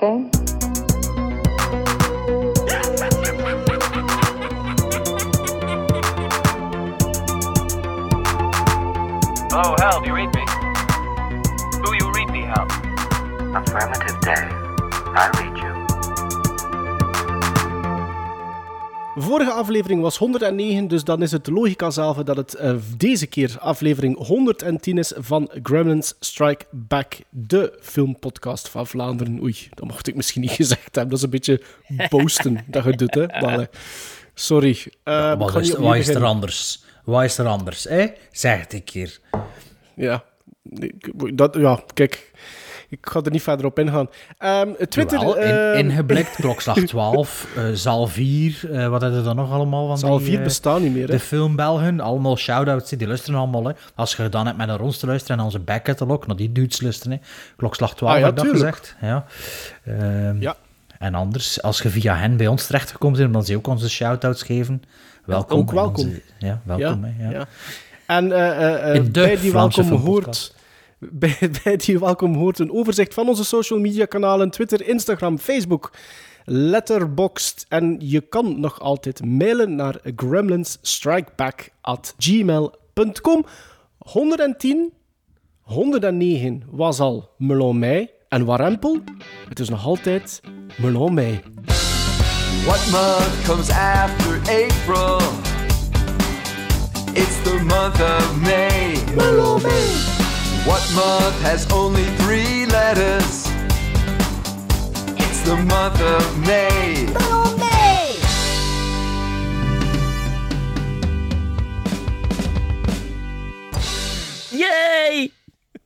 that Vorige aflevering was 109, dus dan is het logica zelf dat het eh, deze keer aflevering 110 is van Gremlins Strike Back, de filmpodcast van Vlaanderen. Oei, dat mocht ik misschien niet gezegd hebben. Dat is een beetje boosten dat je doet, hè. Maar, eh, sorry. Uh, Wat is, wat is er anders? Wat is er anders, hè? Zeg het een keer. Ja, dat, ja, kijk, ik ga er niet verder op ingaan. Ehm, Twitter... Jawel, ehm, in, ingeblikt, klokslag 12, eh, zaal 4, eh, wat hebben er dan nog allemaal van Zaal die, 4 eh, bestaan niet meer, hè. De filmbelgen, allemaal shout-outs, die luisteren allemaal. Hè. Als je gedaan hebt met naar ons te luisteren en onze backcatalog, naar die dudes luisteren. Hè. Klokslag 12 Ah, ja, heb ik dat gezegd. Ja. Ehm, Ja. En anders, als je via hen bij ons terechtgekomen bent, dan ze ook onze shout-outs geven. Welkom. Ook welkom. onze- ja, welkom. hè, ja. ja. En In de bij die welkom hoort... Bij, bij die welkom hoort een overzicht van onze social media kanalen, Twitter, Instagram, Facebook, Letterboxd. En je kan nog altijd mailen naar gremlinsstrikeback.gmail.com 110, 109 was al Melon Mei. En Warempel, het is nog altijd Melon Mei. What month comes after April? It's the month of May. What month has only three letters? It's the month of May. Yay!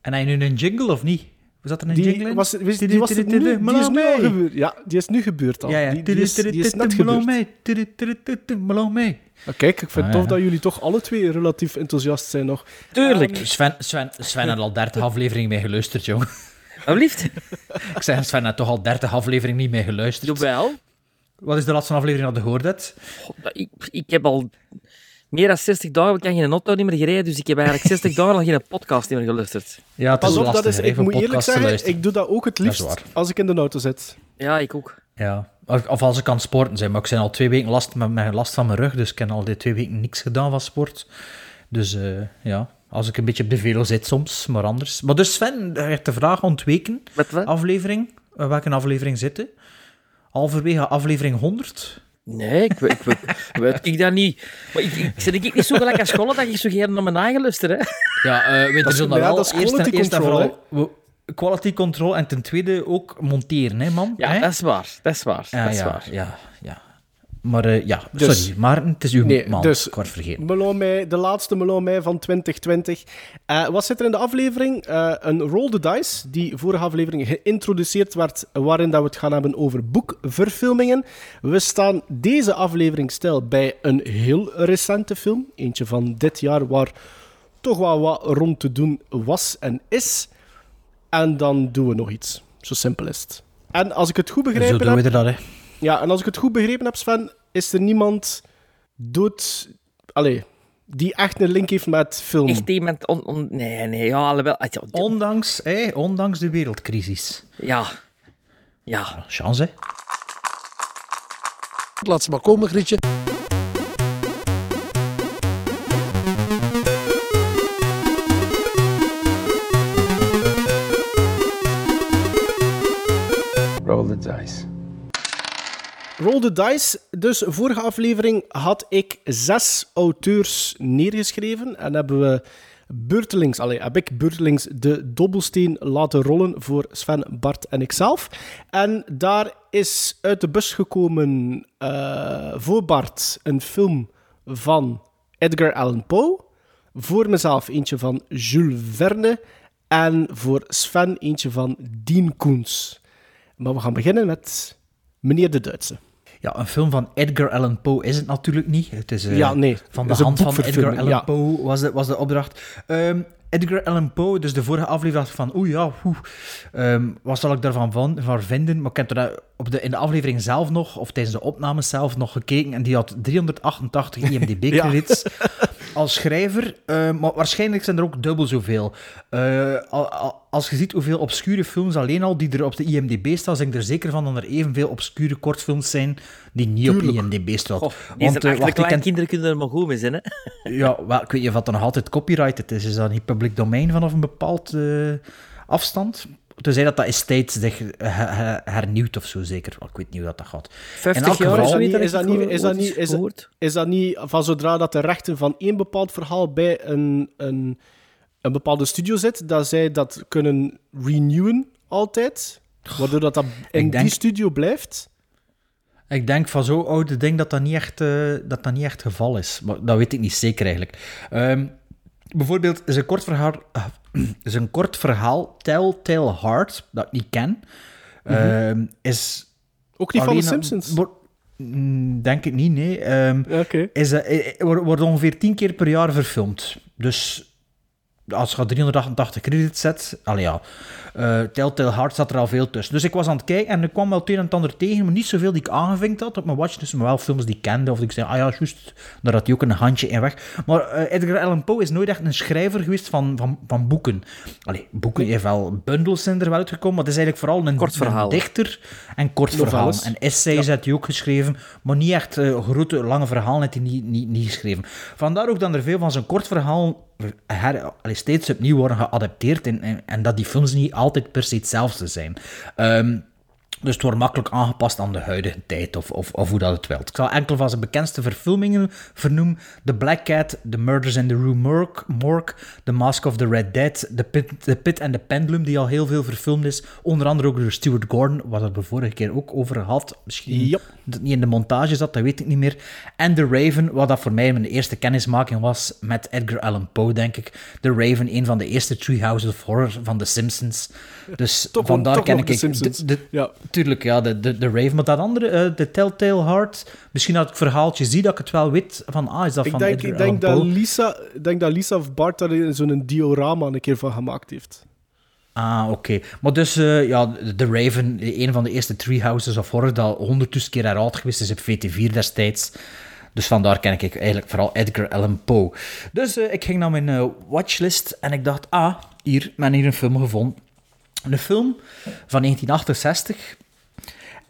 En je nu een jingle of niet? Was dat er een jingle Die, in? was, wist- die, was het nu, die is nu al gebeurd. Ja, die is nu gebeurd al. Ja, ja. Die, die is, die is net gebeurd. Melon mee. Maar kijk, ik vind Ah, het tof ja. dat jullie toch alle twee relatief enthousiast zijn nog. Tuurlijk. Sven, Sven, Sven had al 30 afleveringen mee geluisterd, jong. Alsjeblieft. Ik zeg, Sven had toch al 30 afleveringen niet mee geluisterd. Jawel. Wat is de laatste aflevering dat je gehoord hebt? God, Ik, ik heb al meer dan 60 dagen ik heb geen auto niet meer gereden, dus ik heb eigenlijk 60 dagen al geen podcast meer geluisterd. Ja, het Pas is op, dat lastig, is, ik moet eerlijk zeggen, ik doe dat ook het is liefst waar. als ik in de auto zit. Ja, ik ook. Ja. Of, of als ik aan het sporten zijn, maar ik ben al twee weken last, met, met last van mijn rug, dus ik heb al die twee weken niks gedaan van sport. Dus eh, ja, als ik een beetje op de velo zit soms, maar anders. Maar dus Sven, je hebt de vraag ontweken, Met wat? aflevering, eh, welke aflevering zitten? Halverwege aflevering 100. Nee, ik, weet- ik, weet- weet ik dat niet. Maar ik, ik zit ik niet zo gelijk aan school dat ik zo naar mijn eigen luister, hè. Ja, eh weet Dat je ja, wel. dat is eerst, eerst en vooral we- quality control en ten tweede ook monteren, hè, man? Ja, Hè? dat is waar. Dat is waar. Ja, dat is ja, waar. ja, ja. Maar eh, ja, Dus- sorry, Maarten, het is uw Nee, man. dus- Ik vergeten. Melon Mei, de laatste Melon Mei van 2020. Eh, wat zit er in de aflevering? Eh, een Roll the Dice, die vorige aflevering geïntroduceerd werd, waarin dat we het gaan hebben over boekverfilmingen. We staan deze aflevering stil bij een heel recente film. Eentje van dit jaar, waar toch wel wat rond te doen was en is. En dan doen we nog iets. Zo simpel is het. En als ik het goed Zo begrepen doen we heb, dat, hè. ja, en als ik het goed begrepen heb, Sven, is er niemand dood... Allee, die echt een link heeft met film. Echt iemand... On, on- nee, nee, ja, alhoewel... ah, Ondanks, hè, ondanks de wereldcrisis. Ja. Ja. Chance, hè. Laat ze maar komen, Grietje. Dice. Roll the Dice. Dus vorige aflevering had ik zes auteurs neergeschreven. En hebben we beurtelings, allee, heb ik beurtelings de dobbelsteen laten rollen voor Sven, Bart en ikzelf. En daar is uit de bus gekomen eh, voor Bart een film van Edgar Allan Poe. Voor mezelf eentje van Jules Verne. En voor Sven eentje van Dean Koens. Maar we gaan beginnen met Meneer de Duitse. Ja, een film van Edgar Allan Poe is het natuurlijk niet. Het is eh, Ja, nee, van de hand van Edgar Allan ja. Poe was de, was de opdracht. Ehm, Edgar Allan Poe, dus de vorige aflevering van, oeh ja, oeh, ehm, wat zal ik daarvan van, van vinden? Maar ik heb er daar op de, in de aflevering zelf nog, of tijdens de opnames zelf nog gekeken, en die had 388 IMDb-credits. als schrijver, eh, maar waarschijnlijk zijn er ook dubbel zoveel. Eh, al- al- als je ziet hoeveel obscure films alleen al die er op de IMDb staan, ben ik er zeker van dat er evenveel obscure kortfilms zijn die niet op Tuurlijk. IMDb staan. Zijn eh, wacht, ik ken- kleinkinderen kunnen er maar goed mee zijn, hè? Ja, wel, ik weet niet of dat nog altijd copyrighted is. Is dat niet public domein vanaf een bepaald afstand? Tenzij dat dat estate zich he- he- hernieuwt of zo, zeker. Ik weet niet hoe dat, dat gaat. 50 elk jaar geval- Is dat niet- is dat niet- is dat- gehoord. Is dat niet van zodra dat de rechten van één bepaald verhaal bij een, een, een bepaalde studio zit, dat zij dat kunnen renewen altijd? Waardoor dat, dat in denk- die studio blijft? Ik denk van zo'n oude ding dat dat niet echt, eh, dat dat niet echt het geval is. Maar dat weet ik niet zeker eigenlijk. Ehm, bijvoorbeeld is een kort verhaal, is een kort verhaal Telltale Heart, dat ik niet ken, ehm, is... Ook niet van de Simpsons? Mm, Denk ik niet, nee. Ehm, Oké. is, eh, eh, wordt wordt ongeveer tien keer per jaar verfilmd. Dus als je 388 credits zet, allee ja, eh Telltale Heart zat er al veel tussen. Dus ik was aan het kijken en ik kwam wel het een en het ander tegen, maar niet zoveel die ik aangevinkt had op mijn watchlist, maar wel films die ik kende, of ik zei, ah ja, juist, daar had hij ook een handje in weg. Maar eh, Edgar Allan Poe is nooit echt een schrijver geweest van, van, van boeken. Allee, boeken, heeft wel bundels zijn er wel uitgekomen, maar het is eigenlijk vooral een, Kort verhaal. een dichter en kort verhaal. En essays had hij ook geschreven, maar niet echt eh, grote, lange verhalen heeft hij niet, niet, niet geschreven. Vandaar ook dat er veel van zijn kort verhaal her, steeds opnieuw worden geadapteerd en, en, en dat die films niet altijd per se hetzelfde zijn. Ehm, dus het wordt makkelijk aangepast aan de huidige tijd of, of, of hoe dat het wilt. Ik zal enkel van zijn bekendste verfilmingen vernoemen. The Black Cat, The Murders in the Rue Morgue, The Mask of the Red Dead, The Pit, the Pit and the Pendulum, die al heel veel verfilmd is. Onder andere ook door Stuart Gordon, waar we de vorige keer ook over had. Misschien Yep. dat niet in de montage zat, dat weet ik niet meer. En The Raven, wat dat voor mij mijn eerste kennismaking was met Edgar Allan Poe, denk ik. The Raven, een van de eerste Three Houses of Horror van The Simpsons. Dus Toch, vandaar ken ik... de ik- Simpsons. de- de- ja. Tuurlijk, ja, de, de, de Raven. Maar dat andere, eh, de Telltale Heart, misschien dat ik het verhaaltje zie, dat ik het wel weet van, ah, is dat Ik van denk, Edgar ik denk, Allan dat Poe? Lisa, ik denk dat Lisa of Bart daar zo'n diorama een keer van gemaakt heeft. Ah, oké. Maar dus, eh, ja, The Raven, een van de eerste Three Houses of Horror, dat honderdduizend keer herhaald geweest is op VT4 destijds. Dus vandaar ken ik eigenlijk vooral Edgar Allan Poe. Dus eh, ik ging naar mijn watchlist en ik dacht, ah, hier, ben hier een film gevonden. Een film van 1968.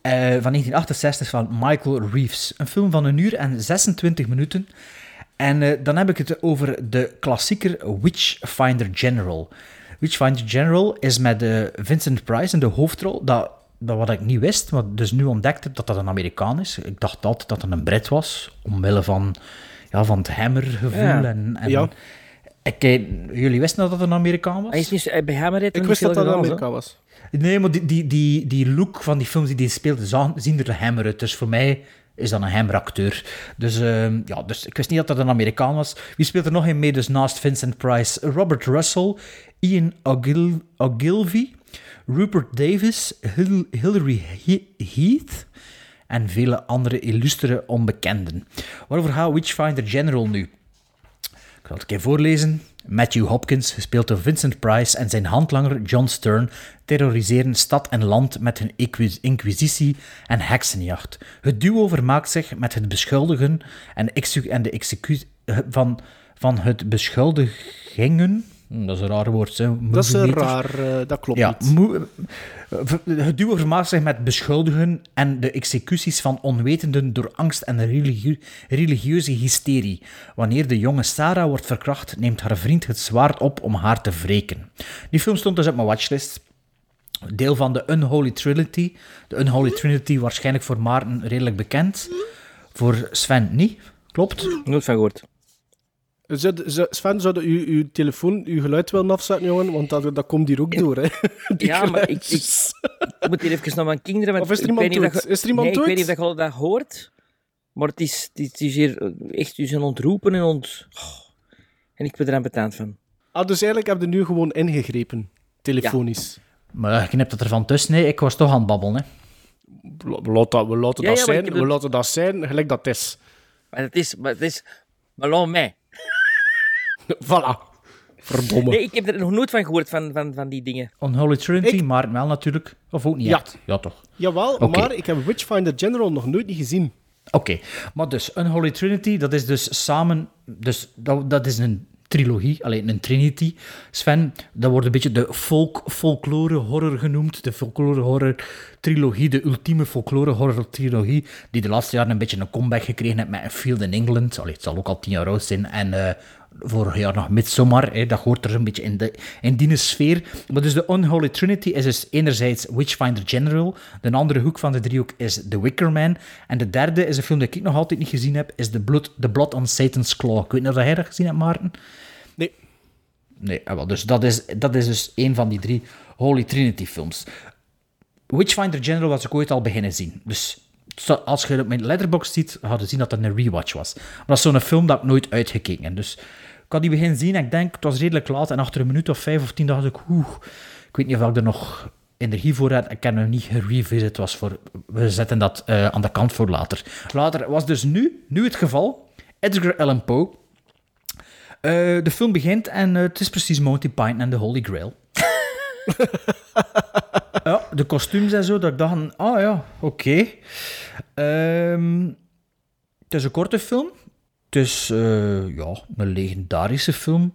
Eh, van 1968 van Michael Reeves. Een film van een uur en 26 minuten. En eh, dan heb ik het over de klassieker Witchfinder General. Witchfinder General is met eh, Vincent Price in de hoofdrol. Dat, dat wat ik niet wist, maar dus nu ontdekt heb dat dat een Amerikaan is. Ik dacht altijd dat het een Brit was, omwille van, ja, van het hammergevoel. Ja. En, en Ja. ik, jullie wisten dat dat een Amerikaan was? Hij is niet, bij hem reed Ik wist dat dat in Amerika was. Nee, maar die, die, die, die look van die films die hij speelde, zien er hammer uit. Dus voor mij is dat een hammeracteur. Dus, ehm, ja, dus ik wist niet dat dat een Amerikaan was. Wie speelt er nog in mee? Dus naast Vincent Price, Robert Russell, Ian Ogil Ogilvy, Rupert Davis, Hil- Hilary He- Heath en vele andere illustere onbekenden. Waarover gaat Witchfinder General nu? Ik zal het een keer voorlezen. Matthew Hopkins, gespeeld door Vincent Price, en zijn handlanger John Stern terroriseren stad en land met hun inquis- inquisitie en heksenjacht. Het duo vermaakt zich met het beschuldigen en, de executie van, van het beschuldigingen. Hm, Dat is een raar woord, hè? Dat is Moviemeter. raar, eh, dat klopt Ja, niet. eh, het duo vermaakt zich met beschuldigen en de executies van onwetenden door angst en religie- religieuze hysterie. Wanneer de jonge Sarah wordt verkracht, neemt haar vriend het zwaard op om haar te wreken. Die film stond dus op mijn watchlist. Deel van de Unholy Trinity. De Unholy Trinity waarschijnlijk voor Maarten redelijk bekend. Voor Sven niet. Klopt. Nooit van gehoord. Sven, zou je uw, telefoon, uw geluid willen afzetten, jongen? Want dat, dat komt hier ook door, hè. Die Ja, maar ik, ik, moet hier even naar mijn kinderen. want Of is er ik iemand dood? dat je- Is er iemand nee, ik weet niet of dat je dat hoort. Maar het is, het is, hier eh, echt u zijn ontroepen en ont... Oh, en ik ben er aan betaald van. Ah, dus eigenlijk heb je nu gewoon ingegrepen, telefonisch. Maar je knipt het ervan tussen. Nee, ik was toch aan het babbelen. Hè. We, we laten, we laten Ja, dat ja, zijn, we het- laten dat zijn, gelijk dat is. Maar het is... Maar het is... Maar laat mij. Voilà. Verdomme. Nee, ik heb er nog nooit van gehoord, van, van, van die dingen. Unholy Trinity, Ik- maar wel natuurlijk. Of ook niet Ja. echt. Ja, toch. Jawel, Oké. maar ik heb Witchfinder General nog nooit niet gezien. Oké, maar dus Unholy Trinity, dat is dus samen... Dus dat, dat is een trilogie, alleen een trinity. Sven, dat wordt een beetje de folk, folklore horror genoemd. De folklore horror trilogie, de ultieme folklore horror trilogie, die de laatste jaren een beetje een comeback gekregen heeft met A Field in England. Allee, het zal ook al tien jaar oud zijn. En eh, vorig jaar nog Midsommar, hè, dat hoort er een beetje in, de, in die sfeer. Maar dus de Unholy Trinity is dus enerzijds Witchfinder General, de andere hoek van de driehoek is The Wicker Man, en de derde is een film die ik nog altijd niet gezien heb, is The Blood, The Blood on Satan's Claw. Ik weet niet of jij dat gezien hebt, Maarten? Nee. Nee, ah, wel, dus dat is, dat is dus een van die drie Holy Trinity films. Witchfinder General was ik ooit al beginnen zien. Dus als je het op mijn letterbox ziet, had je zien dat het een rewatch was. Maar dat is zo'n film dat ik nooit uitgekeken heb. Dus had die beginnen zien en ik denk, het was redelijk laat. En achter een minuut of vijf of tien dacht ik, oeh, ik weet niet of ik er nog energie voor had. Ik heb hem niet gerevisit. Was voor, we zetten dat eh, aan de kant voor later. Later was dus nu, nu het geval. Edgar Allan Poe. Eh, de film begint en eh, het is precies Monty Python en de Holy Grail. ja, de kostuums en zo, dat ik dacht, ah ja, oké. Ehm, het is een korte film. Het is eh, ja, een legendarische film.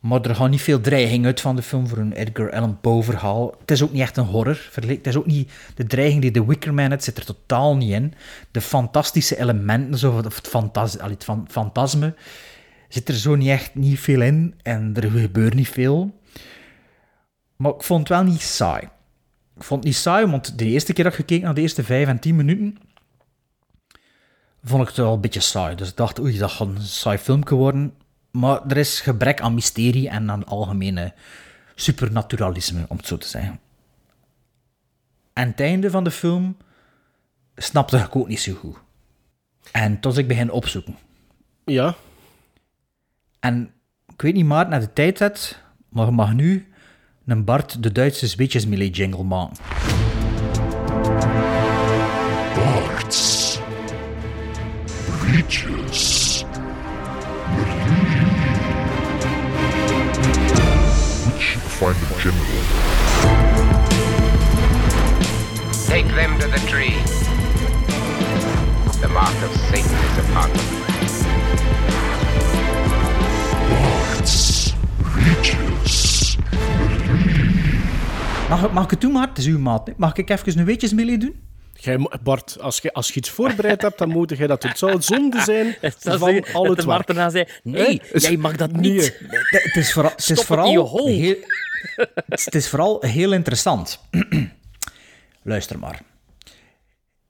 Maar er gaat niet veel dreiging uit van de film voor een Edgar Allan Poe verhaal. Het is ook niet echt een horror. Het is ook niet de dreiging die The Wicker Man heeft, zit er totaal niet in. De fantastische elementen, of het, fantas, het fan- fantasme, zit er zo niet echt niet veel in. En er gebeurt niet veel. Maar ik vond het wel niet saai. Ik vond het niet saai, want de eerste keer dat ik gekeken naar de eerste vijf en tien minuten, vond ik het wel een beetje saai. Dus ik dacht, oei, dat gaat een saai filmpje worden. Maar er is gebrek aan mysterie en aan algemene supernaturalisme, om het zo te zeggen. En het einde van de film snapte ik ook niet zo goed. En toen ik begin opzoeken. Ja. En ik weet niet maar naar de tijd zet, maar je mag nu een Bart de Duitse zweetjesmelee jingle maken. Breaches. Which find the general. Take them to the tree. The mark of Satan is upon them. Barts. Breaches. Mag, mag ik het doen, maar Het is uw maat. Mag ik even een weetjesmelee doen? Jij, Bart, als je, als je iets voorbereid hebt, dan moet je dat doen. Het zou zonde zijn Dat van zeggen al dat het werk. Marten zei, nee, jij mag dat niet. Het het is, vooral, het is vooral heel, het is vooral heel interessant. Luister maar.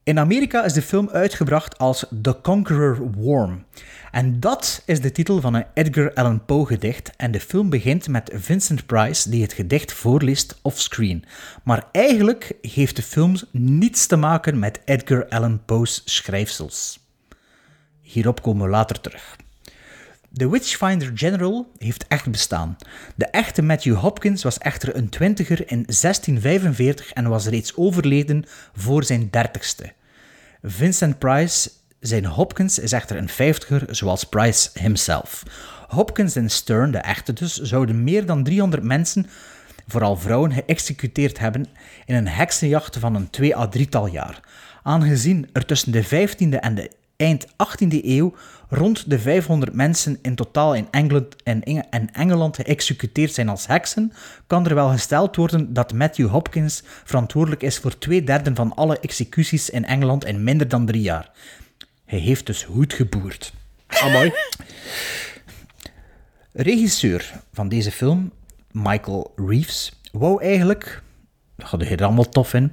In Amerika is de film uitgebracht als The Conqueror Worm. En dat is de titel van een Edgar Allan Poe gedicht. En de film begint met Vincent Price die het gedicht voorleest offscreen. Maar eigenlijk heeft de film niets te maken met Edgar Allan Poe's schrijfsels. Hierop komen we later terug. De Witchfinder General heeft echt bestaan. De echte Matthew Hopkins was echter een twintiger in 1645 en was reeds overleden voor zijn dertigste. Vincent Price, zijn Hopkins, is echter een vijftiger, zoals Price himself. Hopkins en Stern, de echte dus, zouden meer dan 300 mensen, vooral vrouwen, geëxecuteerd hebben in een heksenjacht van een twee à drietal jaar. Aangezien er tussen de 15e en de eind 18e eeuw rond de 500 mensen in totaal in Engeland, en Eng- en Engeland geëxecuteerd zijn als heksen, kan er wel gesteld worden dat Matthew Hopkins verantwoordelijk is voor twee derde van alle executies in Engeland in minder dan drie jaar. Hij heeft dus goed geboerd. Amai. Regisseur van deze film, Michael Reeves, wou eigenlijk... Dat gaat er allemaal tof in.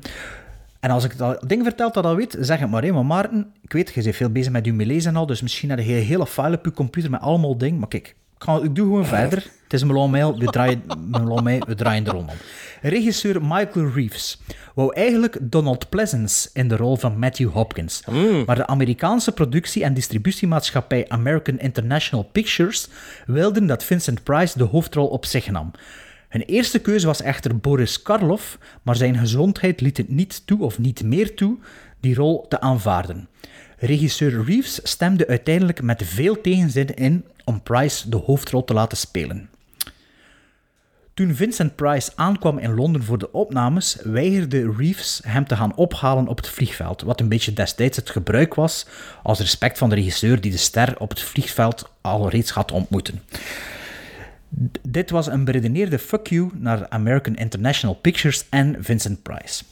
En als ik dat ding vertel dat al weet, zeg het maar. Hè. Maar Maarten, ik weet, je bent veel bezig met je melees en al, dus misschien heb je een hele file op je computer met allemaal dingen. Maar kijk, ik, ga, ik doe gewoon verder. Het is Melon Mail, we draaien, Melon Mail, we draaien de roman. Regisseur Michael Reeves wou eigenlijk Donald Pleasence in de rol van Matthew Hopkins. Maar de Amerikaanse productie- en distributiemaatschappij American International Pictures wilden dat Vincent Price de hoofdrol op zich nam. Hun eerste keuze was echter Boris Karloff, maar zijn gezondheid liet het niet toe of niet meer toe die rol te aanvaarden. Regisseur Reeves stemde uiteindelijk met veel tegenzin in om Price de hoofdrol te laten spelen. Toen Vincent Price aankwam in Londen voor de opnames, weigerde Reeves hem te gaan ophalen op het vliegveld, wat een beetje destijds het gebruik was als respect van de regisseur die de ster op het vliegveld al reeds had ontmoeten. Dit was een beredeneerde fuck you naar American International Pictures en Vincent Price.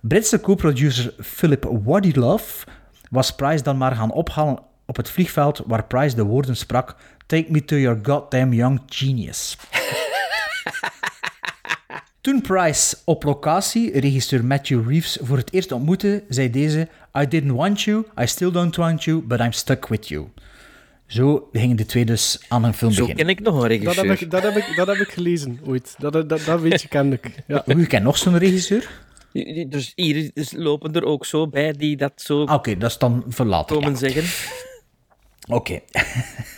Britse co-producer Philip Wadilove was Price dan maar gaan ophalen op het vliegveld waar Price de woorden sprak Take me to your goddamn young genius. Toen Price op locatie regisseur Matthew Reeves voor het eerst ontmoette, zei deze I didn't want you, I still don't want you, but I'm stuck with you. Zo gingen de twee dus aan een film Zo beginnen. ken ik nog een Dat heb regisseur. ik, dat heb ik, dat heb ik gelezen ooit. Dat, dat, dat weet je, ken ik. Ja. Hoe ken nog zo'n regisseur? Dus hier dus lopen er ook zo bij die dat zo Ah, Oké, dat is dan verlaten. komen ja. zeggen. Oké.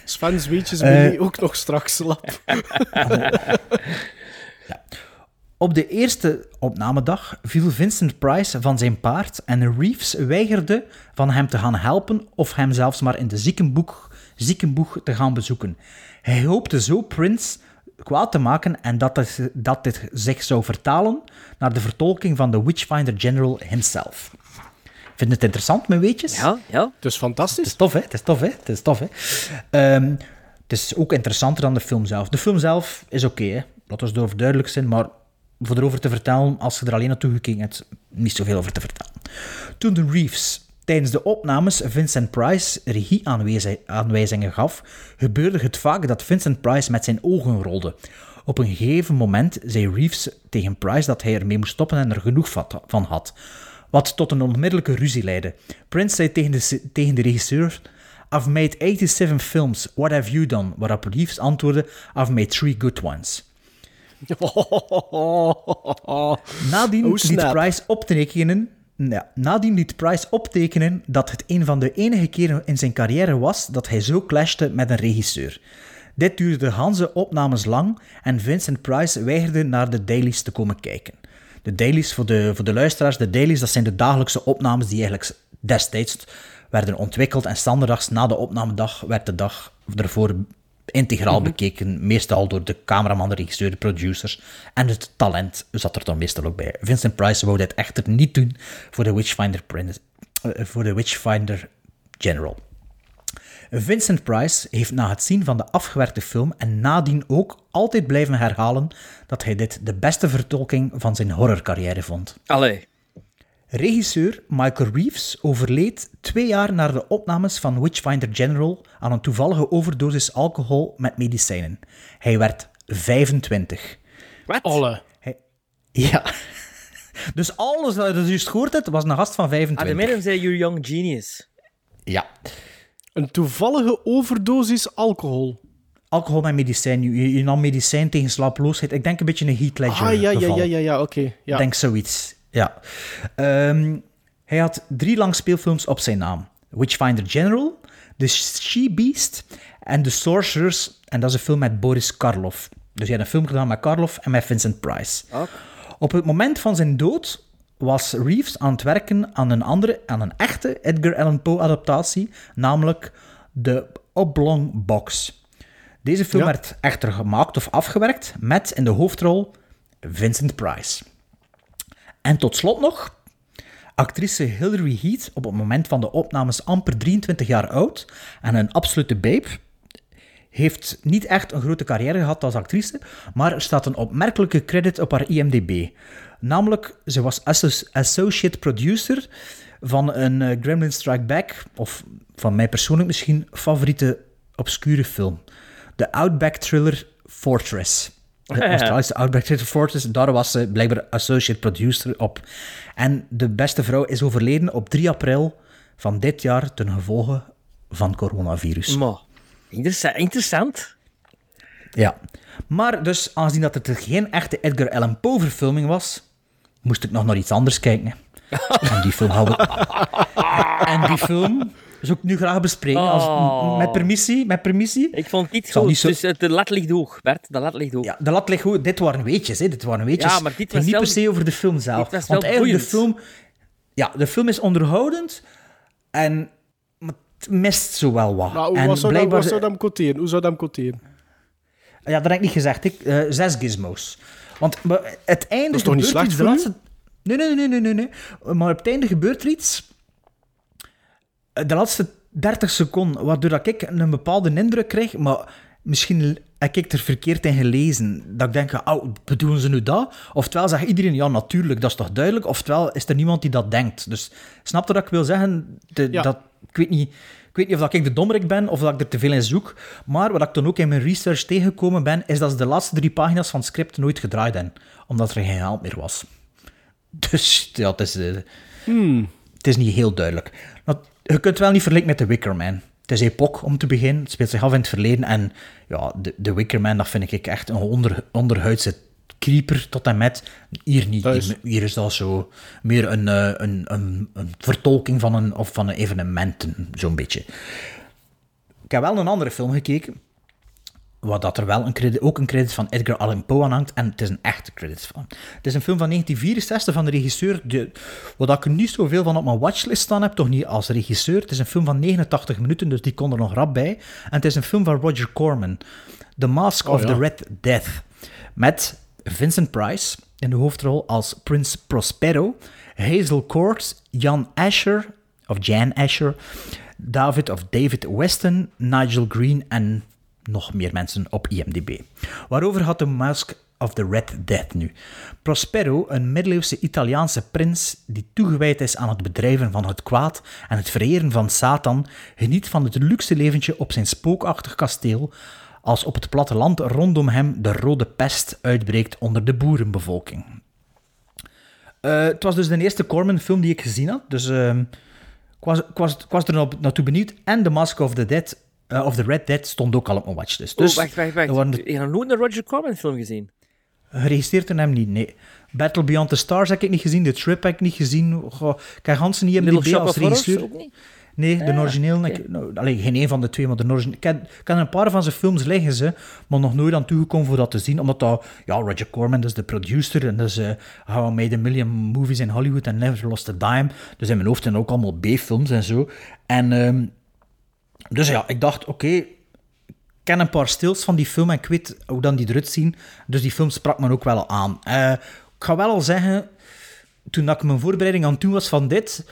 Sven's weetjes Eh. ben je ook nog straks lap. Op de eerste opnamedag viel Vincent Price van zijn paard en Reeves weigerde van hem te gaan helpen of hem zelfs maar in de ziekenboeg, ziekenboeg te gaan bezoeken. Hij hoopte zo Prince kwaad te maken en dat het, dat dit zich zou vertalen naar de vertolking van de Witchfinder General himself. Vind je het interessant, mijn weetjes? Ja, ja. Dus fantastisch. Het is tof, hè? Het is tof, hè? Het is tof, hè? Ehm, het is ook interessanter dan de film zelf. De film zelf is oké, hè? Laten we erover duidelijk zijn, maar voor erover te vertellen, als je er alleen naartoe gekeken hebt, niet zoveel over te vertellen. Toen de Reeves tijdens de opnames Vincent Price regieaanwijzingen gaf, gebeurde het vaak dat Vincent Price met zijn ogen rolde. Op een gegeven moment zei Reeves tegen Price dat hij ermee moest stoppen en er genoeg van had. Wat tot een onmiddellijke ruzie leidde. Prince zei tegen de, tegen de regisseur: I've made 87 films, what have you done? Waarop Reeves antwoordde: I've made three good ones. Nadien Oh, liet. Price optekenen. Ja, nadien liet Price optekenen dat het een van de enige keren in zijn carrière was dat hij zo clashte met een regisseur. Dit duurde de Hanse opnames lang en Vincent Price weigerde naar de dailies te komen kijken. De dailies, voor de, voor de luisteraars, de dailies, dat zijn de dagelijkse opnames die eigenlijk destijds werden ontwikkeld en standaardags na de opnamedag werd de dag ervoor integraal bekeken, meestal door de cameraman, de regisseur, de producers en het talent zat er dan meestal ook bij. Vincent Price wou dit echter niet doen voor de Witchfinder, eh, voor de Witchfinder General. Vincent Price heeft na het zien van de afgewerkte film en nadien ook altijd blijven herhalen dat hij dit de beste vertolking van zijn horrorcarrière vond. Allee. Regisseur Michael Reeves overleed twee jaar na de opnames van Witchfinder General aan een toevallige overdosis alcohol met medicijnen. Hij werd 25. Wat? Alle. Hij- Ja. Dus alles dat je juist gehoord hebt, was een gast van Ah, de 25. midden zei You Young Genius. Ja. Een toevallige overdosis alcohol. Alcohol met medicijn. Je, je nam medicijn tegen slapeloosheid. Ik denk een beetje een Heath Ledger Ah, ja, ja, ja, ja, ja, oké. Ja. denk zoiets. Ja. Ehm, hij had drie langspeelfilms op zijn naam. Witchfinder General, The She-Beast en The Sorcerers. En dat is een film met Boris Karloff. Dus hij had een film gedaan met Karloff en met Vincent Price. Op het moment van zijn dood was Reeves aan het werken aan een andere, aan een echte Edgar Allan Poe adaptatie, namelijk The Oblong Box. Deze film Ja. werd echter gemaakt of afgewerkt met in de hoofdrol Vincent Price. En tot slot nog, actrice Hilary Heath, op het moment van de opnames amper 23 jaar oud en een absolute babe, heeft niet echt een grote carrière gehad als actrice, maar er staat een opmerkelijke credit op haar IMDb. Namelijk, ze was asso- associate producer van een eh, Gremlin Strike Back, of van mij persoonlijk misschien favoriete obscure film. De Outback thriller Fortress. De. Australische Outback Thriller Fortress, daar was ze blijkbaar associate producer op. En de beste vrouw is overleden op 3 april van dit jaar ten gevolge van coronavirus. Maar, interessa- interessant. Ja. Maar dus, aangezien dat het geen echte Edgar Allan Poe verfilming was, moest ik nog naar iets anders kijken. En die film hou ik... En die film zou ik nu graag bespreken. Als, Oh. met permissie, met permissie. Ik vond het niet goed. niet zo- Dus eh, de lat ligt hoog, Bert. De lat ligt hoog. Ja, de lat ligt goed. Dit waren weetjes, hè. Dit waren weetjes. Ja, maar dit was niet wel- per se over de film zelf. dit was Want wel eigenlijk, de film... Ja, de film is onderhoudend en maar het mist zo wel wat. Maar hoe- en dat, blijkbaar... zou dat hem quoteren? Hoe zou dat hem quoteren? Ja, dat heb ik niet gezegd. Ik, eh, zes gizmos. Want maar het einde is toch niet slecht iets, de laatste... Nee, nee, nee, nee, nee, nee. Maar op het einde gebeurt er iets. Eh, De laatste 30 seconden, waardoor dat ik een bepaalde indruk krijg, maar misschien heb ik er verkeerd in gelezen. Dat ik denk, oh, bedoelen ze nu dat? Oftewel zegt iedereen, ja, natuurlijk, dat is toch duidelijk? Oftewel is er niemand die dat denkt. Dus snap je wat ik wil zeggen? De- Ja. dat, ik, weet niet, ik weet niet of dat ik de dommerik ben of dat ik er te veel in zoek. Maar wat ik dan ook in mijn research tegengekomen ben, is dat ze de laatste drie pagina's van het script nooit gedraaid hebben. Omdat er geen geld meer was. Dus ja, het is, eh, het is niet heel duidelijk. Je kunt wel niet vergelijken met The Wicker Man. Het is epoch om te beginnen. Het speelt zich af in het verleden. En ja, de, de Wicker Man, dat vind ik echt een onder, onderhuidse creeper tot en met. Hier niet. Dat is- Hier, hier is dat zo meer een, eh, een, een, een vertolking van een, of van een evenementen, zo'n beetje. Ik heb wel een andere film gekeken, waar dat er wel een credit, ook een credit van Edgar Allan Poe aan hangt. En het is een echte credit van. Het is een film van 1964 van de regisseur, de, wat ik er niet zoveel van op mijn watchlist staan heb, toch niet als regisseur. Het is een film van 89 minuten, dus die kon er nog rap bij. En het is een film van Roger Corman. The Mask of ja. the Red Death. Met Vincent Price in de hoofdrol als Prince Prospero, Hazel Court, Jan Asher, of Jan Asher, David of David Weston, Nigel Green en nog meer mensen op IMDb. Waarover had de Mask of the Red Death nu? Prospero, een middeleeuwse Italiaanse prins die toegewijd is aan het bedrijven van het kwaad en het vereren van Satan, geniet van het luxe leventje op zijn spookachtig kasteel, als op het platteland rondom hem de rode pest uitbreekt onder de boerenbevolking. Eh, het was dus de eerste Corman-film die ik gezien had, dus ehm, ik, was, ik, was, ik was er naartoe benieuwd. En The Mask of the Dead, eh, of the Red Dead, stond ook al op mijn watchlist. Dus oh, wacht, wacht, wacht. waren de- Je hebt nooit een Roger Corman film gezien? geregistreerd in hem niet, nee. Battle Beyond the Stars heb ik niet gezien, The Trip heb ik niet gezien. Goh, ik heb Hansen niet MDB Shop als regisseur. ook niet? Nee, de Ah, origineel. ik- nou, allee, geen een van de twee, maar de origineel. Ik heb, ik heb een paar van zijn films liggen, ze, maar nog nooit aan toegekomen voor dat te zien. Omdat dat, ja, Roger Corman, dat is de producer. En dat is eh, How I Made a Million Movies in Hollywood and Never Lost a Dime. Dus in mijn hoofd zijn ook allemaal B-films en zo. En ehm, dus ja, ik dacht, oké, ik ken een paar stils van die film en ik weet hoe dan die eruit zien. Dus die film sprak me ook wel aan. Eh, ik ga wel al zeggen, toen ik mijn voorbereiding aan toe was van dit,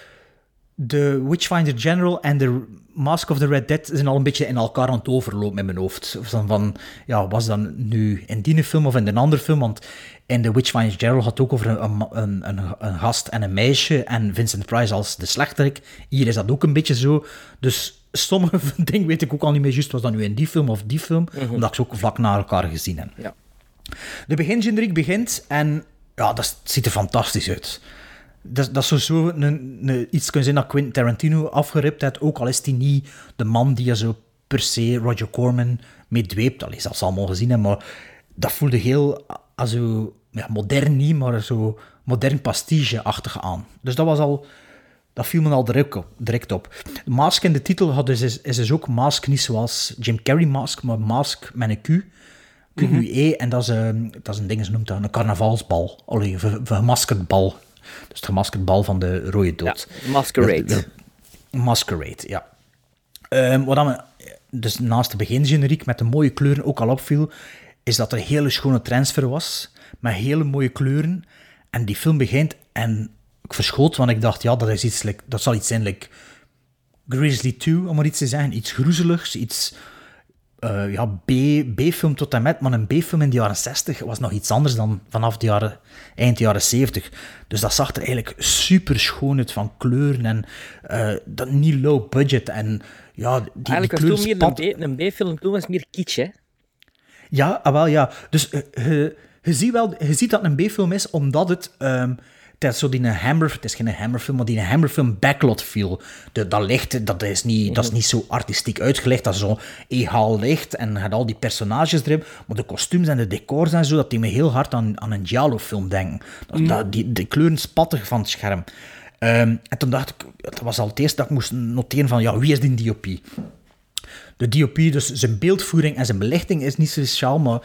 de Witchfinder General en de Mask of the Red Dead zijn al een beetje in elkaar aan het overlopen in mijn hoofd. Van, ja, was dan nu in die film of in een andere film? Want in de Witchfinder General had het ook over een, een, een, een gast en een meisje en Vincent Price als de slechterik. Hier is dat ook een beetje zo. Dus sommige dingen weet ik ook al niet meer juist, was dat nu in die film of die film, omdat ik ze ook vlak na elkaar gezien heb. Ja. De begingeneriek begint en ja, dat ziet er fantastisch uit. Dat, dat zou zo een, een, iets kunnen zijn dat Quentin Tarantino afgeript heeft, ook al is hij niet de man die je zo per se Roger Corman mee dweept. Dat ze allemaal gezien hebben, maar dat voelde heel als zo, ja, modern niet, maar zo modern pastiche-achtig aan. Dus dat was al... Dat viel me al direct op. Direct op. Mask in de titel had dus, is, is dus ook Mask niet zoals Jim Carrey Mask, maar Mask met een Q. QUE, en dat is, een- dat is een ding, ze noemt dat een carnavalsbal. Allee, een gemaskerd bal. Dus het gemaskerd bal van de rode Ja, dood. Masquerade. De- de- Masquerade, ja. Ehm, wat dan me, dus naast de begingeneriek met de mooie kleuren ook al opviel, is dat er een hele schone transfer was, met hele mooie kleuren. En die film begint en ik verschoot, want ik dacht, ja, dat, is iets, like, dat zal iets zijn, like Grizzly 2, om maar iets te zeggen. Iets groezeligs, iets eh, ja, B- B-film tot en met, maar een B-film in de jaren 60 was nog iets anders dan vanaf de jaren, eind jaren 70. Dus dat zag er eigenlijk super schoon uit van kleuren en eh, dat niet low budget. En ja, die, die Eigenlijk was kleuren toen meer een B-film, toen was meer kitsch, hè? ja, ah, wel ja. Dus eh, je, ziet wel, je ziet dat het een B-film is, omdat het... ehm het is zo die een hammer... Het is geen hammerfilm, maar die een hammerfilm backlot viel. De, dat licht, dat is, niet, dat is niet zo artistiek uitgelegd. Dat is zo egaal licht en hebt al die personages erin. Maar de kostuums en de decors en zo, dat die me heel hard aan, aan een Giallo-film denken. Dat, dat, die, de kleuren spattig van het scherm. Ehm, en toen dacht ik... Dat was al het eerste dat ik moest noteren van... Ja, wie is die DOP? De DOP, dus zijn beeldvoering en zijn belichting is niet speciaal, maar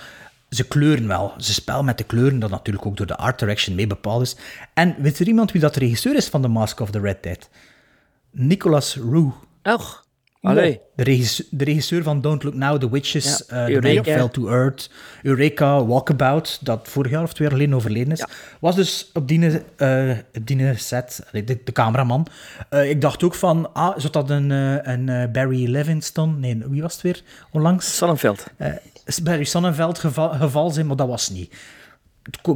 ze kleuren wel. Ze spelen met de kleuren, dat natuurlijk ook door de art direction mee bepaald is. En weet er iemand wie dat regisseur is van The Mask of the Red Dead? Nicolas Roux. Och, Allee. De, regisseur, de regisseur van Don't Look Now, The Witches, Ja, eh, The Fell to Earth, Eureka, Walkabout, dat vorig jaar of twee jaar geleden overleden is, Ja. was dus op die, eh, die set, de, de cameraman. Eh, ik dacht ook van, ah, zou dat een, een Barry Levinston, nee, wie was het weer, onlangs? Sonnenveld. Barry Sonnenveld geval, geval zijn, maar dat was niet.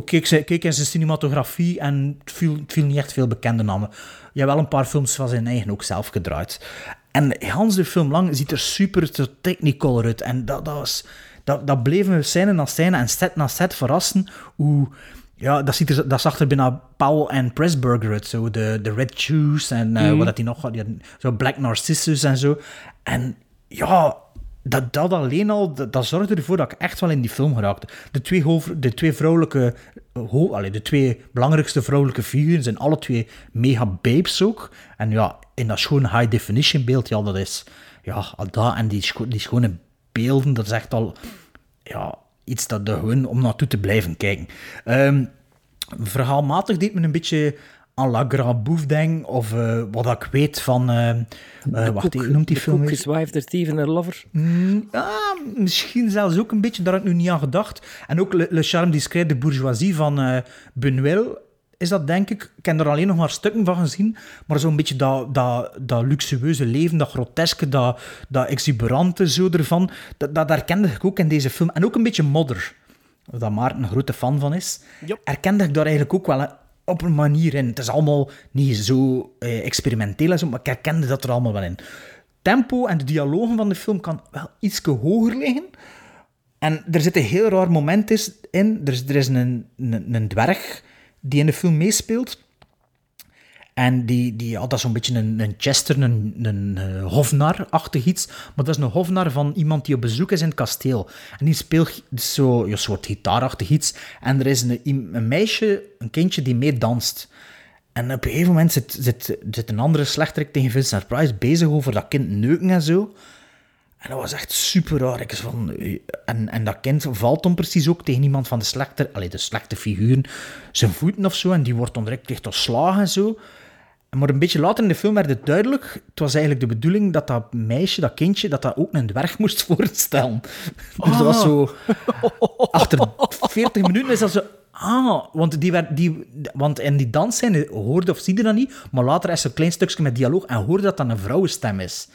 Keek, keek in zijn cinematografie en het viel, het viel niet echt veel bekende namen. Je hebt wel een paar films van zijn eigen ook zelf gedraaid. En Hans de film lang ziet er super te technicolor uit. En dat, dat, was, dat, dat bleven we scène na scène en set na set verrassen hoe... Ja, dat, ziet er, dat zag er bijna Powell en Pressburger uit. Zo, de, de Red Shoes en eh, wat had hij nog had. die had Zo Black Narcissus en zo. En ja, dat, dat alleen al, dat, dat zorgde ervoor dat ik echt wel in die film geraakte. De twee, de twee vrouwelijke, ho, allee, de twee belangrijkste vrouwelijke figuren zijn alle twee mega babes ook. En ja, in dat schone high definition beeld, ja, dat is, ja, dat en die, scho- die schone beelden, dat is echt al, ja, iets dat de gewoon om naartoe te blijven kijken. Ehm, verhaalmatig deed me een beetje aan La Grand Bouffe of eh, wat ik weet van, eh, eh, wacht, hoe noemt die The film weer? His Wife, and Her Lover. Ah, misschien zelfs ook een beetje, daar had ik nu niet aan gedacht. En ook Le, Le Charme Discret de Bourgeoisie van eh Buñuel is dat, denk ik. Ik heb er alleen nog maar stukken van gezien. Maar zo'n beetje dat, dat, dat luxueuze leven, dat groteske, dat, dat exuberante zo ervan, dat, dat herkende ik ook in deze film. En ook een beetje modder, waar Maarten een grote fan van is. Yep. Herkende ik daar eigenlijk ook wel op een manier in. Het is allemaal niet zo eh, experimenteel en zo, maar ik herkende dat er allemaal wel in. Tempo en de dialogen van de film kan wel iets hoger liggen. En er zit een heel raar moment in. Er is, er is een, een, een dwerg die in de film meespeelt. En die, die had dat zo'n beetje een, een Chester, een, een eh, hofnar-achtig iets. Maar dat is een hofnar van iemand die op bezoek is in het kasteel. En die speelt zo een soort gitaarachtig iets. En er is een, een meisje, een kindje, die mee danst. En op een gegeven moment zit, zit, zit een andere slechterik tegen Vincent Price bezig over dat kind neuken en zo. En dat was echt super raar. Ik van, en, en dat kind valt dan precies ook tegen iemand van de slechte, allee, de slechte figuren, zijn voeten of zo. En die wordt dan direct licht slagen en zo. Maar een beetje later in de film werd het duidelijk. Het was eigenlijk de bedoeling dat dat meisje, dat kindje, dat dat ook een dwerg moest voorstellen. Dus dat was zo... Achter 40 minuten is dat zo... Ah, want, die werd, die, want in die dansscène hoorde of zie je dat niet, maar later is er een klein stukje met dialoog en hoorde dat dat een vrouwenstem is.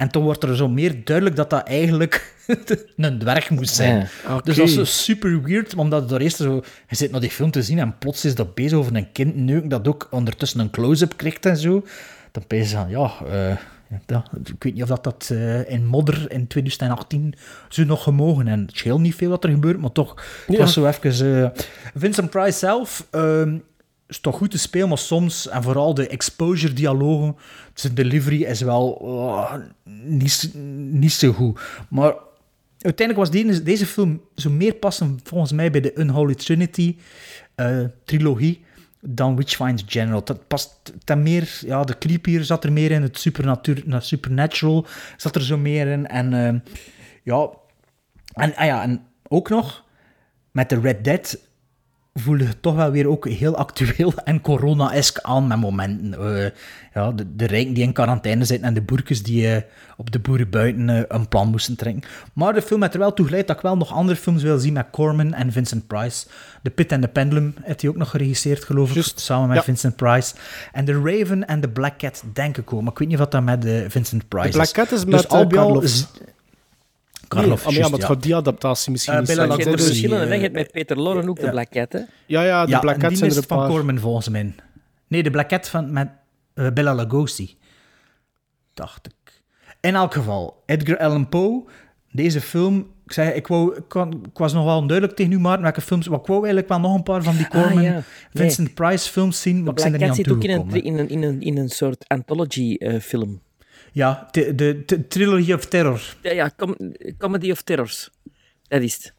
En toen wordt er zo meer duidelijk dat dat eigenlijk een dwerg moest zijn. Ja. Dus dat is zo super weird, omdat door eerst zo... Je zit naar die film te zien en plots is dat bezig over een kind neuken dat ook ondertussen een close-up krijgt en zo. Dan ben je zo van, ja... eh, ik weet niet of dat, dat eh, in modder in 2018 zou nog gemogen. En het scheelt niet veel wat er gebeurt, maar toch... Het Ja. was zo even... eh, Vincent Price zelf... ehm, is toch goed te spelen, maar soms, en vooral de exposure-dialogen, zijn delivery is wel oh, niet, niet zo goed. Maar uiteindelijk was deze, film zo meer passen volgens mij bij de Unholy Trinity eh, trilogie dan Witchfinder General. Dat past ten meer, ja, de creepier zat er meer in, het supernatural zat er zo meer in. En eh, ja, en, ah ja, en ook nog met de Red Dead voelde het toch wel weer ook heel actueel en corona-esk aan met momenten. Eh, ja, de, de rijken die in quarantaine zitten en de boerkes die eh, op de boeren buiten eh, een plan moesten trekken. Maar de film heeft er wel toe geleid dat ik wel nog andere films wil zien met Corman en Vincent Price. The Pit and the Pendulum heeft hij ook nog geregisseerd, geloof ik, samen met Ja. Vincent Price. En The Raven en The Black Cat, denk ik ook. Maar ik weet niet wat dat met Vincent Price De Black is. Cat is Dus met uh, bij al Karloff. is- Nee, ah, maar ja, maar het gaat die adaptatie misschien Eh, niet zijn. Je hebt verschillende, eh, Je hebt met Peter Lorre ook de ja. Black Cat, hè. Ja, ja, de ja, Black Cat die zijn er is een van paar. Corman volgens mij. Nee, de Black Cat van, met eh, Bella Lugosi. Dacht ik. In elk geval, Edgar Allan Poe, deze film... Ik, zei, ik, wou, ik, was nog wel onduidelijk tegen u, Maarten, welke films... Maar ik wou eigenlijk wel nog een paar van die Corman, Ah, ja. Nee. Vincent Price films zien, maar De ik ben er niet aan zit ook een, in een, in een, in een soort anthology-film. Ja, de, de, de Trilogy of Terror. ja, ja com- Comedy of Terrors. Dat is het.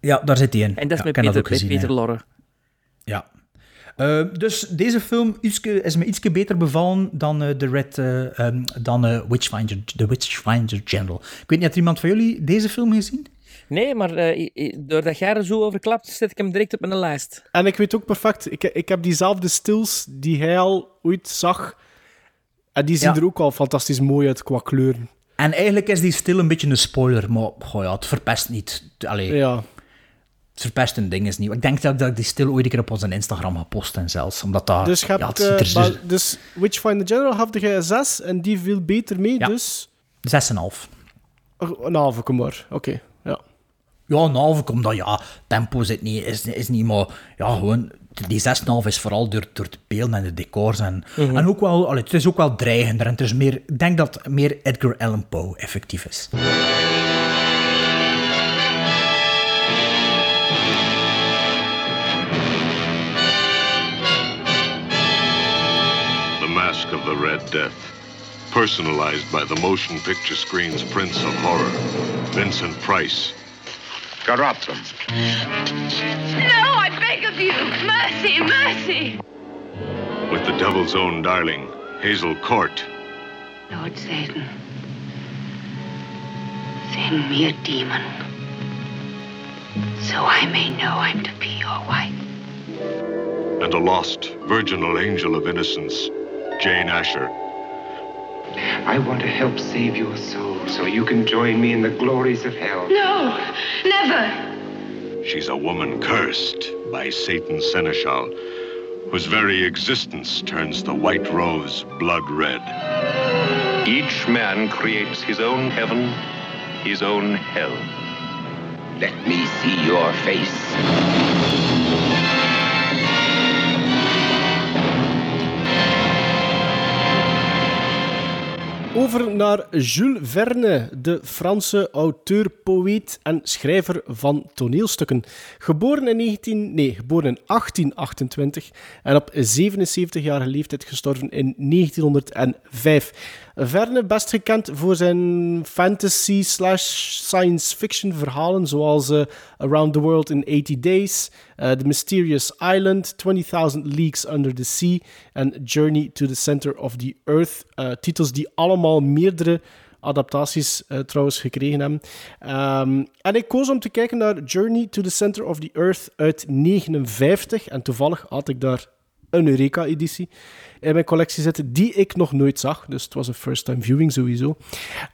Ja, daar zit hij in. En dat is Ja, met Peter, ook met gezien, Peter. Lorre. Ja. Eh, dus deze film ietske- is me iets beter bevallen dan eh, de Red, eh, ehm, dan eh, Witchfinder, The Witchfinder General. Ik weet niet, heeft iemand van jullie deze film gezien? Nee, maar eh, doordat jij er zo over klapt, zet ik hem direct op mijn lijst. En ik weet ook perfect, ik, ik heb diezelfde stils die hij al ooit zag. En die zien Ja. er ook al fantastisch mooi uit qua kleuren. En eigenlijk is die stil een beetje een spoiler, maar goh, ja, het verpest niet. Allee, Ja. het verpest een ding is niet. Ik denk dat, dat ik die stil ooit een keer op onze Instagram ga posten zelfs, omdat dat... Dus, hebt, ja, het eh, er zo- maar, dus Witchfinder General had je 6 en die viel beter mee, Ja. dus... 6,5. Oh, Een halve maar, oké. Ja. Ja, een halve dat, ja, tempo zit niet, is, is niet, maar ja, gewoon, die 6,5 is vooral door, door de beelden en de decors en, en ook wel, allee, het is ook wel dreigender en het is meer, ik denk dat het meer Edgar Allan Poe effectief is. The Mask of the Red Death. Personalized by the motion picture screen's Prince of Horror, Vincent Price. Corrupt them. No, I beg of you! Mercy, mercy! With the devil's own darling, Hazel Court. Lord Satan, send me a demon so I may know I'm to be your wife. And a lost, virginal angel of innocence, Jane Asher. I want to help save your soul so you can join me in the glories of hell. No, never! She's a woman cursed by Satan's seneschal, whose very existence turns the white rose blood red. Each man creates his own heaven, his own hell. Let me see your face. Over naar Jules Verne, de Franse auteur, poëet en schrijver van toneelstukken. Geboren in, 19, nee, geboren in 1828 en op 77-jarige leeftijd gestorven in 1905. Verne best gekend voor zijn fantasy slash science fiction verhalen zoals eh, Around the World in 80 Days, eh, The Mysterious Island, 20,000 Leagues Under the Sea en Journey to the Center of the Earth. Eh, titels die allemaal meerdere adaptaties trouwens gekregen hebben. Ehm, en ik koos om te kijken naar Journey to the Center of the Earth uit 59 en toevallig had ik daar een Eureka-editie in mijn collectie zitten, die ik nog nooit zag. Dus het was een first-time viewing sowieso.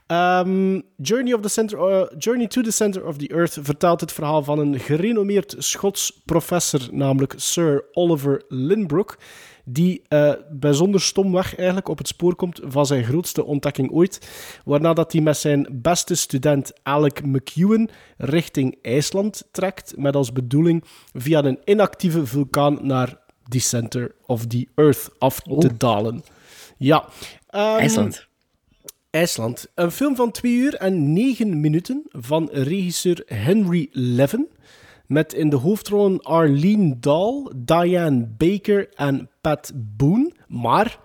Ehm, Journey, of the Center, eh, Journey to the Center of the Earth vertelt het verhaal van een gerenommeerd Schots professor, namelijk Sir Oliver Lynbrook, die eh, bijzonder stomweg eigenlijk op het spoor komt van zijn grootste ontdekking ooit, waarna dat hij met zijn beste student Alec McEwen richting IJsland trekt, met als bedoeling via een inactieve vulkaan naar the center of the earth af te dalen. Ja. Ehm, IJsland. IJsland. Een film van 2 uur en 9 minuten van regisseur Henry Levin. Met in de hoofdrollen Arlene Dahl, Diane Baker en Pat Boone. Maar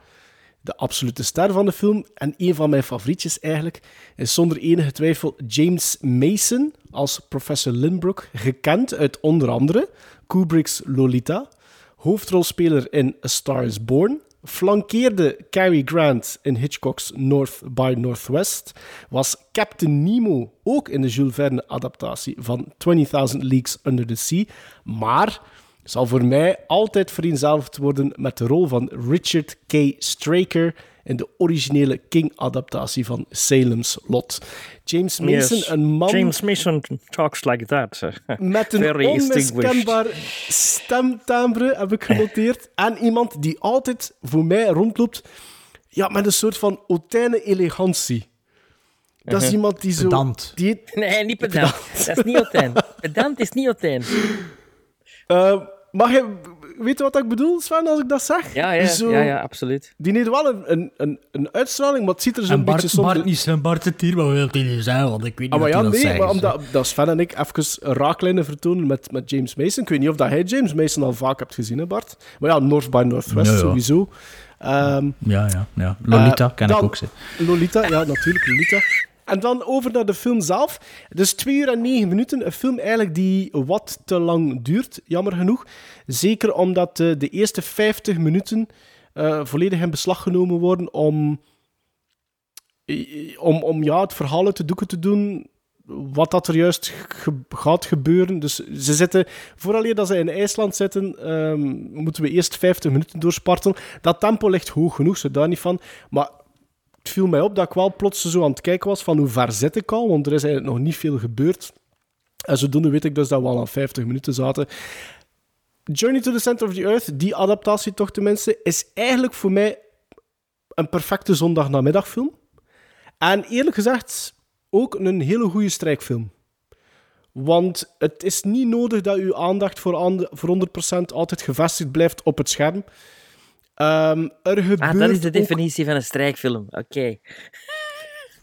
de absolute ster van de film, en een van mijn favorietjes eigenlijk, is zonder enige twijfel James Mason als professor Lynbrook. Gekend uit onder andere Kubrick's Lolita, hoofdrolspeler in A Star is Born, flankeerde Cary Grant in Hitchcock's North by Northwest, was Captain Nemo ook in de Jules Verne adaptatie van 20.000 Leagues Under the Sea, maar zal voor mij altijd vereenzelvigd worden met de rol van Richard K. Straker in de originele King-adaptatie van Salem's Lot. James Mason, Yes. een man James Mason talks like that. met een Very onmiskenbaar stemtimbre, heb ik genoteerd. En iemand die altijd voor mij rondloopt ja, met een soort van hautaine elegantie. Dat is iemand die zo... Pedant. Die, Nee, niet pedant. Dat is niet Otijn. Pedant is niet Otijn. eh, mag je... Weet je wat ik bedoel, Sven, als ik dat zeg? Ja, ja, Die zo- ja, ja, absoluut. Die heeft wel een, een, een, een uitstraling, maar het ziet er zo'n beetje Bart, soms... Bart niet zijn Bart zit hier, wat wil hij nu zeggen? Want ik weet niet Ah, maar wat ja, nee, zeggen. maar omdat, dat Sven en ik even een raaklijnen vertonen met, met James Mason. Ik weet niet of dat hij James Mason al vaak hebt gezien, hè Bart? Maar ja, North by Northwest Ja, ja. sowieso. Ehm, Ja, ja, ja. Lolita Eh, ken dan- ik ook. Ze. Lolita, ja, natuurlijk, Lolita. En dan over naar de film zelf. Dus 2 uur en 9 minuten. Een film eigenlijk die wat te lang duurt, jammer genoeg. Zeker omdat eh, de eerste 50 minuten eh, volledig in beslag genomen worden om, om, om ja, het verhaal uit de doeken te doen. Wat dat er juist gaat gebeuren. Dus ze zitten, vooraleer dat ze in IJsland zitten, ehm, moeten we eerst 50 minuten doorspartelen. Dat tempo ligt hoog genoeg, zo daar niet van. Maar het viel mij op dat ik wel plots zo aan het kijken was van hoe ver zit ik al, want er is eigenlijk nog niet veel gebeurd. En zodoende weet ik dus dat we al aan 50 minuten zaten. Journey to the Center of the Earth, die adaptatie toch tenminste, is eigenlijk voor mij een perfecte zondagnamiddagfilm. En eerlijk gezegd, ook een hele goede strijkfilm. Want het is niet nodig dat uw aandacht voor, voor 100% altijd gevestigd blijft op het scherm. Er gebeurt Ah, dat is de ook- definitie van een strijkfilm. Oké. Ja,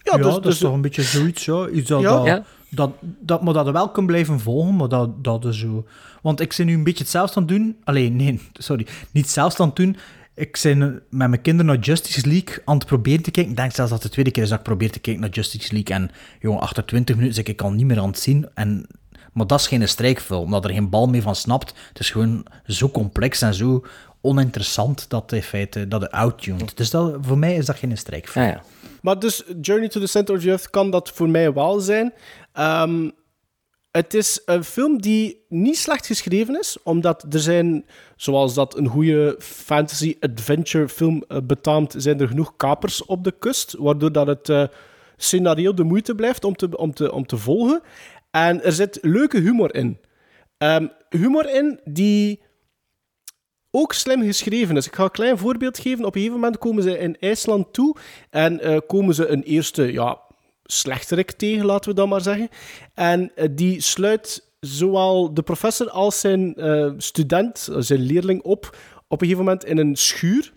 Ja, dus, dat dus- is toch een beetje zoiets, ja. Iets dat, Ja. dat, Ja. dat, dat, maar dat je wel kan blijven volgen, maar dat, dat is zo... Want ik ben nu een beetje hetzelfde aan het doen. Alleen, nee, sorry. Niet hetzelfde aan het doen. Ik ben met mijn kinderen naar Justice League aan het proberen te kijken. Ik denk zelfs dat het de tweede keer is dat ik probeer te kijken naar Justice League. En jongen, achter 20 minuten zit ik al niet meer aan het zien. En, maar dat is geen strijkfilm, omdat er geen bal mee van snapt. Het is gewoon zo complex en zo oninteressant dat in feite dat het outtuned. Dus dat, voor mij is dat geen strijkfilm. Ah, ja. Maar dus Journey to the Center of the Earth kan dat voor mij wel zijn. Ehm, het is een film die niet slecht geschreven is, omdat er zijn, zoals dat een goede fantasy-adventure film eh, betaamt, zijn er genoeg kapers op de kust, waardoor dat het eh, scenario de moeite blijft om te, om, te, om te volgen. En er zit leuke humor in. Ehm, humor in die ook slim geschreven is. Ik ga een klein voorbeeld geven. Op een gegeven moment komen ze in IJsland toe en eh, komen ze een eerste ja, slechterik tegen, laten we dat maar zeggen. En eh, die sluit zowel de professor als zijn eh, student, zijn leerling, op op een gegeven moment in een schuur.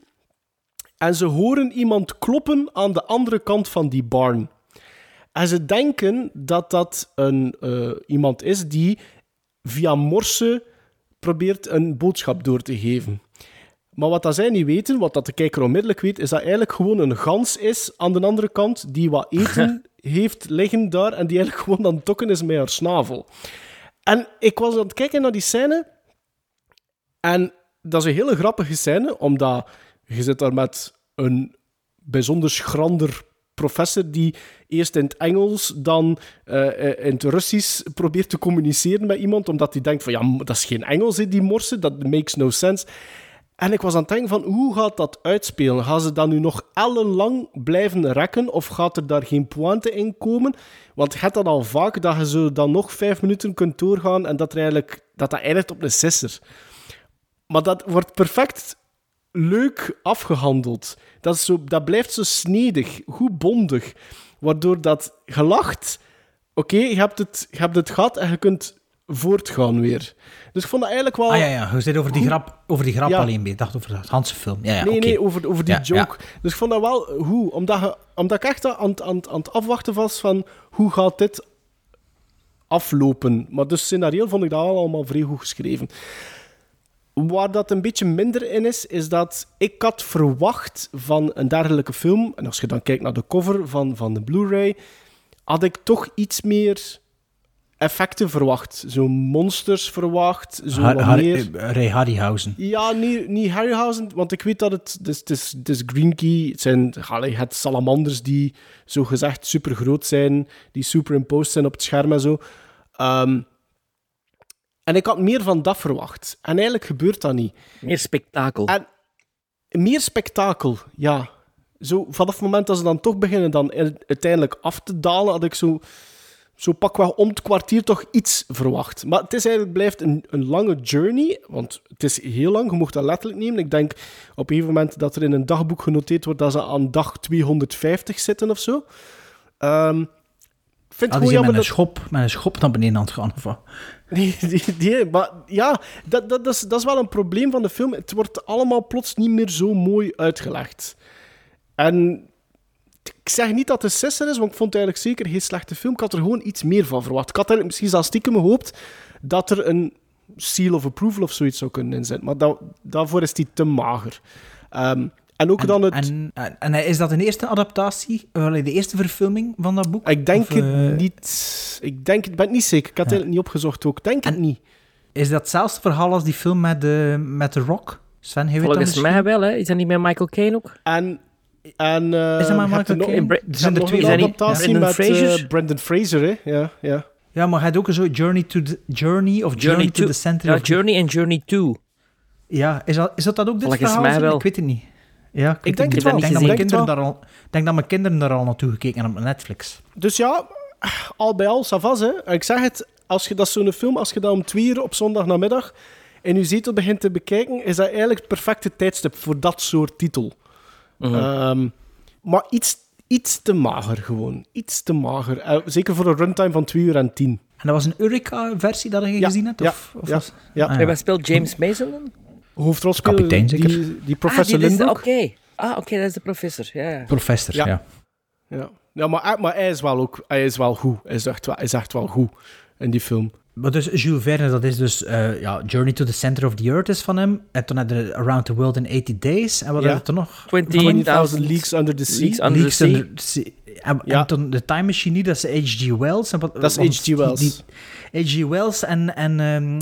En ze horen iemand kloppen aan de andere kant van die barn. En ze denken dat dat een, iemand is die via morse probeert een boodschap door te geven. Maar wat dat zij niet weten, wat dat de kijker onmiddellijk weet, is dat eigenlijk gewoon een gans is aan de andere kant die wat eten heeft liggen daar en die eigenlijk gewoon aan het tokken is met haar snavel. En ik was aan het kijken naar die scène en dat is een hele grappige scène, omdat je zit daar met een bijzonder schrander professor die eerst in het Engels, dan eh, eh, in het Russisch probeert te communiceren met iemand, omdat hij denkt van, ja, dat is geen Engels, hè, die morse, dat makes no sense. En ik was aan het denken van, hoe gaat dat uitspelen? Gaan ze dan nu nog ellenlang blijven rekken, of gaat er daar geen pointe in komen? Want hebt dat al vaak, dat je zo dan nog vijf minuten kunt doorgaan, en dat er eigenlijk, dat, dat eindigt op een sisser. Maar dat wordt perfect leuk afgehandeld. Dat, is zo, dat blijft zo snedig, goed bondig. Waardoor dat gelacht... Oké, je, hebt het, je hebt het gehad en je kunt voortgaan weer. Dus ik vond dat eigenlijk wel... Ah ja, ja, je zit over die Goed. grap, over die grap Ja. alleen bij. Ik dacht over de Hanse film. Ja, ja, nee, nee, over, over die Ja, joke. Dus ik vond dat wel hoe, omdat, je, omdat ik echt aan, het- aan, aan het afwachten was van hoe gaat dit aflopen. Maar dus scenario vond ik dat wel allemaal vrij goed geschreven. Waar dat een beetje minder in is, is dat ik had verwacht van een dergelijke film, en als je dan kijkt naar de cover van, van de Blu-ray, had ik toch iets meer effecten verwacht. Zo monsters verwacht, zo Har- wat Har- meer... Ray Harryhausen. Ja, niet, niet Harryhausen, want ik weet dat het... Het is, het is, het is Green Key, het zijn het salamanders die zogezegd super groot zijn, die superimposed zijn op het scherm en zo. Ehm, en ik had meer van dat verwacht. En eigenlijk gebeurt dat niet. Meer spektakel. En meer spektakel, ja. Zo, vanaf het moment dat ze dan toch beginnen dan uiteindelijk af te dalen, had ik zo, zo pakweg om het kwartier toch iets verwacht. Maar het is eigenlijk, blijft een, een lange journey, want het is heel lang, je mocht dat letterlijk nemen. Ik denk op een gegeven moment dat er in een dagboek genoteerd wordt dat ze aan dag 250 zitten of zo. Ehm, vind het gewoon met een, dat... schop, met een schop naar beneden aan het gaan. Of die, die, maar ja, dat, dat, dat, is, dat is wel een probleem van de film. Het wordt allemaal plots niet meer zo mooi uitgelegd. En ik zeg niet dat het sisser is, want ik vond het eigenlijk zeker geen slechte film. Ik had er gewoon iets meer van verwacht. Ik had eigenlijk misschien zelfs stiekem gehoopt dat er een seal of approval of zoiets zou kunnen inzetten. Maar dat, daarvoor is die te mager. Ehm, en ook dan het... En, en, en is dat een eerste adaptatie, eh, de eerste verfilming van dat boek? ik denk Of, het eh, niet... Ik denk het, ben het niet zeker. Ik had het niet opgezocht ook. Ik denk het niet. Is dat hetzelfde verhaal als die film met de, met The Rock? Sven, dat Volgens misschien? mij wel, hè. Is dat niet met Michael Caine ook? En... En, eh, Is dat maar er Michael nog- Caine? Er zijn er twee. dat adaptatie Brendan met Fraser? eh, Brendan Fraser, hè? Ja, ja. Ja, maar hij had ook zo Journey to the Journey of Journey, to, the Center Ja, of Journey en Journey 2. Ja, is dat, is dat, dat ook dit Volgens verhaal? mij zo? wel. Ik weet het niet. Ja, Ik denk het wel. Ik denk, dat Ik mijn denk kinderen daar al, denk dat mijn kinderen daar al naartoe gekeken hebben op Netflix. Dus ja, al bij al, savas hè. Ik zeg het, als je, dat is zo'n film, als je dat om twee uur op zondag namiddag in je zetel begint te bekijken, is dat eigenlijk het perfecte tijdstip voor dat soort titel. Mhm. Ehm, maar iets, iets te mager gewoon. Iets te mager. Eh, zeker voor een runtime van 2 uur en 10. En dat was een Eureka-versie dat je Ja, gezien hebt? ja, Of, of ja, was- ja. Ah, En wat speelt James Mason dan? Hoofdrolspeler, Kapitein, zeker? Die, die professor ah, die is de- Lindbergh. Oké. Ah, oké, dat is de professor. Ja, ja. Professor, Ja. ja. Ja, ja maar, hij- maar hij is wel ook hij is wel goed. Hij is echt wel, hij is echt wel goed in die film. Maar dus Jules Verne, dat is dus eh, ja, Journey to the Center of the Earth is van hem. En toen had je Around the World in 80 Days. En wat Ja. had er nog? 20.000 Leagues Under the Sea. Leagues Under the Sea. Under the Sea. En, Ja. en toen de Time Machine, niet, dat is H.G. Wells. En wat, Dat is H.G. Wells. die- H.G. Wells en... en ehm,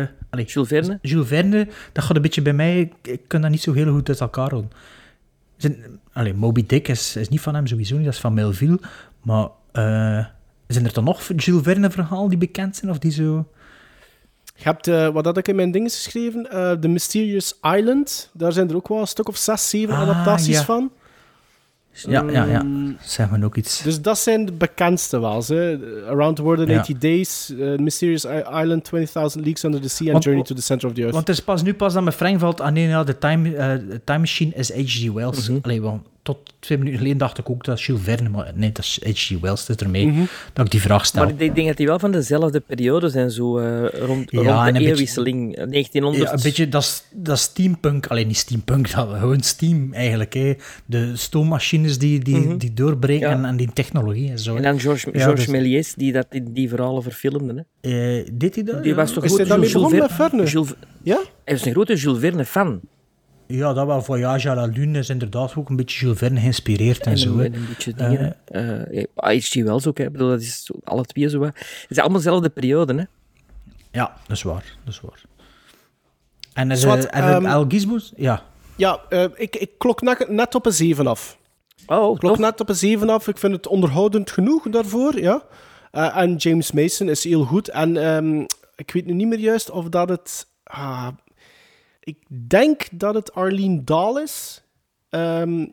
eh, allee, Jules Verne. Jules Verne, dat gaat een beetje bij mij... Ik, ik kan dat niet zo heel goed uit elkaar houden. Zijn, allee, Moby Dick is, is niet van hem, sowieso niet. Dat is van Melville. Maar eh, zijn er dan nog Jules Verne verhalen die bekend zijn? Of die zo... Je hebt, eh, wat had ik in mijn dingen geschreven? eh The Mysterious Island. Daar zijn er ook wel een stuk of zes, zeven Ah, adaptaties ja. van. Ja, ja, ja. Mm, Zeg maar ook iets. Dus dat zijn de bekendste wel. Hè. Around the World in Ja. 80 Days, eh, Mysterious Island, 20.000 Leagues Under the Sea en Journey to the Center of the Earth. Want het is pas nu pas dat mijn Frank valt. Ah nee, ja, de time, eh, time Machine is H.G. Wells. Mhm. Allee, want tot twee minuten geleden dacht ik ook dat is Jules Verne, maar nee, dat is H.G. Wells. Is ermee Mhm. dat ik die vraag stel. Maar ik denk dat die wel van dezelfde periode zijn, zo eh, rond, Ja, rond de een beetje- eeuwwisseling. eh, 1900. Ja, een beetje, dat is, dat is steampunk. Alleen niet steampunk, dat, gewoon steam eigenlijk. Hè. De stoommachines die, die, Mhm. die doorbreken Ja. en, en die technologie en zo. En dan Georges Ja, Georges dus- Méliès, die dat, die, die verhalen verfilmde. Hè. Eh, deed hij dat? Die was toch Is goed? hij daarmee Jules begonnen met Verne- Verne? Jules- Ja? Hij was een grote Jules Verne-fan. Ja, dat wel. Voyage à la Lune is inderdaad ook een beetje Jules Verne geïnspireerd en, En zo. en een beetje dingen. eh ja, H.G. Wells ook, hè. Ik bedoel, dat is alle twee zo. hè. Het is allemaal dezelfde periode. Hè. Ja, dat is waar. Dat is waar. En is, ehm, El Gizmo? Ja. Ja, eh, ik, ik klok net, net op een 7 af. Oh, klok tof. net op een 7 af. Ik vind het onderhoudend genoeg daarvoor, ja. Eh, en James Mason is heel goed. En ehm, ik weet nu niet meer juist of dat het... ah, ik denk dat het Arlene Dahl is. Ehm,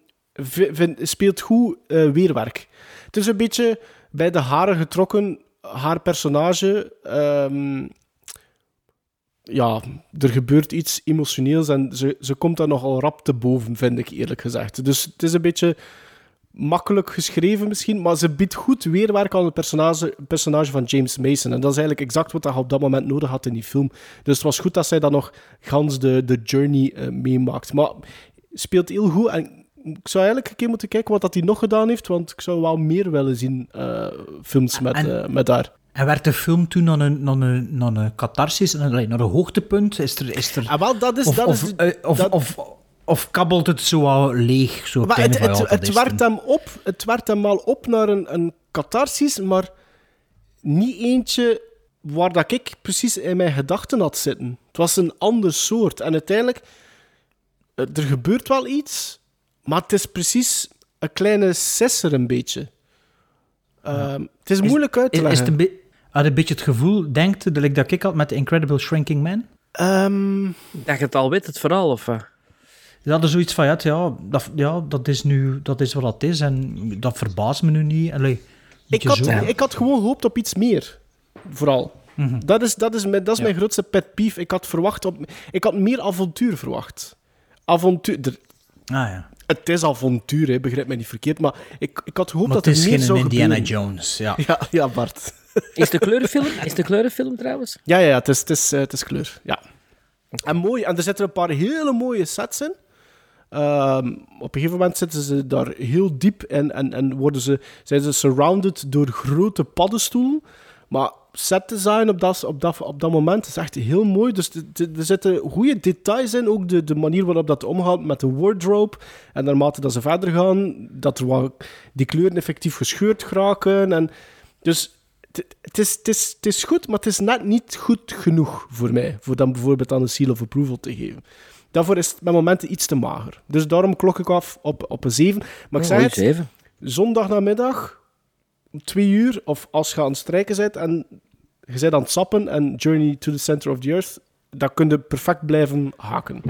speelt goed eh, weerwerk. Het is een beetje bij de haren getrokken, haar personage. ehm, ja, er gebeurt iets emotioneels en ze, ze komt daar nogal rap te boven, vind ik eerlijk gezegd. Dus het is een beetje makkelijk geschreven misschien, maar ze biedt goed weerwerk aan het personage, personage van James Mason. En dat is eigenlijk exact wat hij op dat moment nodig had in die film. Dus het was goed dat zij dan nog gans de, de journey eh, meemaakt. Maar speelt heel goed en ik zou eigenlijk een keer moeten kijken wat dat hij nog gedaan heeft, want ik zou wel meer willen zien eh, films met, En- eh, met haar. En werd de film toen naar een, naar een, naar een catharsis, naar een, hoogtepunt? Is er, is er, Ah, wel, dat is... of, dat of, is of, of, of kabbelt het zo al leeg? Zo Maar het het, het, het, hem op, het hem wel op naar een, een catharsis, maar niet eentje waar dat ik precies in mijn gedachten had zitten. Het was een ander soort. En uiteindelijk, eh, er gebeurt wel iets, maar het is precies een kleine sisser een beetje. Ehm, het is moeilijk uit te Is, is leggen. het een, had een beetje het gevoel, denkt dat ik dat ik had met The Incredible Shrinking Man? Ehm, Dat je het al weet, het verhaal, of? Ja, er zoiets van, ja, het- ja, dat, ja dat, is nu, dat is wat het is en dat verbaast me nu niet. Allee, ik, had, zo. ik had gewoon gehoopt op iets meer. Vooral. Mhm. Dat is, dat is, mijn, dat is Ja. mijn grootste pet peeve. Ik had, verwacht op, ik had meer avontuur verwacht. Avontuur... er- Ah ja. het is avontuur, hè, begrijp mij niet verkeerd. Maar ik, ik had gehoopt Maar dat het er is meer geen zou Indiana gebeuren. Jones, ja. Ja, ja, Bart. Is de kleurenfilm, is de kleurenfilm trouwens? Ja, ja, ja het, is, het, is, eh, het is kleur. Ja. En mooi. En er zitten een paar hele mooie sets in. Ehm, op een gegeven moment zitten ze daar heel diep en, en, en worden ze, zijn ze surrounded door grote paddenstoelen. Maar set design op dat, op dat, op dat moment is echt heel mooi. Dus er zitten goede details in. Ook de, de manier waarop dat omgaat met de wardrobe. En naarmate dat ze verder gaan, dat die kleuren effectief gescheurd geraken. En dus het- is, is, het is goed, maar het is net niet goed genoeg voor mij. Voor dan bijvoorbeeld aan een seal of approval te geven. Daarvoor is het met momenten iets te mager. Dus daarom klok ik af op, op een 7. Maar ik zeg Oh, het, zeven. zondagnamiddag om twee uur, of als je aan het strijken bent en je bent aan het sappen en Journey to the Center of the Earth, dan kun je perfect blijven haken.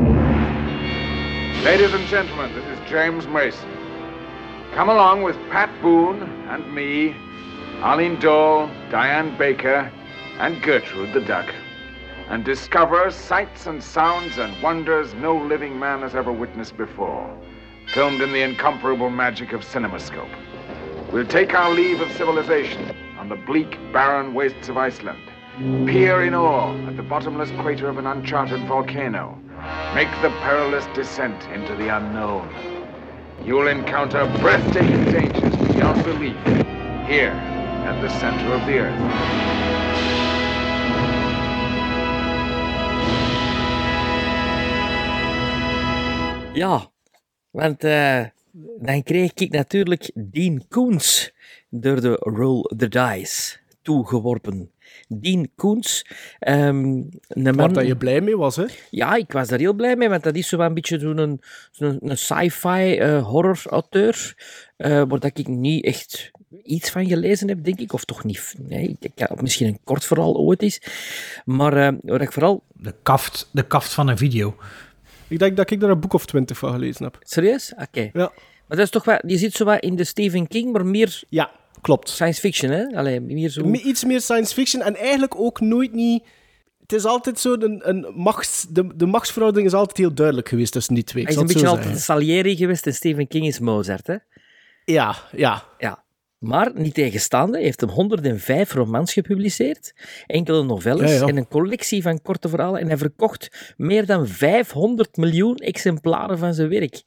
Ladies and gentlemen, this is James Mason. Come along with Pat Boone and me, Arlene Dole, Diane Baker, and Gertrude the Duck, and discover sights and sounds and wonders no living man has ever witnessed before, filmed in the incomparable magic of CinemaScope. We'll take our leave of civilization on the bleak, barren wastes of Iceland, peer in awe at the bottomless crater of an uncharted volcano, make the perilous descent into the unknown. You'll encounter breathtaking dangers beyond belief here at the center of the earth. Ja, want eh, dan kreeg ik natuurlijk Dean Koens door de Roll the Dice toegeworpen. Dean Koens, ehm, een man... Waar dat je blij mee was, hè? Ja, ik was daar heel blij mee, want dat is zo een beetje zo'n een, zo'n een sci-fi eh, horror-auteur, eh, waar dat ik niet echt iets van gelezen heb, denk ik. Of toch niet. Nee, ik, ja, misschien een kort verhaal ooit is. Maar eh waar ik vooral... De kaft, de kaft van een video. Ik denk dat ik daar een boek of twintig van gelezen heb. Serieus? Oké. Ja. Maar dat is toch wel... Je zit zo wat in de Stephen King, maar meer... Ja, klopt. Science fiction, hè? Allee, meer zo... Iets meer science fiction en eigenlijk ook nooit niet... Het is altijd zo, een, een machts, de, de machtsverhouding is altijd heel duidelijk geweest tussen die twee. Hij is een beetje altijd. Salieri geweest en Stephen King is Mozart, hè? Ja, ja. Ja. Maar niet tegenstaande heeft hem 105 romans gepubliceerd, enkele novelles Ja, ja. en een collectie van korte verhalen. En hij verkocht meer dan 500 miljoen exemplaren van zijn werk.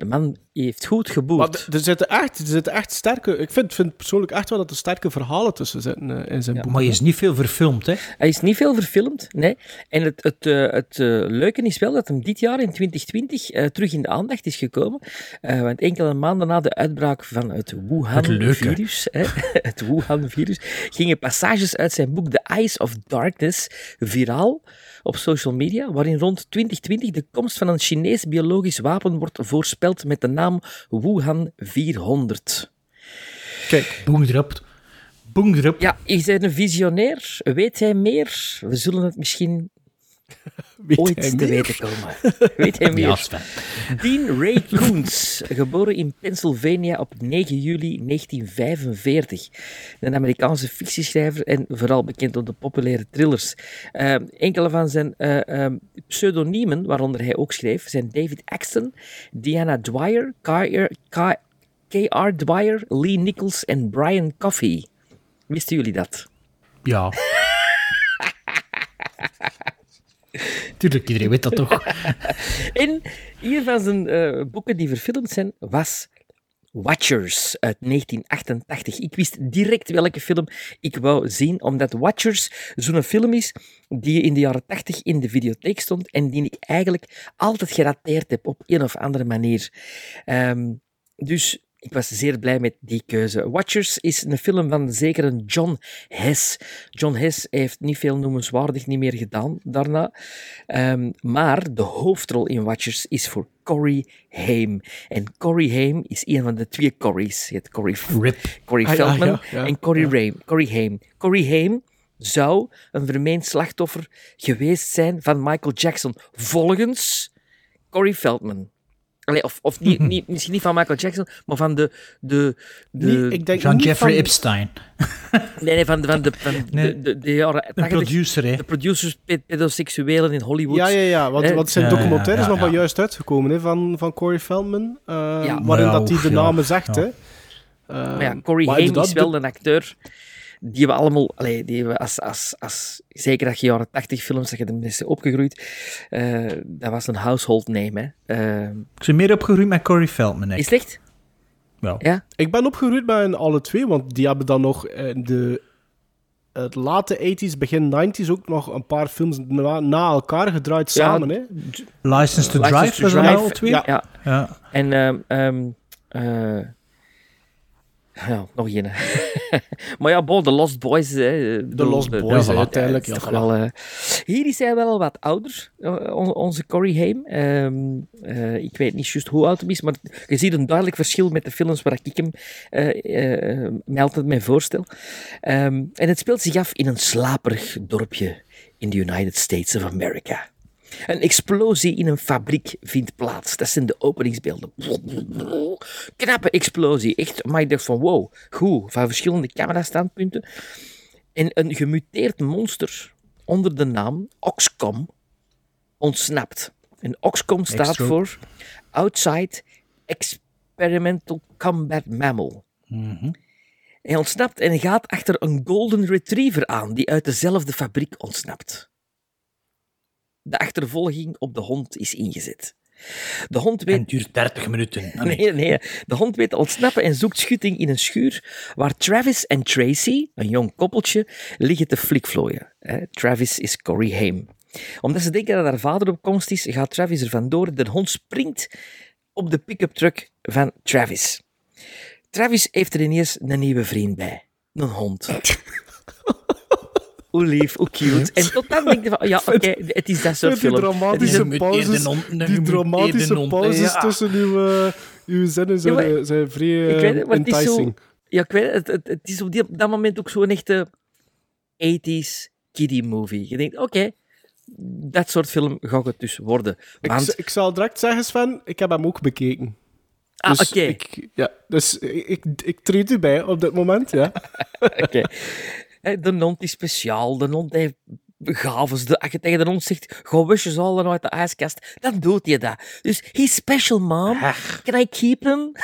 De man heeft goed d- er zitten echt, er zitten echt sterke... Ik vind, vind persoonlijk echt wel dat er sterke verhalen tussen zitten eh, in zijn boek. Maar je is niet veel verfilmd, hè? Hij is niet veel verfilmd, nee. En het, het, eh, het eh, leuke is wel dat hem dit jaar, in 2020, eh, terug in de aandacht is gekomen. Eh, want enkele maanden na de uitbraak van het. Wuhan-virus, hè, het Wuhan-virus, gingen passages uit zijn boek The Eyes of Darkness viraal op social media, waarin rond 2020 de komst van een Chinees biologisch wapen wordt voorspeld met de naam Wuhan 400. Kijk. Boem erop. Boem erop. Ja, is hij een visionair? Weet hij meer? We zullen het misschien Weet ooit te weten komen. Weet hij meer? Dean Ray Koons, geboren in Pennsylvania op 9 juli 1945. Een Amerikaanse fictieschrijver en vooral bekend door de populaire thrillers. Eh, enkele van zijn eh, eh, pseudoniemen, waaronder hij ook schreef, zijn David Axton, Diana Dwyer, K.R. Dwyer, Lee Nichols en Brian Coffey. Wisten jullie dat? Ja. Tuurlijk, iedereen weet dat toch? En een van zijn eh, boeken die verfilmd zijn was Watchers uit 1988. Ik wist direct welke film ik wou zien, omdat Watchers zo'n film is die in de jaren 80 in de videotheek stond en die ik eigenlijk altijd gerateerd heb op een of andere manier. Ehm, dus ik was zeer blij met die keuze. Watchers is een film van zeker een John Hess. John Hess heeft niet veel noemenswaardig niet meer gedaan daarna. Ehm, maar de hoofdrol in Watchers is voor Corey Haim. En Corey Haim is een van de twee Corys. Je hebt Corey, Rip. Corey Ah, ja, Feldman ja, ja, en Corey. Haim. Corey Haim. Corey Haim zou een vermeend slachtoffer geweest zijn van Michael Jackson, volgens Corey Feldman. Allee, of of niet, niet, misschien niet van Michael Jackson, maar van de... de, de Nee, ik denk John niet Jeffrey van- Epstein. nee, nee, van, de- van, de, van Nee. de, de, de jaren Een 80. producer, hè? De producers, pe- pedoseksuelen in Hollywood. Ja, ja, ja. Want, Eh, want zijn Ja, ja, documentaire is ja, nog maar ja. juist uitgekomen hè, van, van Corey Feldman. eh, Ja. waarin Ja, dat hij de ja, namen zegt. ja. Hè. Eh, Maar ja, Corey maar Haim is wel een acteur die we allemaal, allee, die we als, als, als, zeker dat je jaren 80 films, dat je de mensen opgegroeid, eh, dat was een household name. Hè. Eh, Ik ben meer opgegroeid met Corey Feldman. is Ik. het echt? Ja. Ja? Ik ben opgegroeid bij hen alle twee, want die hebben dan nog in de het late 80s, begin 90s ook nog een paar films na, na elkaar gedraaid Ja, samen. Hè? License to License Drive, to was Drive, al twee? ja. Ja. Ja. En ehm ehm eh, ja, nog één. maar ja, bon, The Lost Boys. Hè, The Lost Boys, ja, voilà. uiteindelijk. Ja, wel, eh, hier is hij wel wat ouder, eh, on- onze Corey Haim. Ehm, eh, ik weet niet juist hoe oud hij is, maar je ziet een duidelijk verschil met de films waar ik hem eh, eh, mij altijd mee voorstel. Ehm, en het speelt zich af in een slaperig dorpje in de United States of America. Een explosie in een fabriek vindt plaats. Dat zijn de openingsbeelden. Knappe explosie. Echt, maar ik dacht van wow, goed, van verschillende camerastandpunten. En een gemuteerd monster onder de naam Oxcom ontsnapt. En Oxcom staat Extra. voor Outside Experimental Combat Mammal. Hij ontsnapt en gaat achter een golden retriever aan die uit dezelfde fabriek ontsnapt. De achtervolging op de hond is ingezet. De hond weet... En duurt 30 minuten. Nee. Nee, nee. De hond weet te ontsnappen en zoekt schutting in een schuur waar Travis en Tracy, een jong koppeltje, liggen te flikvlooien. Travis is Corey Haim. Omdat ze denken dat haar vader op komst is, gaat Travis er vandoor. De hond springt op de pick-up truck van Travis. Travis heeft er ineens een nieuwe vriend bij. Een hond. Hoe lief, hoe cute. En tot dan denk je van, ja, oké, het is dat soort Met die film. dramatische pauzes, die dramatische pauzes tussen uw, eh, uw zinnen zijn, Ja, maar- eh, zijn vrij eh, Ik weet het, maar het is zo... enticing. Ja, ik weet het, het, is op, die, op dat moment ook zo'n echte 80s kiddie movie. Je denkt, oké, dat soort film gaat het dus worden. Ik, Want, ik zal direct zeggen, Sven, ik heb hem ook bekeken. ah, Dus oké, ik, ja, dus ik, ik, ik treed u bij op dit moment, ja. oké. De hond is speciaal, de hond heeft gaves. De, als je tegen de hond zegt, ga wisjes halen uit de ijskast, dan doet hij dat. Dus, he's special, mom. Can I keep him?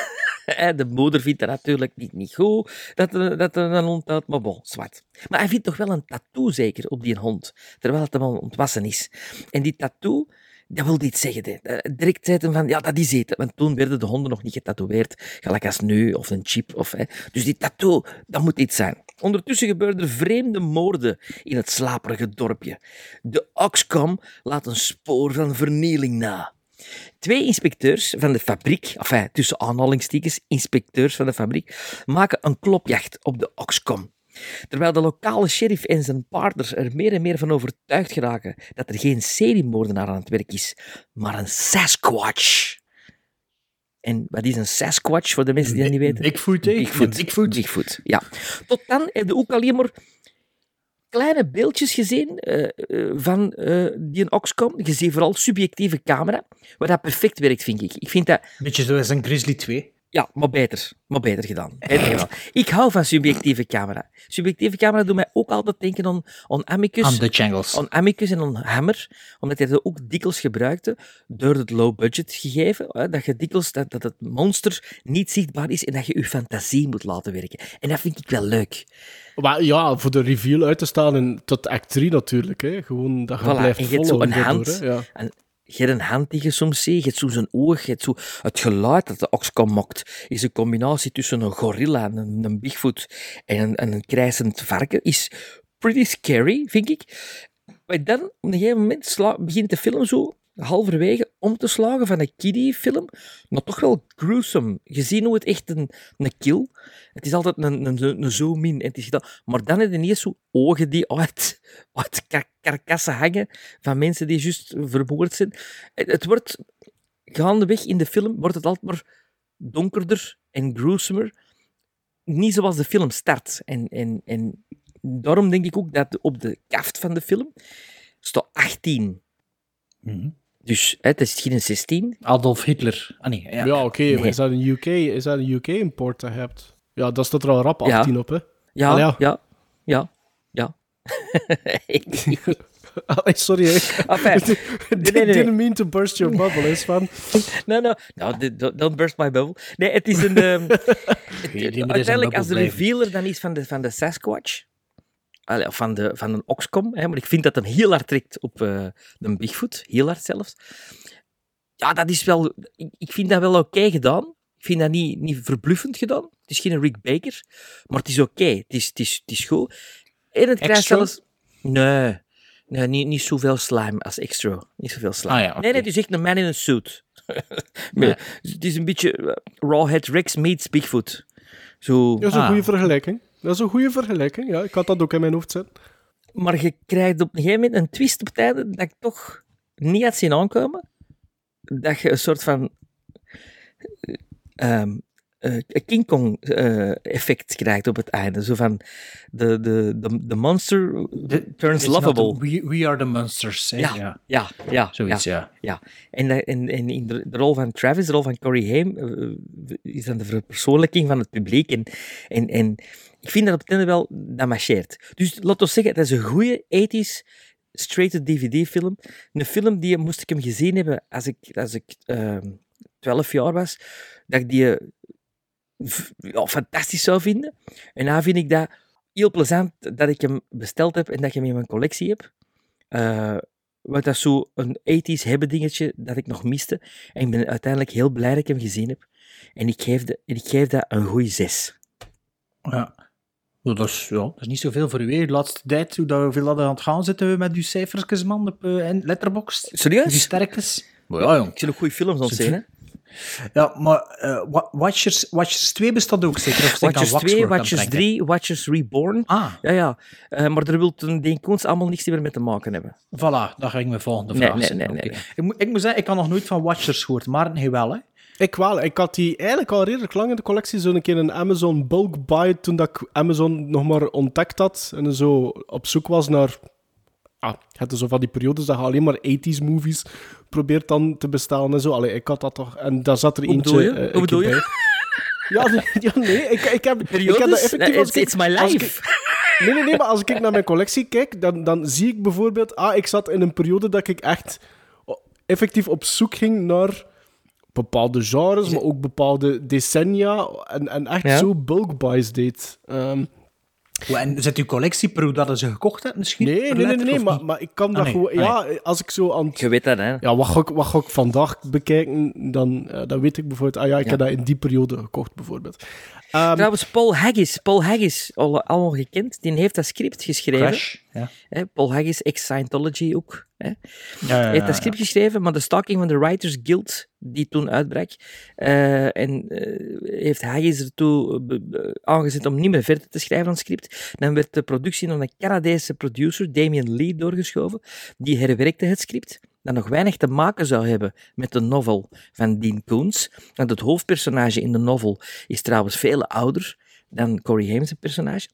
De moeder vindt dat natuurlijk niet, niet goed, dat, er- dat een hond uit, maar bon, zwart. Maar hij vindt toch wel een tattoo zeker op die hond, terwijl het hem al ontwassen is. En die tattoo, dat wil iets zeggen. Hè. Eh, Direct zei hij van, ja, dat is het. Want toen werden de honden nog niet getatoeëerd, gelijk als nu, of een chip. Of, hè. Dus die tattoo, dat moet iets zijn. Ondertussen gebeuren er vreemde moorden in het slaperige dorpje. De Oxcom laat een spoor van vernieling na. Twee inspecteurs van de fabriek, enfin, tussen aanhalingstekens, inspecteurs van de fabriek, maken een klopjacht op de Oxcom. Terwijl de lokale sheriff en zijn partners er meer en meer van overtuigd geraken dat er geen seriemoordenaar aan het werk is, maar een Sasquatch. En wat is een Sasquatch, voor de mensen die dat niet weten? Bigfoot, hè? Bigfoot. Bigfoot. Bigfoot, ja. Tot dan heb je ook alleen maar kleine beeldjes gezien eh, eh, van eh, die een Oxcom. Je ziet vooral subjectieve camera, waar dat perfect werkt, vind ik. Ik vind dat Beetje zoals een Grizzly 2. Ja, maar beter. Maar beter gedaan. Beter gedaan. Ik hou van subjectieve camera. Subjectieve camera doet mij ook altijd denken aan, aan Amicus. Aan de Jangles. Aan Amicus en aan Hammer, omdat hij dat ook dikwijls gebruikte, door het low budget gegeven, hè, dat je dikwijls, dat, dat het monster niet zichtbaar is en dat je je fantasie moet laten werken. En dat vind ik wel leuk. Maar ja, voor de reveal uit te staan en tot act 3 natuurlijk. Hè. Gewoon dat je Voilà, blijft en je hebt hand. hè. Ja. En je hebt een hand die je soms ziet, je zijn oog, je zo het geluid dat de oxcom maakt. Is een combinatie tussen een gorilla en een, een bigfoot en een, en een krijsend varken. Is pretty scary, vind ik. Maar dan, op een gegeven moment, begint de film zo halverwege om te slagen van een kiddie-film, maar toch wel gruesome. Je ziet hoe het echt een, een kill. Het is altijd een, een, een zoom-in. het is gedaan. Maar dan heb je ineens zo ogen die uit, uit kar- karkassen hangen van mensen die juist vermoord zijn. Het, het wordt, gaandeweg in de film, wordt het altijd maar donkerder en gruesomer. Niet zoals de film start. En, en, en daarom denk ik ook dat op de kaft van de film staat 18. Dus hè, het is geen 16. Adolf Hitler. Ah nee, ja. Ja, oké, maar Nee. is dat een UK, is dat een UK import dat je hebt? Ja, dat staat er al rap 18 op, hè? Ja, Allee, ja. ja, ja, ja. Allee, sorry, hè. Enfin, nee, nee, nee. Didn't mean to burst your bubble, is van. No, no, no, d- d- don't burst my bubble. Nee, het is een... ehm, het- zijn uiteindelijk, als de revealer dan is van de, van de Sasquatch, van, de, van een Oxcom, hè, maar ik vind dat hem heel hard trekt op eh de Bigfoot, heel hard zelfs. Ja, dat is wel... Ik, ik vind dat wel oké gedaan. Ik vind dat niet, niet verbluffend gedaan. Het is geen Rick Baker, maar het is oké. Het, is, het, is, het is goed. En het krijgt zelfs... Nee, nee niet, niet zoveel slime als extra. Niet zoveel slime. Ah ja. Nee, nee, het is echt een man in een suit. Maar Het is een beetje eh, Rawhead Rex meets Bigfoot. Zo. Dat is een Ah. goede vergelijking. Dat is een goede vergelijking, ja. Ik had dat ook in mijn hoofd zitten. Maar je krijgt op een gegeven moment een twist op het einde dat ik toch niet had zien aankomen. Dat je een soort van... ehm, eh, een King Kong eh, effect krijgt op het einde. Zo van, de, de, de, de monster turns lovable. the- we, we are the monsters. hè? Ja, ja. ja, ja. Zoiets, ja. ja. En, en, en in de, de rol van Travis, de rol van Corey Haim, is dan de verpersoonlijking van het publiek. En, en, en ik vind dat op het einde wel, dat marcheert. Dus laten we zeggen, dat is een goede 80s straight-to-DVD film. Een film die, moest ik hem gezien hebben als ik, als ik ehm 12 jaar was, dat ik die eh, ja, fantastisch zou vinden. En dan vind ik dat heel plezant dat ik hem besteld heb en dat ik hem in mijn collectie heb. Eh, wat dat zo een 80s hebben dingetje dat ik nog miste. En ik ben uiteindelijk heel blij dat ik hem gezien heb. En ik geef, de, ik geef dat een goede 6. Ja. Ja, Dat is, ja, dat is niet zoveel voor u. hè. De laatste tijd, hoe dat, hoeveel hadden aan het gaan zitten met uw cijfertjes, man, op uh, Letterboxd. Serieus? Die sterktes. Maar ja, jong. Ik zie nog goede films ontzien, hè? Ja, maar eh, Wa- Watchers, Watchers 2 bestaat ook zeker? Of aan Watchers Waxwork 2, aan het Watchers denken? 3, Watchers Reborn. Ah. Ja, ja. Eh, maar daar wil een Deen Koens allemaal niks meer mee te maken hebben. Voilà, dat ging mijn volgende Nee, vraag nee, zijn. nee, nee, nee. Ik, moet, ik moet zeggen, ik had nog nooit van Watchers gehoord, maar hij wel, hè. Ik wel. Ik had die eigenlijk al redelijk lang in de collectie. Zo'n keer een Amazon bulk buy toen dat ik Amazon nog maar ontdekt had. En zo op zoek was naar... Ah, je had zo van die periodes dat je alleen maar 80s movies probeert dan te bestellen en zo. Allee, ik had dat toch... En daar zat er Hoe eentje... je? eh, Hoe bedoel je? bij. Ja, nee, ja, nee. Ik, ik, heb, ik heb dat effectief... als It's, ik- it's my als ik- life. Nee, nee, nee, maar als ik naar mijn collectie kijk, dan, dan zie ik bijvoorbeeld... Ah, ik zat in een periode dat ik echt effectief op zoek ging naar bepaalde genres, maar ook bepaalde decennia. En, en echt Ja. zo bulk buys deed. Ehm, Hoe- En zit uw collectie per hoe dat ze gekocht hebt misschien? nee, nee, nee, nee, maar, maar ik kan Ah, dat nee. gewoon... Ah, nee. Ja, als ik zo aan het- Je weet dat, hè? Ja, wat ga ik, wat ga ik vandaag bekijken, dan, eh, dan weet ik bijvoorbeeld... Ah ja, ik Ja. heb dat in die periode gekocht, bijvoorbeeld. Ehm, Trouwens, Paul Haggis, Paul Haggis, al, allemaal gekend, die heeft dat script geschreven. Crash, ja. Paul Haggis, ex-Scientology ook. Hè. ja, Hij heeft dat script geschreven, maar de staking van de Writers Guild, die toen uitbrak, eh, en eh, heeft Haggis ertoe eh, aangezet om niet meer verder te schrijven aan het script. Dan werd de productie naar een Canadese producer, Damien Lee, doorgeschoven. Die herwerkte het script, dat nog weinig te maken zou hebben met de novel van Dean Koontz. Want het hoofdpersonage in de novel is trouwens veel ouder dan Corey Haim's personage.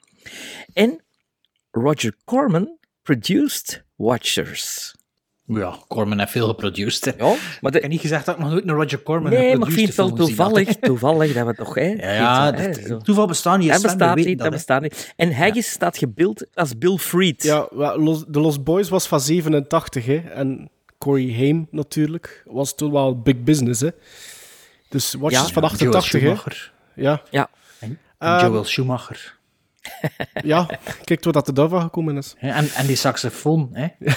En Roger Corman produced Watchers. Ja, Corman heeft veel geproduced. hè. Ja, maar de- Ik heb niet gezegd dat ik nog nooit een Roger Corman Nee, maar ik geproduceerde vind het wel had, toevallig, hè. toevallig dat we toch... Hè, Ja, ja, hè, dat- zo. toeval bestaat niet. Dat bestaat niet, dat hè. bestaat niet. En Haggis staat gebeeld als Bill Freed. Ja, Los, de Lost Boys was van 87, hè. En Corey Haim natuurlijk was toen wel big business, hè. Dus Watchers Ja. van Joel 88, hè. Schumacher. Ja. Ja. En Ehm, Joel Schumacher. Ja, kijk wat dat er daarvan gekomen is. En, en die saxofoon, hè.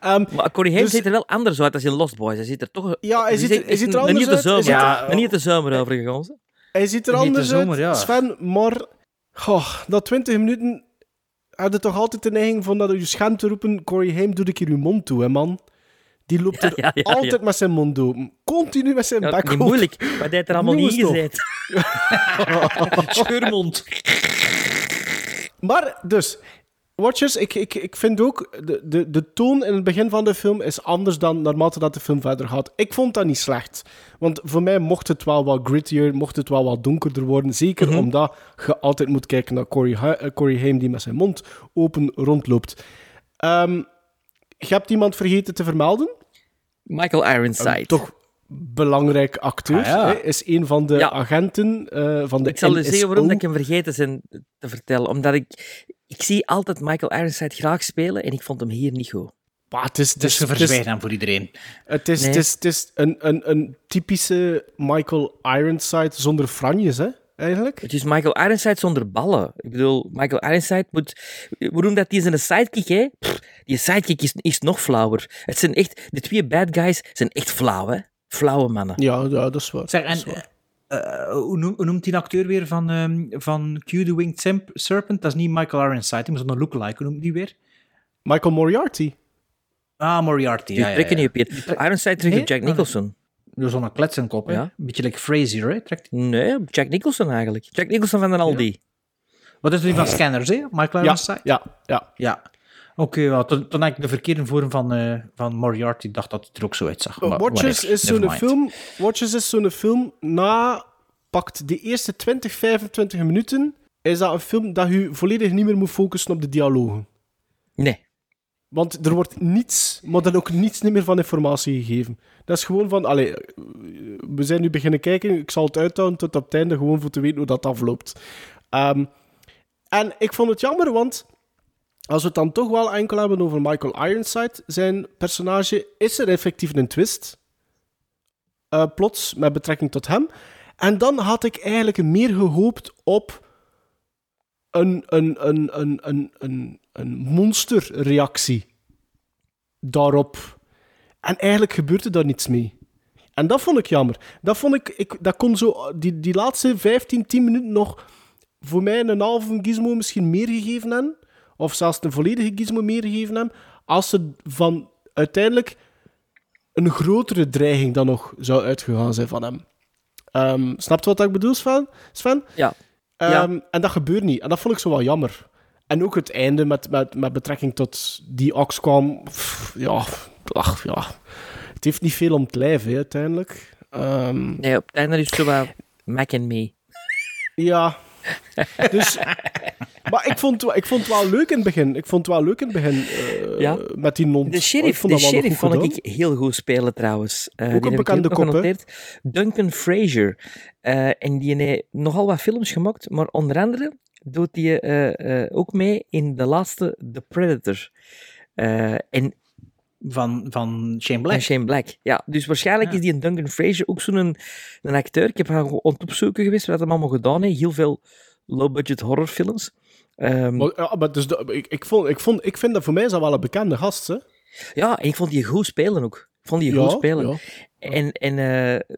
Ehm, Maar Corey Haim Dus- ziet er wel anders uit als in Lost Boys. Hij ziet er toch... Ja, hij ziet er- hij ziet er anders niet de uit. Zomer, ja, nog niet de zomer overgegaan. hè. Hij ziet er Niet de anders zomer, uit, ja. Sven, maar... Goh, na 20 minuten had je toch altijd de neiging van dat je scherm te roepen Corey Haim, doe ik hier uw mond toe, hè, man. Die loopt er ja, ja, altijd ja. met zijn mond open. Continu met zijn Ja, bek niet open. moeilijk, maar hij heeft er allemaal niet ingezet. Scheurmond. Maar dus, Watchers, ik, ik, ik vind ook, de, de, de toon in het begin van de film is anders dan naarmate dat de film verder gaat. Ik vond dat niet slecht. Want voor mij mocht het wel wat grittier, mocht het wel wat donkerder worden. Zeker Mhm. omdat je altijd moet kijken naar Corey, Ha- eh, Corey Haim die met zijn mond open rondloopt. Ehm, je hebt iemand vergeten te vermelden. Michael Ironside. Toch belangrijk acteur. Ah, ja. hè, is een van de Ja. agenten eh, van de Ik zal je NSO. zeggen waarom ik hem vergeten ben te vertellen. Omdat ik... Ik zie altijd Michael Ironside graag spelen en ik vond hem hier niet goed. Maar het is, het Dus is, het is- voor iedereen. Het is, Nee. het is, het is een, een, een typische Michael Ironside zonder franjes, hè? Eigenlijk. Het is Michael Ironside zonder ballen. Ik bedoel, Michael Ironside moet... Waarom dat die zijn sidekick, hè? Pff, die sidekick is, is nog flauwer. Het zijn echt... De twee bad guys zijn echt flauw, hè? Flauwe mannen. Ja, ja dat is waar. Zeg, en is waar. eh, eh, hoe, noem- hoe noemt die acteur weer van, ehm, van Q the Winged Serpent? Dat is niet Michael Ironside, die is een lookalike. Hoe noemt die weer? Michael Moriarty. Ah, Moriarty. Die Ja, ja, trekken ja. niet op je. Ironside trekt Nee? Jack Ah, Nicholson. Door zo'n kletsenkop? Ja. Een beetje like Frazier, hè? Trekt die. Nee, Jack Nicholson eigenlijk. Jack Nicholson van de Aldi. Wat is die van Scanners, hè? Michael Ja, Ironside? ja, ja. Ja. Oké, ja, toen, toen had ik de verkeerde vorm van, eh, van Moriarty dacht dat het er ook zo uitzag. Maar Watchers whatever, is zo'n film. Watchers is zo'n film. Na pakt de eerste 20, 25 minuten. Is dat een film dat je volledig niet meer moet focussen op de dialogen. Nee. Want er wordt niets, maar dan ook niets niet meer van informatie gegeven. Dat is gewoon van, allee, we zijn nu beginnen kijken, ik zal het uithouden tot op het einde, gewoon voor te weten hoe dat afloopt. Ehm, en ik vond het jammer, want als we het dan toch wel enkel hebben over Michael Ironside, zijn personage, is er effectief een twist. eh, plots, met betrekking tot hem. En dan had ik eigenlijk meer gehoopt op een, een, een, een, een, een, een monsterreactie daarop. En eigenlijk gebeurde daar niets mee. En dat vond ik jammer. Dat, vond ik, ik, dat kon zo, die, die laatste 15, 10 minuten nog voor mij een halve gizmo misschien meer gegeven hebben. Of zelfs een volledige gizmo meer gegeven hebben. Als er van uiteindelijk een grotere dreiging dan nog zou uitgegaan zijn van hem. Ehm snap je wat ik bedoel, Sven? Sven? Ja. Ehm, En dat gebeurt niet. En dat vond ik zo wel jammer. En ook het einde met, met, met betrekking tot die ox kwam. pff, ja, ach, ja. Het heeft niet veel om het lijf, hè, uiteindelijk. Ehm, Nee, op het einde is het zo wel Mac en me. ja. Dus, maar ik vond, het wel- ik vond het wel leuk in het begin. Ik vond het wel leuk in het begin eh, Ja. met die non. De sheriff, de sheriff vond ik heel goed spelen trouwens. Eh, Ook een heb ik bekende kop. Duncan Fraser. Eh, en die heeft nogal wat films gemaakt, maar onder andere doet hij ook mee in de laatste The Predator. En Van, van Shane Black. En Shane Black, ja. Dus waarschijnlijk Ja. is die een Duncan Fraser ook zo'n een, een acteur. Ik heb haar aan het opzoeken geweest wat hij allemaal gedaan heeft. Heel veel low-budget horrorfilms. Ehm, Maar, ja, maar dus de- ik, ik, vond, ik, vond, ik vind dat voor mij is dat wel een bekende gast, hè? ja, en ik vond die goed spelen ook. Ik vond die Ja, goed spelen. ja. En, en eh,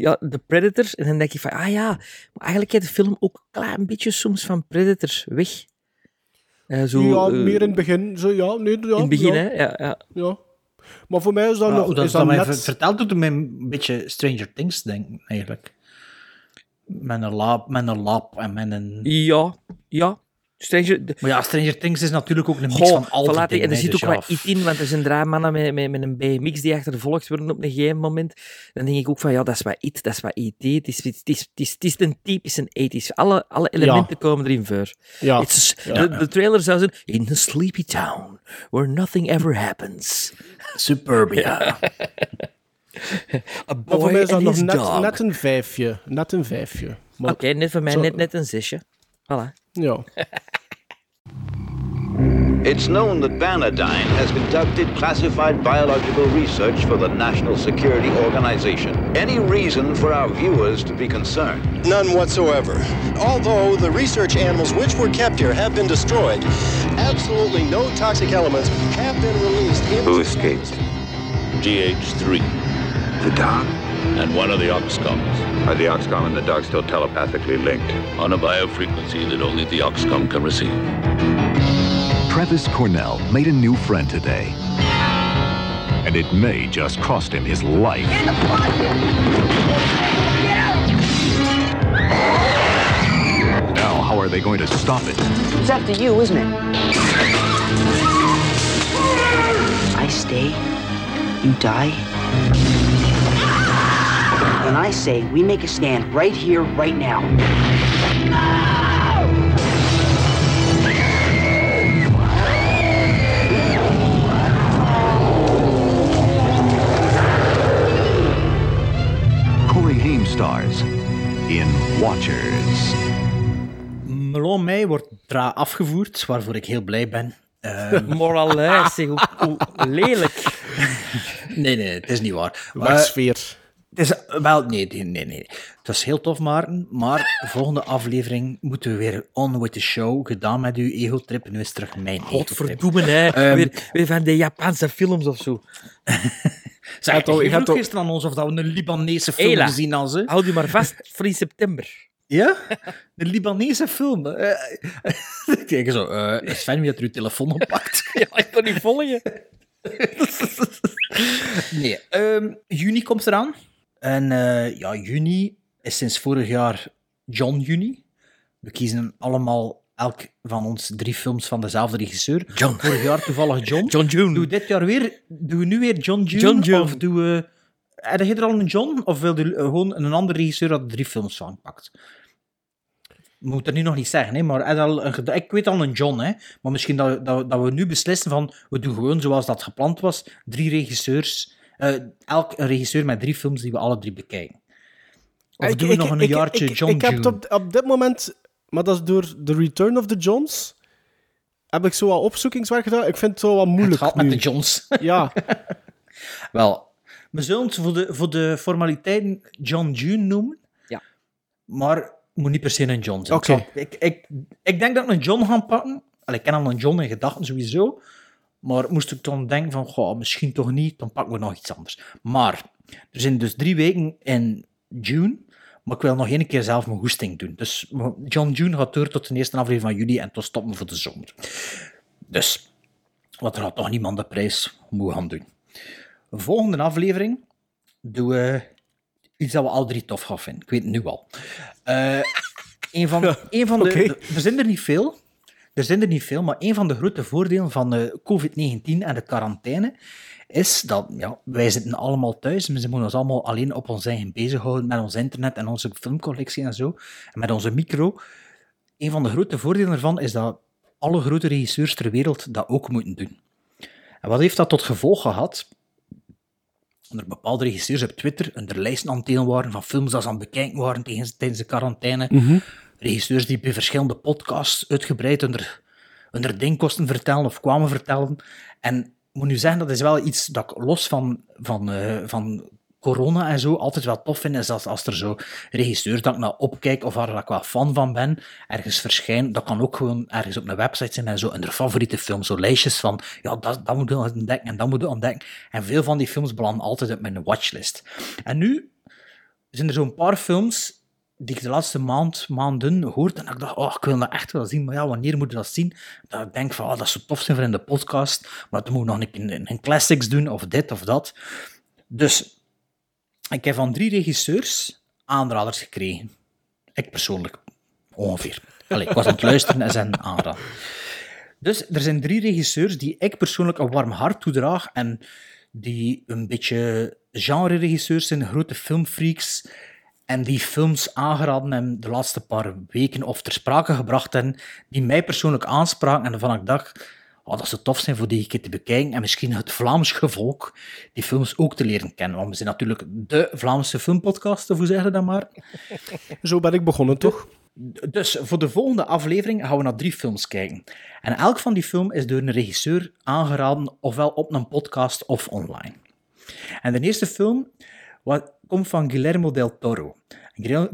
ja, de Predators. En dan denk je van, ah ja, maar eigenlijk heeft de film ook een klein beetje soms van Predators weg. Eh, zo, ja, eh, meer in het begin. Zo, ja, nee, ja, in het begin, ja, hè. Ja, ja. Ja. Maar voor mij is dat Ja, nog... dat, is dat dat mij net... ver- verteld doet mij een beetje Stranger Things denken, eigenlijk. Met een lab, met een lab en met een... Ja, ja. Stranger... de- Maar ja, Stranger Things is natuurlijk ook een mix Goh, van al die dingen. En er zit dus ook wat iets in, want er zijn drie mannen met, met, met een BMX die achtervolgd worden op een gegeven moment. Dan denk ik ook van, ja, dat is wat it, dat is wat IT. Het is, het is, het is, het een typische 80s. Alle, alle elementen komen erin voor. Ja. De, de trailer zou zijn, in a sleepy town, where nothing ever happens. Suburbia. A voor boy mij is dat nog net, een vijfje. Net een vijfje. Maar- Oké, net voor mij Zo- net, net een zesje. Voilà. Ja. It's known that Vanadine has conducted classified biological research for the National Security Organization. Any reason for our viewers to be concerned? None whatsoever. Although the research animals which were kept here have been destroyed, absolutely no toxic elements have been released into Who escaped? GH3. The dog? And one of the Oxcoms. Are the Oxcom and the dog still telepathically linked? On a biofrequency that only the Oxcom can receive. Travis Cornell made a new friend today. And it may just cost him his life. Now, how are they going to stop it? It's up to you, isn't it? I stay, you die. And I say we make a stand right here, right now. Corey Haim stars in Watchers. Melon May wordt dra afgevoerd, waarvoor ik heel blij ben. Ehm, Moralij, zeg, hoe, hoe lelijk. nee, nee, het is niet waar. Maar- Wegsfeer. Het is, wel, nee, nee, nee. Het was heel tof, Maarten. Maar de volgende aflevering moeten we weer on with the show. Gedaan met uw ego-trip. Nu is het terug mijn ego-trip. Godverdomme, hè. Ehm, weer, weer van de Japanse films of zo. Zeg, toch, ik vroeg toch- gisteren aan ons of dat we een Libanese film Hela, gezien hadden. ze. houd u maar vast voor in september. Ja? Een Libanese film. Eh, Kijk zo, eh Sven, wie had er uw telefoon oppakt? Ja, ik kan niet volgen. Nee, ehm, juni komt eraan. En eh, ja, juni is sinds vorig jaar John Juni. We kiezen allemaal elk van ons drie films van dezelfde regisseur. Vorig jaar toevallig John. John June. Doe dit jaar weer, doen we nu weer John June? John June. Of doen we... Heb je er al een John? Of wil je gewoon een andere regisseur dat er drie films van pakt? moet er nu nog niet zeggen, hè, maar al een ik weet al een John, hè, maar misschien dat, dat, dat we nu beslissen van, we doen gewoon zoals dat gepland was, drie regisseurs, eh, elk een regisseur met drie films die we alle drie bekijken. Of Ik- doen we ik- nog een ik- jaartje ik, John Ik heb het June? op, op dit moment, maar dat is door The Return of the Johns, heb ik zo wat opzoekingswerk gedaan. Ik vind het zo wat moeilijk gaat nu. met de Johns. Ja. Wel, we zullen het voor de, voor de formaliteiten John June noemen. Ja. Maar het moet niet per se een John zijn. Oké. Ik, ik, ik, ik denk dat ik een John ga pakken. Allee, ik ken al een John in gedachten sowieso. Maar moest ik dan denken van, goh, misschien toch niet, dan pakken we nog iets anders. Maar, er zijn dus drie weken in June, maar ik wil nog één keer zelf mijn goesting doen. Dus John June gaat door tot de eerste aflevering van juli en tot stoppen we voor de zomer. Dus, wat er had nog niemand de prijs moeten gaan doen. Volgende aflevering doen we iets dat we al drie tof gaan vinden. Ik weet het nu al. Eh een van, een van de. Er zijn er niet veel. Er zijn er niet veel, maar een van de grote voordelen van de COVID-19 en de quarantaine is dat ja, wij zitten allemaal thuis. We moeten ons allemaal alleen op ons eigen bezighouden met ons internet en onze filmcollectie en zo. En met onze micro. Een van de grote voordelen ervan is dat alle grote regisseurs ter wereld dat ook moeten doen. En wat heeft dat tot gevolg gehad? Dat er bepaalde regisseurs op Twitter een lijsten aan het waren van films dat ze aan het bekijken waren tijdens, tijdens de quarantaine. Mhm. Regisseurs die bij verschillende podcasts uitgebreid hun, hun denkkosten vertellen of kwamen vertellen. En moet nu zeggen, dat is wel iets dat ik los van, van, eh, van corona en zo altijd wel tof vind, is dat als er zo regisseurs dat ik naar opkijk of waar ik wel fan van ben, ergens verschijnen, dat kan ook gewoon ergens op een website zijn en zo, en de favoriete film, zo lijstjes van, ja, dat, dat moet je ontdekken en dat moet je ontdekken. En veel van die films belanden altijd op mijn watchlist. En nu zijn er zo'n paar films die ik de laatste maand, maanden hoort en ik dacht, oh, ik wil dat echt wel zien, maar ja, wanneer moet je dat zien? Dat ik denk van, oh, dat zou tof zijn voor in de podcast, maar dan moet nog een, een, een classics doen, of dit of dat. Dus, ik heb van drie regisseurs aanraders gekregen. Ik persoonlijk, ongeveer. Allee, ik was aan het luisteren en zijn aanraden. Dus er zijn drie regisseurs die ik persoonlijk een warm hart toedraag en die een beetje genre-regisseurs zijn, grote filmfreaks, en die films aangeraden hebben de laatste paar weken of ter sprake gebracht hebben, die mij persoonlijk aanspraken en waarvan ik dacht, oh, dat zou tof zijn voor die keer te bekijken en misschien het Vlaams gevolg die films ook te leren kennen. Want we zijn natuurlijk de Vlaamse filmpodcast, of hoe zeg je dat maar? Zo ben ik begonnen, toch? Dus voor de volgende aflevering gaan we naar drie films kijken. En elk van die film is door een regisseur aangeraden, ofwel op een podcast of online. En de eerste film wat, komt van Guillermo del Toro.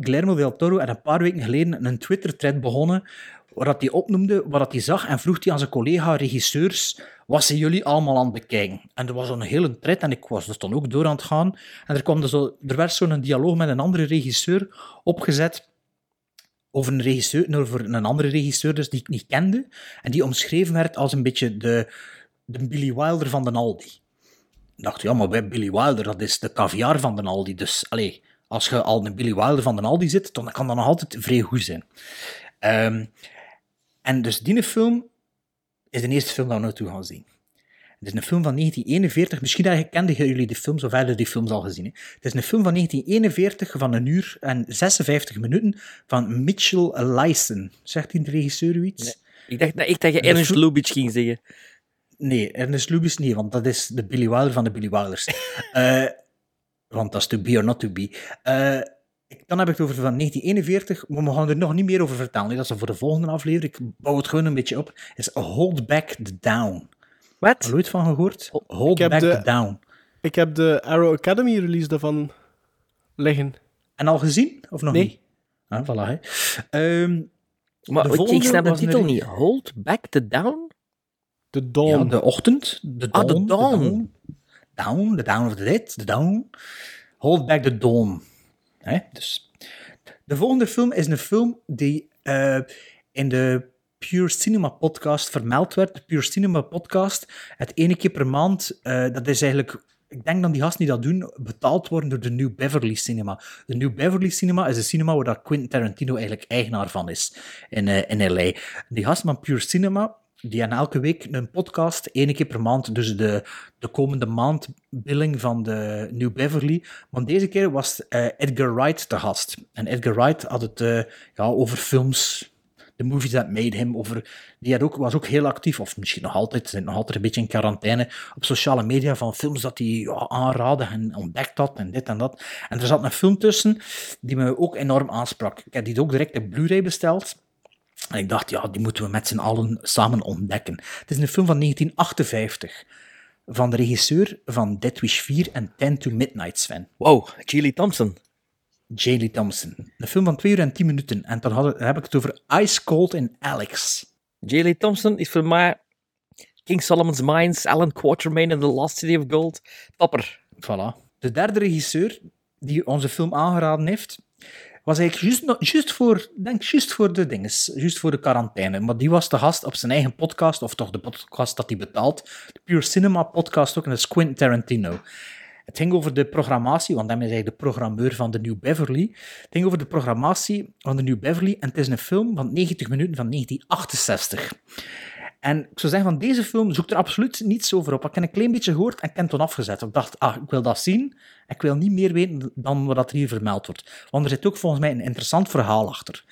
Guillermo del Toro had een paar weken geleden een Twitter-thread begonnen waar hij opnoemde wat hij zag en vroeg hij aan zijn collega-regisseurs wat zijn jullie allemaal aan het bekijken. En er was een hele thread en ik was dus dan ook door aan het gaan. En er, kwam dus zo, er werd zo'n dialoog met een andere regisseur opgezet over een regisseur, over een andere regisseur dus die ik niet kende, en die omschreven werd als een beetje de, de Billy Wilder van de Aldi. Ik dacht, ja, maar bij Billy Wilder, dat is de caviar van de Aldi, dus allee, als je al een Billy Wilder van de Aldi zit, dan kan dat nog altijd vrij goed zijn. Ehm, en dus die film is de eerste film dat we naartoe gaan zien. Het is een film van 1941. Misschien kenden jullie de films, of hebben die films al gezien. Hè? Het is een film van 1941 van een uur en 56 minuten van Mitchell Leisen. Zegt die de regisseur iets? Nee. Ik dacht dat, ik je Ernest Lubitsch ging zeggen. Nee, Ernest Lubitsch niet, want dat is de Billy Wilder van de Billy Wilders. uh, want dat is to be or not to be. Uh, dan heb ik het over van 1941, maar we gaan er nog niet meer over vertellen. Dat is voor de volgende aflevering. Ik bouw het gewoon een beetje op. is Hold Back the Down. Wat? Ooit van gehoord? Hold Back de, the Down. Ik heb de Arrow Academy release daarvan liggen. En al gezien? Of nog nee. niet? Ah, voilà. Um, maar ik, ik snap de titel niet. Hold Back the Down? De dawn. Ja, de ochtend. De dawn. Ah, de dawn. De dawn, the down of the dead, the dawn. Hold back the dawn. Hè? Dus. De volgende film is een film die uh, in de Pure Cinema podcast vermeld werd. De Pure Cinema podcast, het ene keer per maand, uh, dat is eigenlijk ik denk dat die gasten die dat doen, betaald worden door de New Beverly Cinema. De New Beverly Cinema is een cinema waar dat Quentin Tarantino eigenlijk eigenaar van is in, eh, in L.A. Die gasten van Pure Cinema, die hebben elke week een podcast, één keer per maand, dus de, de komende maand billing van de New Beverly. Maar deze keer was eh, Edgar Wright te gast. En Edgar Wright had het eh, ja, over films, de movies that made him, over, die had ook, was ook heel actief, of misschien nog altijd, zit nog altijd een beetje in quarantaine, op sociale media van films dat hij ja, aanraadde en ontdekt had en dit en dat. En er zat een film tussen die me ook enorm aansprak. Ik heb die ook direct op Blu-ray besteld. En ik dacht, ja, die moeten we met z'n allen samen ontdekken. Het is een film van 1958 van de regisseur van Dead Wish 4 en 10 to Midnight, Sven. Wow, J. Thompson. J. Lee Thompson. Een film van 2 uur en 10 minuten. En dan, hadden, dan heb ik het over Ice Cold in Alex. J. Lee Thompson is voor mij King Solomon's Mines, Alan Quatermain en The Lost City of Gold. Topper. Voilà. De derde regisseur die onze film aangeraden heeft, was eigenlijk juist, voor, denk juist voor de dinges, juist voor de quarantaine. Maar die was de gast op zijn eigen podcast, of toch de podcast dat hij betaalt, de Pure Cinema podcast ook, en dat is Quentin Tarantino. Het ging over de programmatie, want hij is eigenlijk de programmeur van de New Beverly. Het ging over de programmatie van de New Beverly en het is een film van 90 minuten van 1968. En ik zou zeggen, van deze film zoekt er absoluut niets over op. Ik heb een klein beetje gehoord en ik heb toen afgezet. Ik dacht, ah, ik wil dat zien. Ik wil niet meer weten dan wat er hier vermeld wordt. Want er zit ook volgens mij een interessant verhaal achter.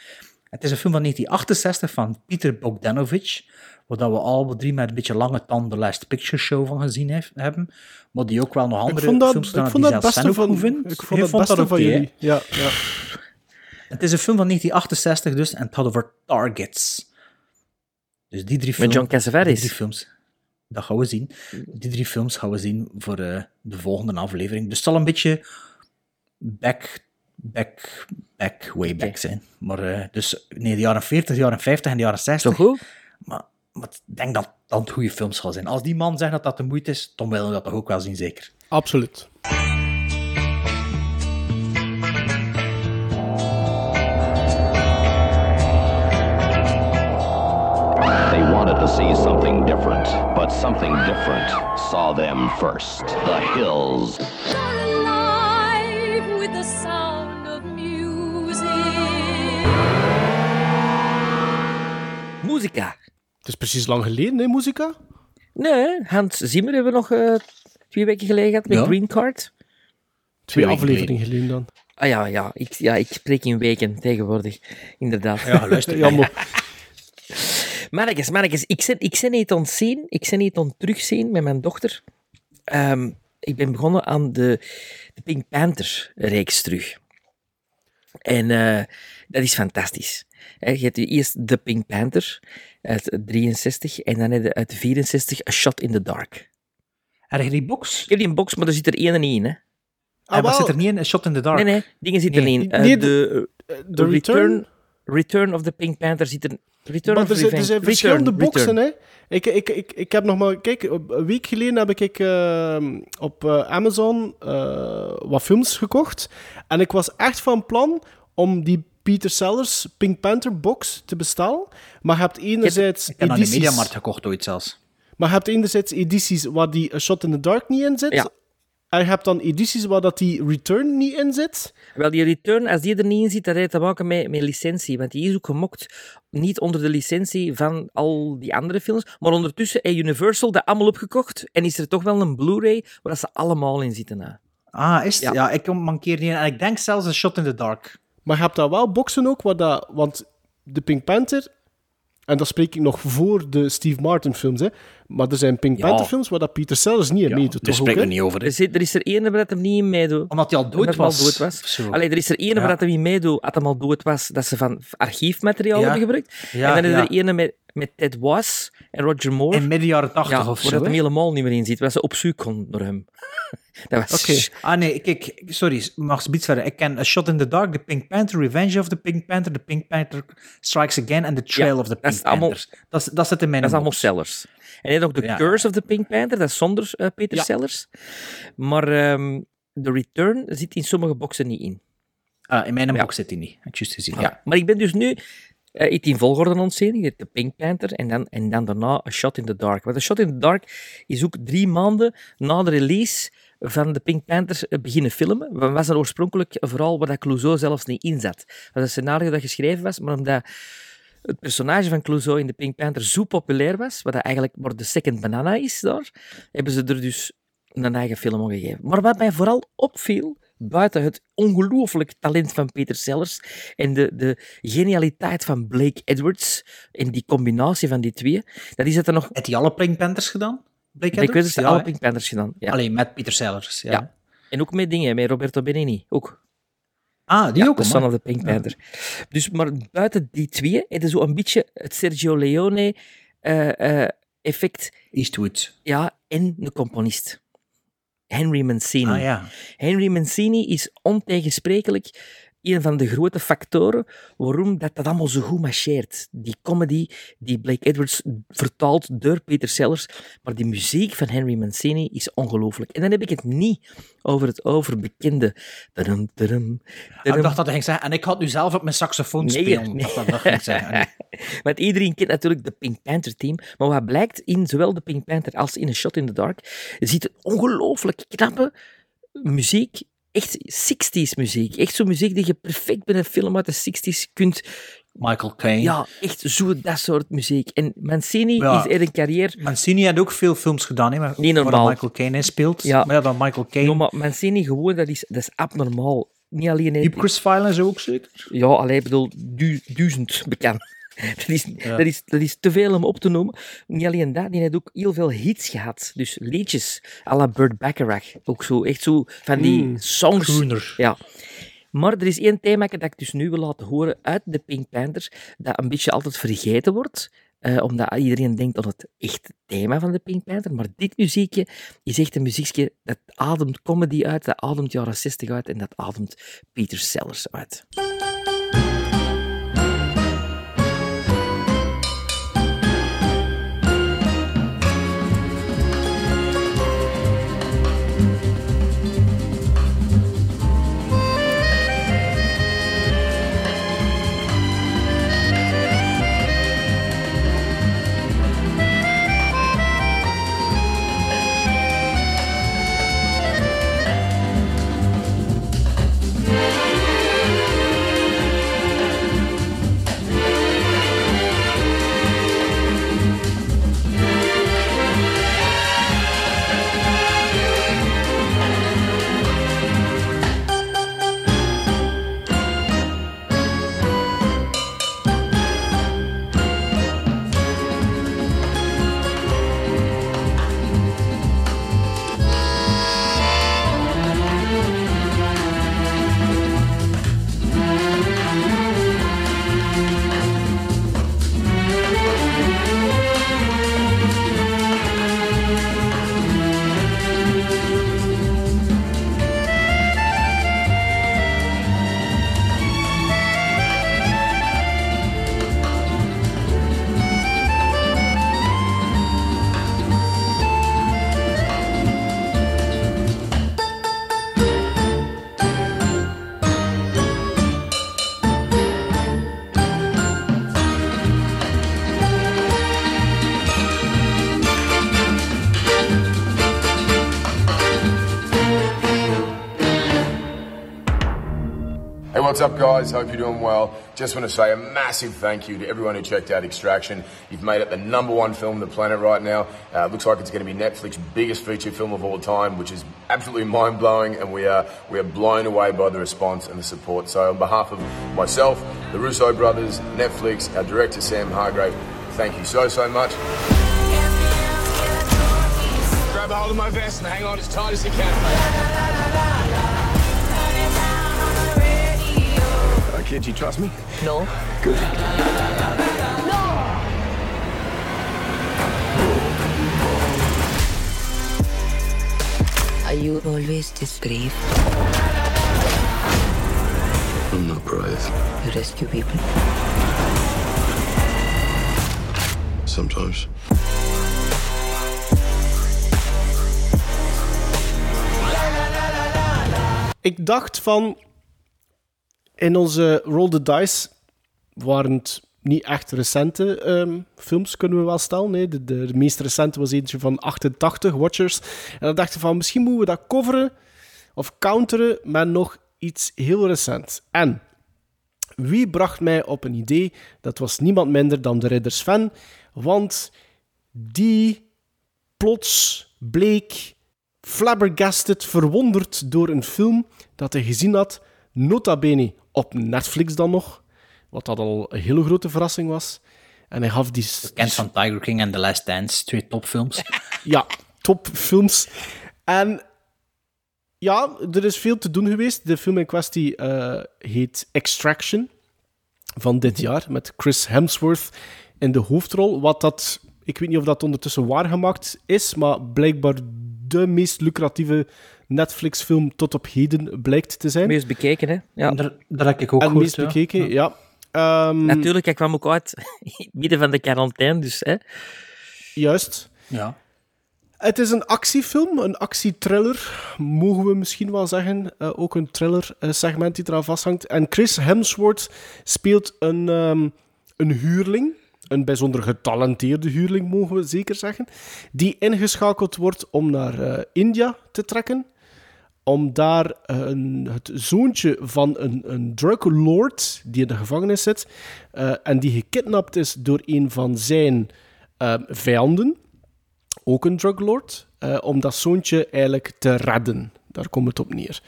Het is een film van 1968 van Peter Bogdanovich, waar dat we alle drie met een beetje lange tand de Last Picture Show van gezien hebben. Maar die ook wel nog andere Ik vond dat, films ik gedaan vond dat beste van, vindt. ik vond dat beste van jullie. Ja, ja. Het is een film van 1968 dus, en het had over Targets. Dus die drie Met films... John Cassavetes. Die drie films. Dat gaan we zien. Die drie films gaan we zien voor eh, de volgende aflevering. Dus het zal een beetje back, back, back, way back zijn. Maar eh, dus nee, de jaren 40, de jaren 50 en de jaren 60. Zo goed? Maar, maar ik denk dat dat goede films gaan zijn. Als die man zegt dat dat de moeite is, dan willen we dat toch ook wel zien, zeker. Absoluut. To see something different, but something different saw them first. The hills. alive with the sound of music. Muzika. Het is precies lang geleden, hè, Muzika? Nee, Hans Zimmer hebben we nog eh, twee weken geleden gehad met Ja. Green Card. Twee weken afleveringen geleden dan. Ah ja, ja ik, ja, ik spreek in weken tegenwoordig. Inderdaad. Ja, luister. Ja, maar- Mannetjes, mannetjes, ik ben, ik ben niet aan het zien. Ik ben niet aan het terugzien met mijn dochter. Ehm, ik ben begonnen aan de, de Pink Panther-reeks terug. En eh, dat is fantastisch. Je hebt eerst de Pink Panther uit 63 en dan heb je uit 64 A Shot in the Dark. Heb je die box? Ik heb die box, maar er zit er één niet in. Hè. Ah, wat wel. zit er niet in? A Shot in the Dark? Nee, nee, dingen zitten er Nee. niet in. Eh, Nee, de, de de Return? return, return of the Pink Panther zit er... Return Maar of er zijn, er zijn verschillende Return. boxen, hè. Ik, ik, ik, ik heb nog maar... Kijk, een week geleden heb ik eh, op eh, Amazon eh, wat films gekocht. En ik was echt van plan om die Peter Sellers Pink Panther box te bestellen. Maar je hebt enerzijds Ik heb aan de edities... Mediamarkt gekocht ooit zelfs. Maar je hebt enerzijds edities waar die A Shot in the Dark niet in zit. Ja. En je hebt dan edities waar dat die Return niet in zit. Wel, die return, als die er niet in zit, dat heeft te maken met, met licentie. Want die is ook gemokt, niet onder de licentie van al die andere films, maar ondertussen heeft Universal dat allemaal opgekocht en is er toch wel een Blu-ray waar dat ze allemaal in zitten. Nou. Ah, is het? Ja. Ja, ik mankeer niet. En ik denk zelfs A Shot in the Dark. Maar je hebt daar wel boxen ook, waar dat, want de Pink Panther, en dat spreek ik nog voor de Steve Martin films, hè, maar er zijn Pink Ja. Panther films waar dat Peter Sellers niet in meedoet, Daar spreken we niet over. hè. Er, zit, er is er één waar dat hem niet in meedoet. Omdat hij al dood Omdat hij al was. dood was. Allee, er is er één Ja. waar dat hem niet meedoet, hem al dood was, dat ze van archiefmateriaal Ja. hebben gebruikt. Ja, en dan is ja. er één met, met Ted Was en Roger Moore. In midden jaren 80 ja, of waar zo. dat hem helemaal niet meer in zit, waar ze op zoek kon naar hem. dat was... Oké. Ah nee, kijk, sorry, mag ze iets verder. Ik ken A Shot in the Dark, The Pink Panther, Revenge of the Pink Panther, The Pink Panther Strikes Again en The Trail Ja, of the dat Pink Panther. Dat, dat zit in mijn Dat is allemaal. Sellers. En je hebt ook The Ja. Curse of the Pink Panther, dat is zonder eh, Peter Ja. Sellers. Maar ehm The Return zit in sommige boxen niet in. Ah, in mijn Ja. box zit hij niet. Ik juist gezien. Ja. Ja. Maar ik ben dus nu eh iets in volgorde aan het zien. Je hebt de Pink Panther en dan, en dan daarna A Shot in the Dark. Want A Shot in the Dark is ook drie maanden na de release van de Pink Panthers eh, beginnen filmen. We was er oorspronkelijk vooral waar dat Clouseau zelfs niet in zat. Dat was een scenario dat geschreven was, maar omdat het personage van Clouseau in de Pink Panther zo populair was, wat eigenlijk maar de second banana is daar, hebben ze er dus een eigen film om gegeven. Maar wat mij vooral opviel, buiten het ongelooflijk talent van Peter Sellers en de, de genialiteit van Blake Edwards en die combinatie van die twee, dat is dat er nog... Heb hij alle Pink Panthers gedaan? Blake Blake Edwards heeft Ja, alle? Pink Panthers gedaan. Ja. Alleen met Peter Sellers. Ja. Ja. En ook met dingen, met Roberto Benigni. Ook. Ah, die ja, ook, de. Son of the Pink Panther. Dus, maar buiten die twee, heb je zo een beetje het Sergio Leone eh, eh, effect. Eastwood. Ja, en de componist. Henry Mancini. Ah, ja. Henry Mancini is ontegensprekelijk een van de grote factoren waarom dat, dat allemaal zo goed marcheert. Die comedy die Blake Edwards vertaalt door Peter Sellers, maar die muziek van Henry Mancini is ongelooflijk. En dan heb ik het niet over het overbekende... Tadam, tadam, Ah, tadam. Ik dacht dat hij ging zeggen, en ik had nu zelf op mijn saxofoon Nee, spelen. nee. Dat dat, dat ging zeggen. Nee. Want iedereen kent natuurlijk de Pink Panther team. Maar wat blijkt in zowel de Pink Panther als in A Shot in the Dark, je ziet een ongelooflijk knappe muziek. Echt 60s muziek. Echt zo'n muziek die je perfect bij een film uit de 60s kunt. Michael Caine. Ja, echt zo dat soort muziek. En Mancini Ja. is er een carrière. Mancini had ook veel films gedaan, hè, waar, Niet waar normaal. Michael Caine in speelt. Ja. Maar ja, dan Michael Caine. No, maar Mancini gewoon, dat is, dat is abnormaal. Niet alleen... Ipcress File en zo ook zeker? Ja, alleen, ik bedoel, du- duizend bekend. Dat is, Ja. dat, is, dat is te veel om op te noemen. Niet alleen dat, die heeft ook heel veel hits gehad. Dus liedjes, à la Burt Bacharach. Ook zo, echt zo van die Mm, songs. Ja. Maar er is één thema dat ik dus nu wil laten horen uit de Pink Panthers, dat een beetje altijd vergeten wordt. eh, omdat iedereen denkt aan het echte thema van de Pink Panther. Maar dit muziekje is echt een muziekje dat ademt comedy uit, dat ademt jaren 60 uit en dat ademt Peter Sellers uit. Up, guys? Hope you're doing well. Just want to say a massive thank you to everyone who checked out Extraction. You've made it the number one film on the planet right now. Uh, looks like it's going to be Netflix's biggest feature film of all time, which is absolutely mind blowing, and we are we are blown away by the response and the support. So, on behalf of myself, the Russo brothers, Netflix, our director Sam Hargrave, thank you so so much. Grab a hold of my vest and hang on as tight as you can. Kid, you trust me? No. Good. Are you always this brave? I'm not brave. You rescue people? Sometimes. Ik dacht van... In onze Roll the Dice waren het niet echt recente ehm, films, kunnen we wel stellen. Nee. De, meest recente was eentje van 88, Watchers. En dan dachten we van, misschien moeten we dat coveren of counteren met nog iets heel recent. En wie bracht mij op een idee? Dat was niemand minder dan de Ridder Sven, want die plots bleek flabbergasted, verwonderd door een film dat hij gezien had, nota bene op Netflix dan nog, wat dat al een hele grote verrassing was. En hij gaf die... Bekend van Tiger King en The Last Dance, twee topfilms. ja, topfilms. En ja, er is veel te doen geweest. De film in kwestie eh, heet Extraction van dit jaar met Chris Hemsworth in de hoofdrol. Wat dat, ik weet niet of dat ondertussen waargemaakt is, maar blijkbaar de meest lucratieve Netflix-film tot op heden blijkt te zijn. Meest bekeken, hè? Ja. Daar, daar heb ik ook en gehoord, meest ja. bekeken, ja. Ehm, Natuurlijk, hij kwam ook uit in het midden van de quarantaine, dus hè. Juist. Ja. Het is een actiefilm, een actietriller, mogen we misschien wel zeggen. Eh, ook een thriller-segment die eraan vasthangt. En Chris Hemsworth speelt een, ehm, een huurling, een bijzonder getalenteerde huurling, mogen we zeker zeggen, die ingeschakeld wordt om naar eh, India te trekken. Om daar een, het zoontje van een, een druglord die in de gevangenis zit eh, en die gekidnapt is door een van zijn eh, vijanden ook een druglord, eh, om dat zoontje eigenlijk te redden. Daar komt het op neer.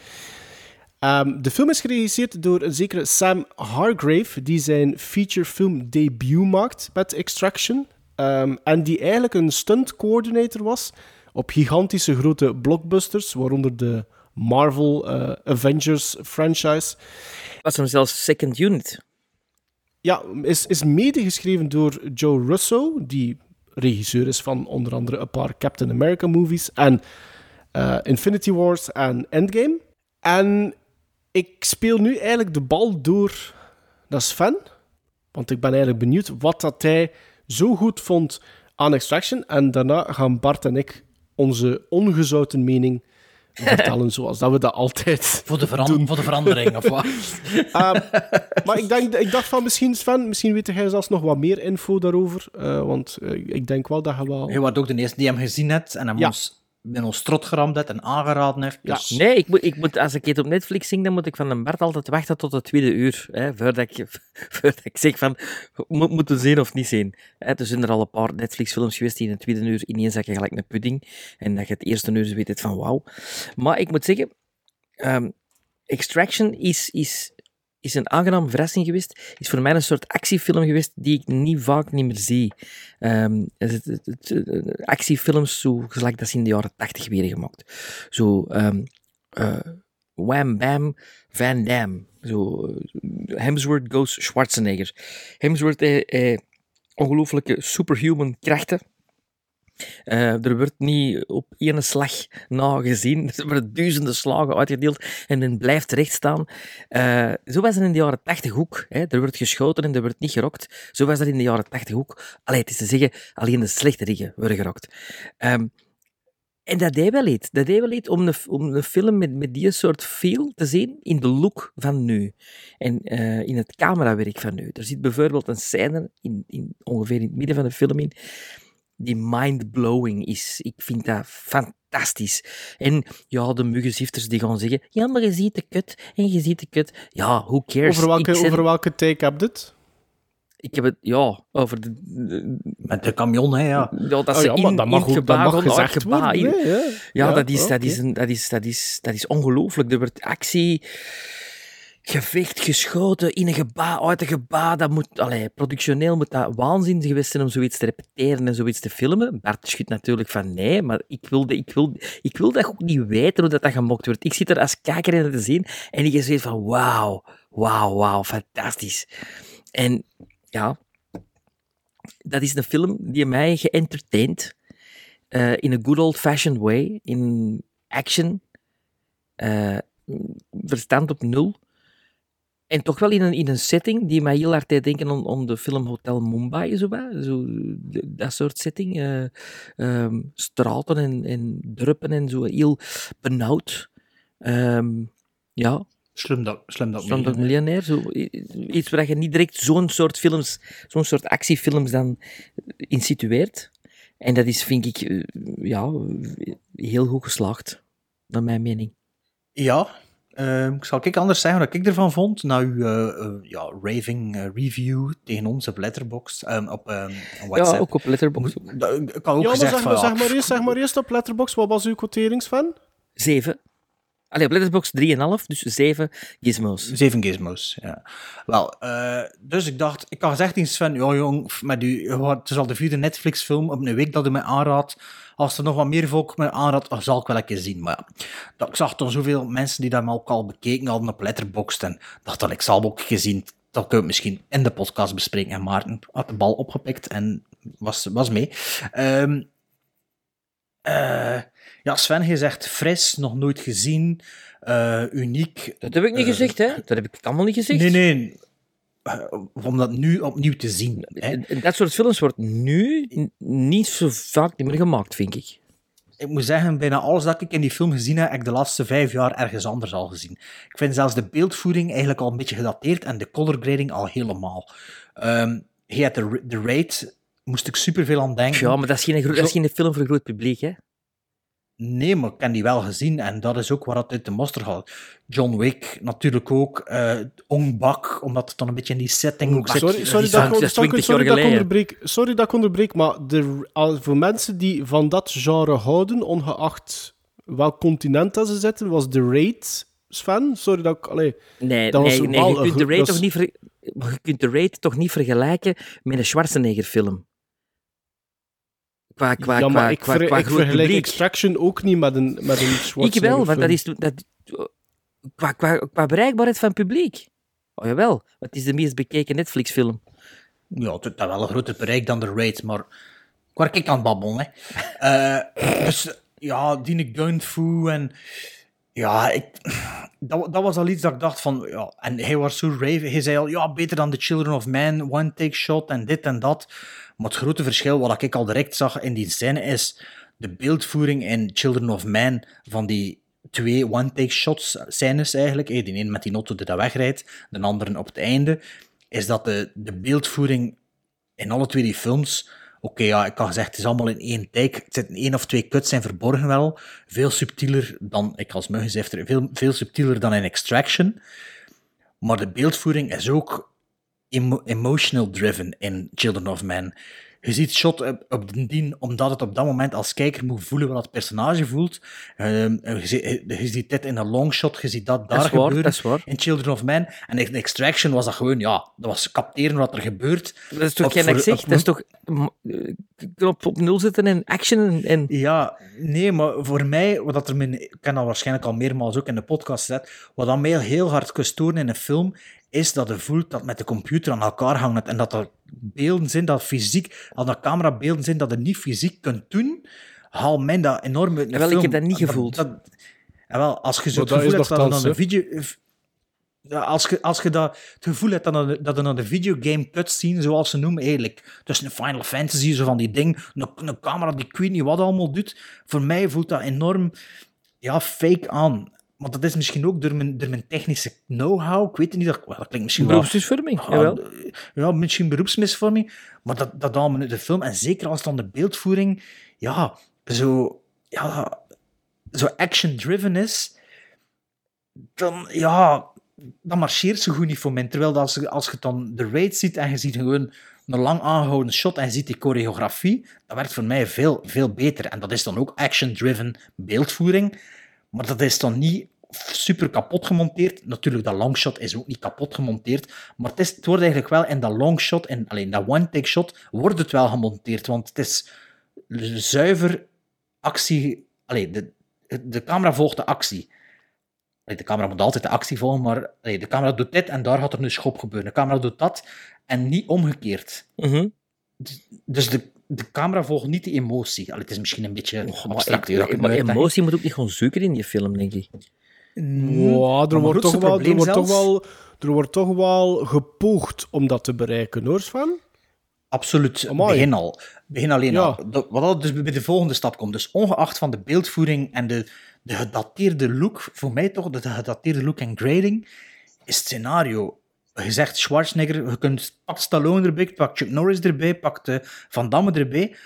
Ehm, de film is geregisseerd door een zekere Sam Hargrave, die zijn featurefilm debuut maakt met Extraction. Ehm, en die eigenlijk een stunt coordinator was op gigantische grote blockbusters, waaronder de Marvel eh, Avengers franchise. Was hem zelfs second unit. Ja, is, is medegeschreven door Joe Russo, die regisseur is van onder andere een paar Captain America movies en eh, Infinity Wars en Endgame. En ik speel nu eigenlijk de bal door naar Sven, want ik ben eigenlijk benieuwd wat dat hij zo goed vond aan Extraction. En daarna gaan Bart en ik onze ongezouten mening vertellen, zoals dat we dat altijd Voor de, veran- voor de verandering, of wat? Ehm, maar ik, denk, ik dacht van misschien, Sven, misschien weet jij zelfs nog wat meer info daarover. eh, want eh, ik denk wel dat je wel... Je was ook de eerste die hem gezien hebt en hem Ja. ons in ons strot geramd heeft en aangeraden heeft. Dus... Nee, ik moet, ik moet, als ik het op Netflix zie, dan moet ik van een Bart altijd wachten tot het tweede uur. Hè, voordat, ik, voordat ik zeg van, moet, moeten zien of niet zien. Hè, er zijn er al een paar Netflix-films geweest die in het tweede uur ineens zakken gelijk een pudding. En dat je het eerste uur weet het van wauw. Maar ik moet zeggen, ehm, Extraction is, is, is een aangename verrassing geweest. Is voor mij een soort actiefilm geweest die ik niet vaak niet meer zie. Ehm, eh, actiefilms, zo gelijk dat in de jaren tachtig werden gemaakt. Zo, eh, Wham Bam Van Damme. Zo, eh, Hemsworth goes Schwarzenegger. Hemsworth heeft eh, ongelooflijke superhuman krachten. Eh, er wordt niet op één slag na gezien. Er worden duizenden slagen uitgedeeld en men blijft rechtstaan. Eh zo was het in de jaren 80 ook. Hè. Er wordt geschoten en er wordt niet gerokt. Zo was dat in de jaren 80 ook. Allee, het is te zeggen, alleen de slechterigen worden gerokt. Ehm, en dat deed wel iets. Dat deed wel iets om een, om film met, met die soort feel te zien in de look van nu. En eh, in het camerawerk van nu. Er zit bijvoorbeeld een scène, in, in, ongeveer in het midden van de film in, die mind-blowing is. Ik vind dat fantastisch. En ja, de muggenzifters die gaan zeggen, ja, maar je ziet de kut en je ziet de kut. Ja, who cares? Over welke, zet- over welke take heb je het? Ik heb het, ja, over de... de- Met de camion, hè, ja. ja, dat Oh ze ja, maar in, dat mag in ook- dat mag gezegd worden, in. hè, ja. Ja, Ja, dat, is, dat, is een, dat, is, dat, is, dat is ongelooflijk. Er wordt actie, gevecht, geschoten in een gebouw, uit een gebouw. Dat moet, allee, productioneel moet dat waanzin geweest zijn om zoiets te repeteren en zoiets te filmen. Bart schudt natuurlijk van nee, maar ik wil, ik wil, ik wil dat ook niet weten hoe dat, dat gemokt wordt. Ik zit er als kijker in te zien en ik zeg van wauw, wauw, wauw, fantastisch. En ja, dat is een film die mij geëntertaint. eh, in een good old-fashioned way. In action. eh, verstand op nul. En toch wel in een, in een setting die mij heel hard deed denken aan, aan de film Hotel Mumbai. Zo, zo, dat soort setting. eh, ehm, straten en, en dorpen en zo. Heel benauwd. Ehm, ja, Slumdog, Slumdog Millionaire. Zo, iets waar je niet direct zo'n soort films, zo'n soort actiefilms dan insitueert. En dat is, vind ik, eh, ja, heel goed geslaagd, naar mijn mening. Ja, ehm, ik zal ik anders zeggen wat ik ervan vond. Na uw eh, eh, ja, raving eh, review tegen ons op Letterboxd, ehm, op ehm, WhatsApp. Ja, ook op Letterboxd. Ik had ook ja, maar gezegd zeg, van, maar, zeg, maar eerst, zeg maar eerst op Letterboxd, wat was uw quoteringsfan? Zeven. Allee, op Letterboxd 3,5, dus zeven gizmos. Zeven gizmos, ja. Wel, eh, dus ik dacht, ik had gezegd tegen Sven, ja jong, met u, het is al de vierde Netflix-film op een week dat u mij aanraadt. Als er nog wat meer volk mij aanraadt, zal ik wel een keer zien. Maar ja, dat, ik zag toch zoveel mensen die dat me ook al bekeken hadden op Letterboxd. En dacht dat ik zal ook gezien, dat kunnen we misschien in de podcast bespreken. En Maarten had de bal opgepikt en was, was mee. Ehm, eh, ja, Sven, je zegt fris, nog nooit gezien, eh, uniek. Dat heb ik niet Eh, gezegd, hè? Dat heb ik allemaal niet gezegd. Nee, nee. Eh, Om dat nu opnieuw te zien. Hè. Dat soort films wordt nu niet zo vaak meer gemaakt, vind ik. Ik moet zeggen, bijna alles dat ik in die film gezien heb, heb ik de laatste vijf jaar ergens anders al gezien. Ik vind zelfs de beeldvoering eigenlijk al een beetje gedateerd en de color grading al helemaal. Ehm je hebt de, de Raid, moest ik superveel aan denken. Ja, maar dat is geen, dat is geen film voor een groot publiek, hè? Nee, maar ik heb die wel gezien en dat is ook waar het uit de mosterd gaat. John Wick natuurlijk ook, eh Ong Bak, omdat het dan een beetje in die setting ook zit. Sorry, dat, ik- sorry, sorry dat ik onderbreek, sorry dat ik onderbreek, maar de, al- voor mensen die van dat genre houden, ongeacht welk continent dat ze zitten, was The Raid, Sven, sorry dat ik... Allee, Nee, dat nee, nee je, kunt de raid toch niet ver- je kunt de raid toch niet vergelijken met een Schwarzenegger-film. Qua, qua, ja, maar qua, ik, qua, ver- qua ik groot vergelijk publiek. Extraction ook niet met een, met een Ik Schwarzenegger wel, want dat is dat, qua, qua, qua bereikbaarheid van het publiek. Oh jawel, het is de meest bekeken Netflix-film. Ja, het heeft wel een groter bereik dan de Raid, maar ik waar ik aan het babbelen. Hè. Eh, dus ja, die Gunfu en ja, ik, dat, dat was al iets dat ik dacht van, ja, en hij was zo raven, hij zei al, ja, beter dan The Children of Man, one take shot en dit en dat. Maar het grote verschil, wat ik al direct zag in die scène, is de beeldvoering in Children of Man van die twee one-take shots scènes eigenlijk. Eh, Die ene met die auto die dat wegrijdt, de andere op het einde. Is dat de, de beeldvoering in alle twee die films... Oké, ja, ik had gezegd, het is allemaal in één take. Het zitten één of twee cuts zijn verborgen wel. Veel subtieler dan, ik als muggenzifter, veel, veel subtieler dan in Extraction. Maar de beeldvoering is ook emo- emotional driven in Children of Men. Je ziet shot op, op dien, omdat het op dat moment als kijker moet voelen wat het personage voelt. Ehm, je, ziet, je ziet dit in een long shot, je ziet dat daar gebeuren waar. in Children of Men. En in Extraction was dat gewoon, ja, dat was capteren wat er gebeurt. Dat is toch Op geen op- Dat is toch knop op nul zetten en action en... Ja, nee, maar voor mij, wat er mijn, ik heb dat waarschijnlijk al meermaals ook in de podcast gezet, wat dat mij heel hard kan storen in een film, is dat je voelt dat met de computer aan elkaar hangt en dat er beelden zijn, dat fysiek, als dat camerabeelden zijn, dat je niet fysiek kunt doen, haal mij dat enorm uit een Jawel, ik heb dat niet gevoeld. Dat, en wel, als je zo het gevoel hebt dat je nogthans, dan een video... Ja, als je, als je dat, het gevoel hebt dat, je- dat de videogame cutscene, zoals ze noemen, eigenlijk, tussen een Final Fantasy, zo van die ding, een, een camera die ik weet niet wat allemaal doet, voor mij voelt dat enorm ja, fake aan. Want dat is misschien ook door mijn, door mijn technische know-how. Ik weet het niet, dat, wel, dat klinkt misschien. Beroepsmisvorming, jawel. Ja, misschien beroepsmisvorming. Maar dat, dat allemaal in de film. En zeker als dan de beeldvoering, ja, zo, ja, zo action-driven is, dan, ja, dan marcheert ze goed niet voor mij. Terwijl als, je- als je dan de raid ziet en je ziet gewoon een lang aangehouden shot en je ziet die choreografie, dat werkt voor mij veel, veel beter. En dat is dan ook action-driven beeldvoering. Maar dat is dan niet super kapot gemonteerd. Natuurlijk, dat longshot is ook niet kapot gemonteerd. Maar het, is, het wordt eigenlijk wel in dat longshot, en alleen dat one-take shot, wordt het wel gemonteerd. Want het is zuiver actie... Allee, de, de camera volgt de actie. Allee, de camera moet altijd de actie volgen, maar allee, de camera doet dit en daar gaat er een schop gebeuren. De camera doet dat en niet omgekeerd. Mhm. Dus de, de camera volgt niet de emotie. Allee, het is misschien een beetje Maar, abstract. ik maar emotie moet ook niet gewoon zoeken in die film, denk ik. Ja, Maar er wordt, toch wel, er, probleem wordt toch wel, er wordt toch wel gepoogd om dat te bereiken, hoor, Sven? Absoluut, Amai. begin al. Begin alleen Ja. al. De- wat al dus bij de volgende stap komt. Dus ongeacht van de beeldvoering en de, de gedateerde look, voor mij toch, de gedateerde look en grading, is het scenario. Je zegt Schwarzenegger, je kunt pak Stallone erbij, pak Chuck Norris erbij, pak de Van Damme erbij.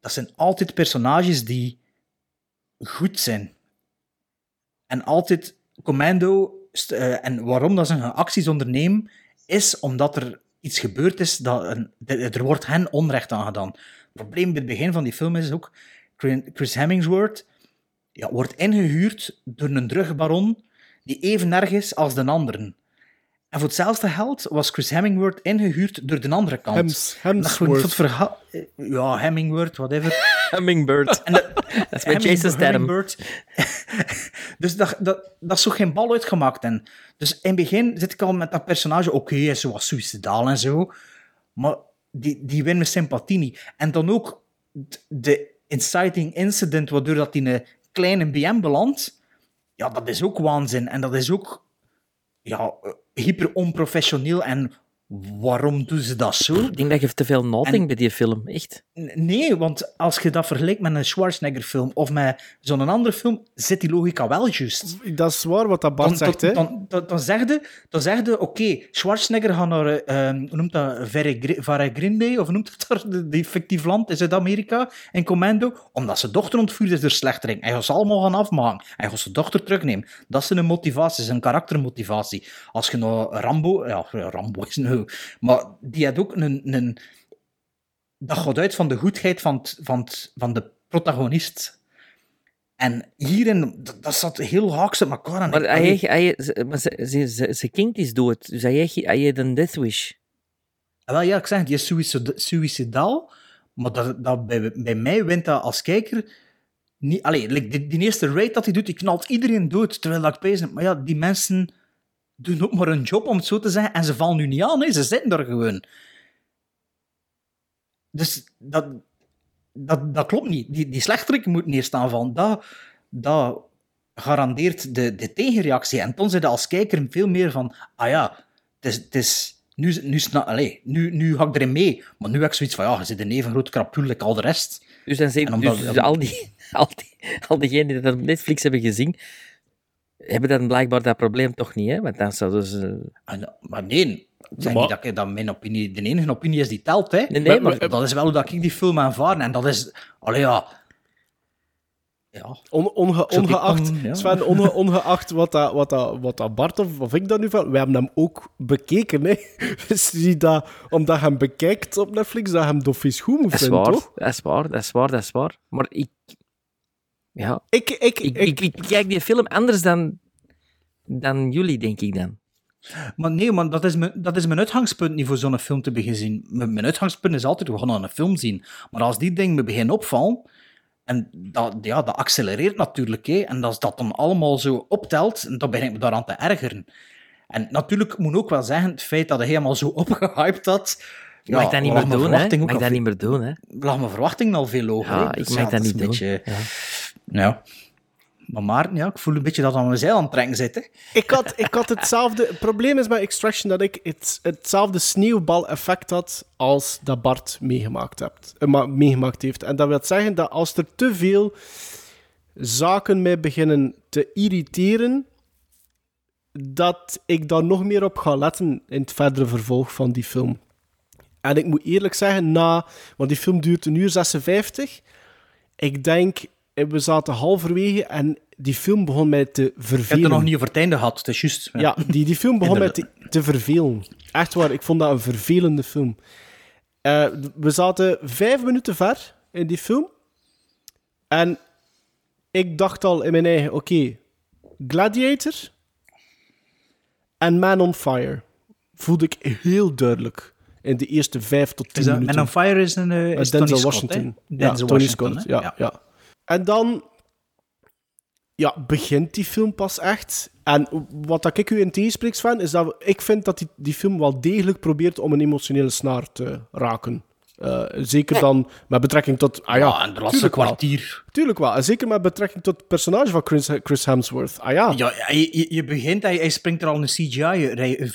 Dat zijn altijd personages die goed zijn. En altijd commando, eh, en waarom dat ze hun acties ondernemen, is omdat er iets gebeurd is, dat er wordt hen onrecht aangedaan. Het probleem bij het begin van die film is ook, Chris Hemmingsworth ja, wordt ingehuurd door een drugbaron die even erg is als de anderen. En voor hetzelfde geld was Chris Hemmingsworth ingehuurd door de andere kant. Hems- dat Hemsworth. verhaal... Ja, Hemmingsworth, whatever. Hummingbird. dat is met Jason Statham. Dus dat, dat, dat is zo geen bal uitgemaakt. En dus in het begin zit ik al met dat personage, oké, hij is zo wat suicidaal en zo, maar die, die wint mijn sympathie niet. En dan ook de inciting incident, waardoor dat in een kleine BM belandt, ja, dat is ook waanzin. En dat is ook ja, eh, hyper onprofessioneel. En waarom doen ze dat zo? Ik denk dat je te veel nadenkt bij die film, echt. Nee, want als je dat vergelijkt met een Schwarzenegger-film of met zo'n andere film, zit die logica wel juist. Dat is waar wat dat Bart Dan, zegt, dan, hè. dan, dan, dan zeg je, dan zeg je oké, Schwarzenegger gaat naar, eh, ehm, hoe noemt dat, Verre- Varagrinde, of noemt het daar, de- die fictief land in Zuid-Amerika, in Commando, omdat zijn dochter ontvoerd is door slechtering. Hij gaat ze allemaal gaan afmaken. Hij gaat zijn dochter terugnemen. Dat is een motivatie, zijn karaktermotivatie. Als je naar Rambo, ja, Rambo is maar die had ook een, een dat gaat uit van de goedheid van, het- van, het- van de protagonist. En hierin, dat, dat zat heel haaks op elkaar. En Maar, ik- hij, hij, ze, maar ze, ze, ze, ze kind is dood, dus hij hij heeft een death wish. Ah, Wel ja, ik zeg, die is suicid- suicidaal, maar dat, dat bij, bij mij wint dat als kijker niet... Allee, die, die eerste raid dat hij doet, die knalt iedereen dood, terwijl dat ik bezig Maar ja, die mensen doen ook maar een job, om het zo te zeggen, en ze vallen nu niet aan, hè. ze zitten daar gewoon. Dus dat, dat, dat klopt niet. Die, die slechterik moet eerst aanvallen. Dat, dat garandeert de, de tegenreactie. En dan zit je als kijker veel meer van, ah ja, het is... Het is nu, nu, allee, nu, nu ga ik erin mee. Maar nu heb ik zoiets van, ja, je zit een even groot krapul als al de rest. Dus dan zeg, En omdat- dus, dus al, die, al, die, al diegenen die dat op Netflix hebben gezien, hebben dan blijkbaar dat probleem toch niet, hè? Want dan zouden ze... En, maar nee, zeg Maar- niet dat, ik- dat mijn opinie de enige opinie is die telt. Hè. Nee, nee, maar- dat is wel hoe dat ik die film aanvaard. En dat is... Allee, ja... Ja. On, onge, ongeacht, ja. Sven, onge, ongeacht wat, dat, wat, dat, wat dat Bart of, of ik dat nu van... We hebben hem ook bekeken, hè. Dus niet dat, omdat je hem bekijkt op Netflix, dat je hem doffies goed moet Dat is vinden, waar, toch? dat is waar, dat is waar, dat is waar. Maar ik... Ja. Ik, ik, ik, ik, ik kijk die film anders dan, dan jullie, denk ik dan. Maar nee, man, dat is mijn, dat is mijn uitgangspunt niet voor zo'n film te beginnen zien. Mijn, mijn uitgangspunt is altijd, we gaan een film zien. Maar als die dingen me beginnen opvallen, en dat, ja, dat accelereert natuurlijk, hè, en als dat dan allemaal zo optelt, dan begin ik me daaraan te ergeren. En natuurlijk ik moet ook wel zeggen, het feit dat hij helemaal zo opgehyped had... Je mag dat niet meer doen, hè? Mag dat niet meer doen, hè? lag mijn verwachting al veel hoger. Ja, ik Dus mag dat niet doen. beetje- Ja. Ja. Maar Maarten, ja, ik voel een beetje dat aan mijn zeil aan het trekken zit. Hè. Ik had, ik had hetzelfde... Het probleem is met Extraction dat ik het, hetzelfde sneeuwbal-effect had als dat Bart meegemaakt, hebt, eh, ma- meegemaakt heeft. En dat wil zeggen dat als er te veel zaken mij beginnen te irriteren, dat ik daar nog meer op ga letten in het verdere vervolg van die film. En ik moet eerlijk zeggen, na... Want die film duurt een uur 56. Ik denk, we zaten halverwege en die film begon mij te Ik heb vervelen. het nog niet over het einde gehad, het is juist. Ja, die, die film begon mij te, vervelen. Echt waar, ik vond dat een vervelende film. Eh, we zaten vijf minuten ver in die film. En ik dacht al in mijn eigen, oké, Gladiator en Man on Fire voelde ik heel duidelijk in de eerste vijf tot tien dat, minuten. Man on Fire is een uh, Eh, is Denzel Tony Scott, Washington. ja, Denzel Tony Washington, Scott. hè? Ja, ja. En dan ja, begint die film pas echt. En wat dat ik u in tegenspreek, Sven, is dat ik vind dat die, die film wel degelijk probeert om een emotionele snaar te raken. Eh, zeker dan met betrekking tot... Ah ja, Ja, en de laatste tuurlijk wel. kwartier. Tuurlijk wel. En zeker met betrekking tot het personage van Chris, Chris Hemsworth. Ah ja. Ja, je, je- begint, hij, hij springt er al een CGI-reek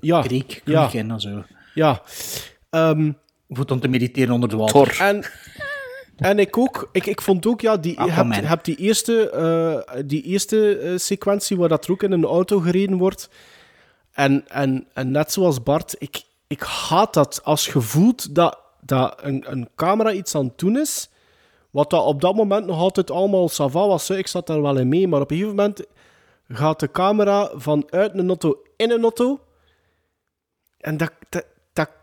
Ja. kreek Ja. in en zo. Ja. Ehm, Voet om te mediteren onder de water. En En ik ook. Ik, ik vond ook, ja, die, je hebt die eerste, eh, die eerste eh, sequentie waar dat er ook in een auto gereden wordt. En, en, en net zoals Bart, ik, ik haat dat als je voelt dat, dat een, een camera iets aan het doen is. Wat dat op dat moment nog altijd allemaal sava was. hè. Ik zat daar wel in mee. Maar op een gegeven moment gaat de camera vanuit een auto in een auto. En dat, dat,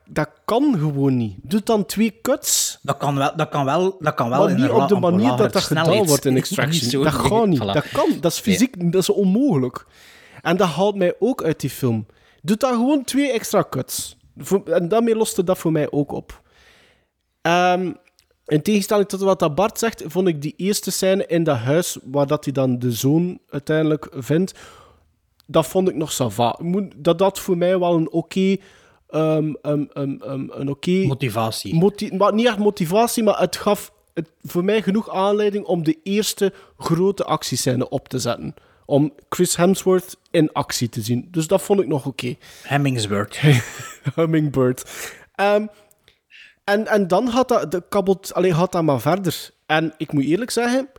dat, kan gewoon niet. Doe dan twee cuts. Dat kan wel, dat kan wel, dat kan wel Maar niet op de manier dat dat gedaan wordt in Extraction. dat gaat niet. voilà. Dat kan. Dat is fysiek, dat is onmogelijk. En dat haalt mij ook uit die film. Doe dan gewoon twee extra cuts. En daarmee loste dat voor mij ook op. Ehm, in tegenstelling tot wat dat Bart zegt, vond ik die eerste scène in dat huis, waar dat hij dan de zoon uiteindelijk vindt, dat vond ik nog sava. Dat dat voor mij wel een oké... ehm, ehm, ehm, een oké Motivatie. Moti- maar niet echt motivatie, maar het gaf het, voor mij genoeg aanleiding om de eerste grote actiescène op te zetten. Om Chris Hemsworth in actie te zien. Dus dat vond ik nog oké. Hemmingsworth. Hummingbird. Ehm, en, en dan gaat dat, de kabbelt, alleen gaat dat maar verder. En ik moet eerlijk zeggen,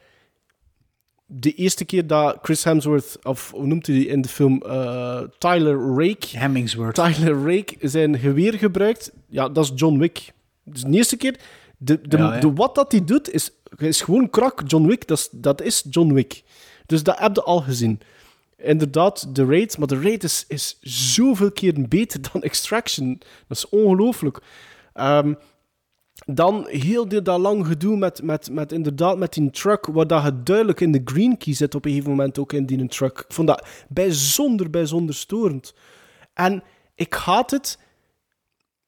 de eerste keer dat Chris Hemsworth, of hoe noemt hij die in de film? eh, Tyler Rake. Hemmingsworth. Tyler Rake zijn geweer gebruikt. Ja, dat is John Wick. Dus de eerste keer, de, de, Ja, ja. de, wat dat hij doet, is, is gewoon krak. John Wick, dat is, dat is John Wick. Dus dat heb je al gezien. Inderdaad, de raid, maar de raid is, is zoveel keer beter dan Extraction. Dat is ongelooflijk. Ehm, dan heel dit dat lang gedoe met, met, met inderdaad met die truck, waar dat je duidelijk in de green key zit op een gegeven moment ook in die truck. Ik vond dat bijzonder, bijzonder storend. En ik haat het.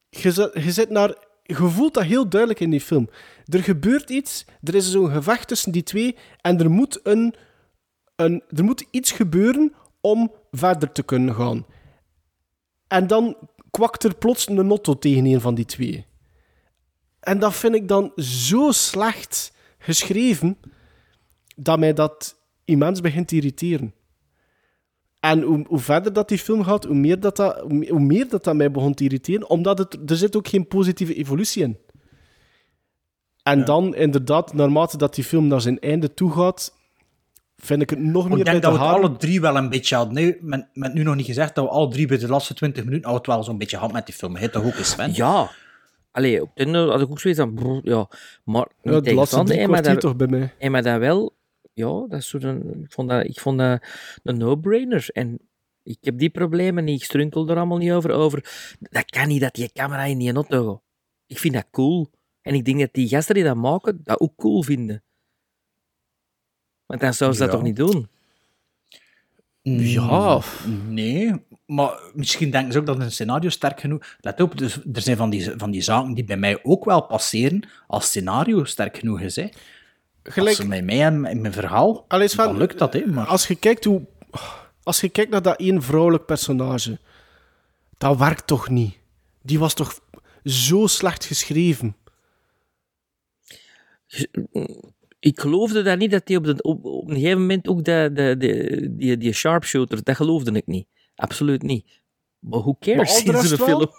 Je je zit naar... Je voelt dat heel duidelijk in die film. Er gebeurt iets, er is zo'n gevecht tussen die twee en er moet, een, een, er moet iets gebeuren om verder te kunnen gaan. En dan kwakt er plots een auto tegen een van die twee. En dat vind ik dan zo slecht geschreven, dat mij dat immens begint te irriteren. En hoe, hoe verder dat die film gaat, hoe meer dat, dat, hoe meer- dat, dat mij begon te irriteren, omdat het, er zit ook geen positieve evolutie in. En dan, inderdaad, naarmate dat die film naar zijn einde toe gaat, vind ik het nog meer Ik bij denk de dat we het alle drie wel een beetje hadden. Nee, met, met nu nog niet gezegd dat we alle drie bij de laatste 20 minuten al het wel zo'n beetje had met die film. Heet toch ook eens, Sven? Ja. Allee, op het einde had ik ook zoiets van... brrr, ja, maar Ja, de laatste drie maar dat- toch bij mij. En maar dat wel... Ja, dat is zo een, ik vond dat, ik vond dat een no-brainer. En ik heb die problemen niet. Ik strunkel er allemaal niet over. over. Dat kan niet, dat die camera in die auto gaat. Ik vind dat cool. En ik denk dat die gasten die dat maken, dat ook cool vinden. Want dan zouden ze dat Ja. toch niet doen? Ja. Nee, maar misschien denken ze ook dat een scenario sterk genoeg... Let op, dus er zijn van die, van die zaken die bij mij ook wel passeren als scenario sterk genoeg is. Hè. Gelijk- Als ze bij mij en in mijn verhaal, Allee, Sven, dan lukt dat. Hè, maar... Als je kijkt hoe... Als je kijkt naar dat één vrouwelijk personage, dat werkt toch niet? Die was toch zo slecht geschreven? Ik geloofde dat niet, dat die op, de, op, op een gegeven moment ook de, de, de, die, die sharpshooter, dat geloofde ik niet. Absoluut niet. Maar who Maar cares de in rest zo'n wel? film?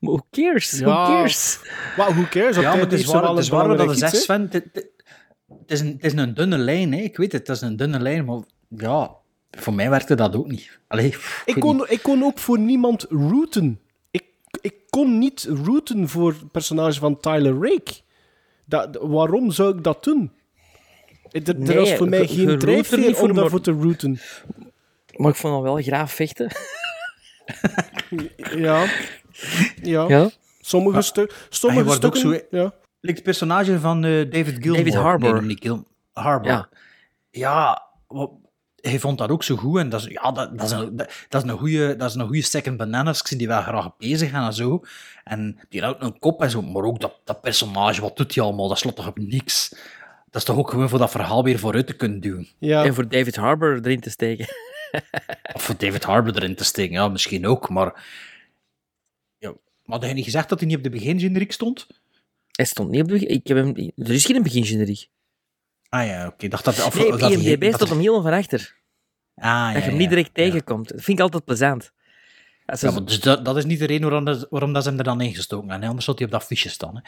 Maar who cares? Who Ja. cares? Well, who cares? Ja, maar het is waar, het is een waar je zegt, iets, hè? Sven. Het, het- het is een, het is een dunne lijn, hè. ik weet het, het is een dunne lijn, maar ja, voor mij werkte dat ook niet. Allee, pff, Ik kon, niet. ik kon ook voor niemand rooten. Ik, ik kon niet rooten voor het personage van Tyler Rake. Dat, waarom zou ik dat doen? Er, er Nee, was voor mij geen er drijfveer om maar- daarvoor te rooten. Maar ik vond hem wel graag vechten. Ja. Ja. Ja. Sommige, Maar- stu En je sommige wordt ook stukken... zo- ja. Like het personage van eh, David Gilmour. David Harbour. Nee, niet Gil Harbour. Ja. Ja, wat- hij vond dat ook zo goed. En dat is, ja, dat, dat is een, dat, dat is een goede, dat is een goede second bananas. Ik zie die wel graag bezig en zo. En die houdt een kop en zo. Maar ook dat, dat personage, wat doet hij allemaal? Dat slaat toch op niks? Dat is toch ook gewoon voor dat verhaal weer vooruit te kunnen duwen. Ja. En voor David Harbour erin te steken. Of voor David Harbour erin te steken, ja, misschien ook. Maar, ja. maar had hij niet gezegd dat hij niet op de begingeneriek stond? Hij stond niet op de begin... Ik heb hem... Er is geen begingeneriek. Ah ja, oké. Ik dacht dat, of, Nee, dat IMDb dat staat hij- hem heel van achter. Ah, ja, dat je hem ja, niet direct ja. tegenkomt. Dat vind ik altijd plezant. Als Ja, maar dus dat, dat is niet de reden waarom, dat, waarom dat ze hem er dan ingestoken hebben. Anders zou hij op dat fiche staan. Hè.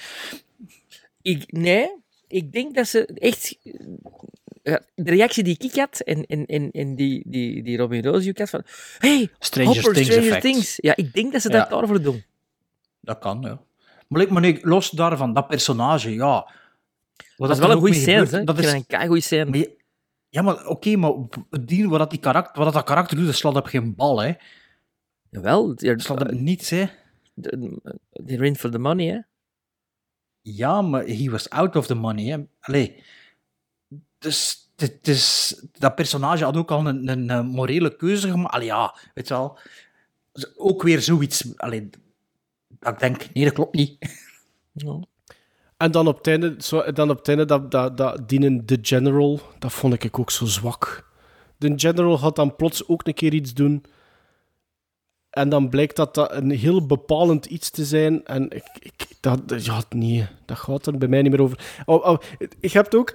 ik, nee, ik denk dat ze echt... ja, de reactie die ik had en, en, en, en die, die, die Robin Roos ook had van... Hey, Stranger Hopper, Things Stranger effect. Things. Ja, ik denk dat ze Ja. dat daarvoor doen. Dat kan, ja. Maar, maar nee, los daarvan, dat personage, ja. Wat Dat is wel een goede scène, hè. Dat is dat een keigoeie scène. Maar je- ja, maar oké, maar dier wat dat, die karakter, wat dat, dat karakter doet, dat slaat op geen bal, hè. Jawel. Die, slaat op niets, hè. Die rin for the money, hè. Ja, maar he was out of the money, hè. Dus, is, dat personage had ook al een, een, morele keuze gemaakt. Allee, ja, weet je wel. Ook weer zoiets, allee, dat ik denk, nee, dat klopt niet. En dan op het einde, zo, dan op het dat, dat, dat dienen de General, dat vond ik ook zo zwak. De General gaat dan plots ook een keer iets doen. En dan blijkt dat dat een heel bepalend iets te zijn. En ik, ik, dat, ja, nee, dat gaat er bij mij niet meer over. Oh, oh, ik heb het ook...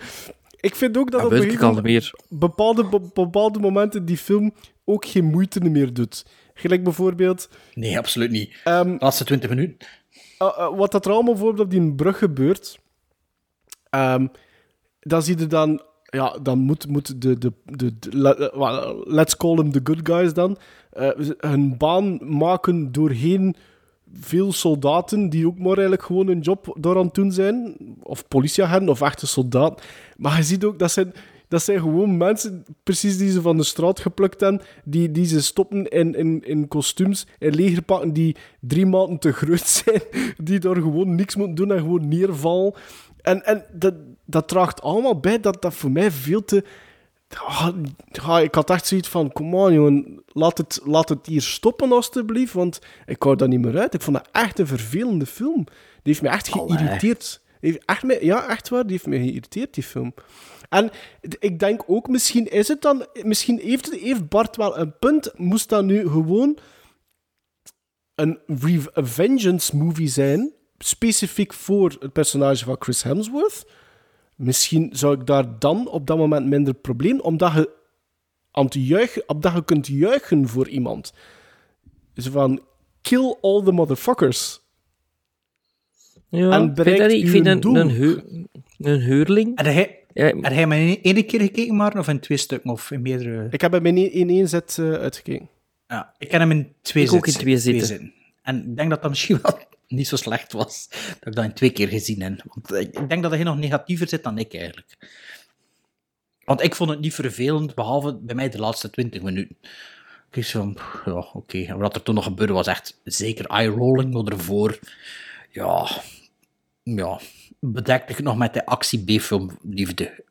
Ik vind ook dat op een ik gegeven bepaalde, be- bepaalde momenten die film ook geen moeite meer doet. Gelijk bijvoorbeeld... Nee, absoluut niet. Ehm, laatste 20 minuten. Uh, uh, wat dat er allemaal bijvoorbeeld op die brug gebeurt, ehm, dan zie je dan, ja, dan moet, moet de, de, de, let's call them the good guys dan, uh, hun baan maken doorheen veel soldaten die ook maar eigenlijk gewoon hun job door aan het doen zijn, of politieagenten of echte soldaten. Maar je ziet ook, dat zijn, dat zijn gewoon mensen, precies die ze van de straat geplukt hebben, die, die ze stoppen in, in, in kostuums, in legerpakken die drie maanden te groot zijn, die daar gewoon niks moeten doen en gewoon neervallen. En, en dat, dat draagt allemaal bij dat dat voor mij veel te... Ah, ah, ik had echt zoiets van, kom on jongen, laat het, laat het hier stoppen alstublieft, want ik hou dat niet meer uit. Ik vond dat echt een vervelende film. Die heeft me echt geïrriteerd. Heeft echt me, ja, echt waar, die heeft me geïrriteerd, die film. En ik denk ook, misschien is het dan, misschien heeft, heeft Bart wel een punt, moest dat nu gewoon een vengeance movie zijn, specifiek voor het personage van Chris Hemsworth. Misschien zou ik daar dan op dat moment minder probleem, omdat je, aan het juichen, omdat je kunt juichen voor iemand. Zo van, kill all the motherfuckers. Ja, En ik vind bereikt dat niet. Ik uw vind een, doel. een, een huurling... Heb hij, heb hij maar in één keer gekeken, maar of in twee stukken, of in meerdere... Ik heb hem in één, in één zet eh, uitgekeken. Ja, ik ken hem in twee Ik ook in zitten. twee zitten. En ik denk dat dat misschien wel niet zo slecht was, dat ik dat in twee keer gezien heb. Want eh, ik denk dat hij nog negatiever zit dan ik, eigenlijk. Want ik vond het niet vervelend, behalve bij mij de laatste 20 minuten. Ik van, ja, oké. En wat er toen nog gebeurde was echt zeker eye-rolling, maar ervoor, ja, ja, bedekte ik nog met de actie B-film liefde.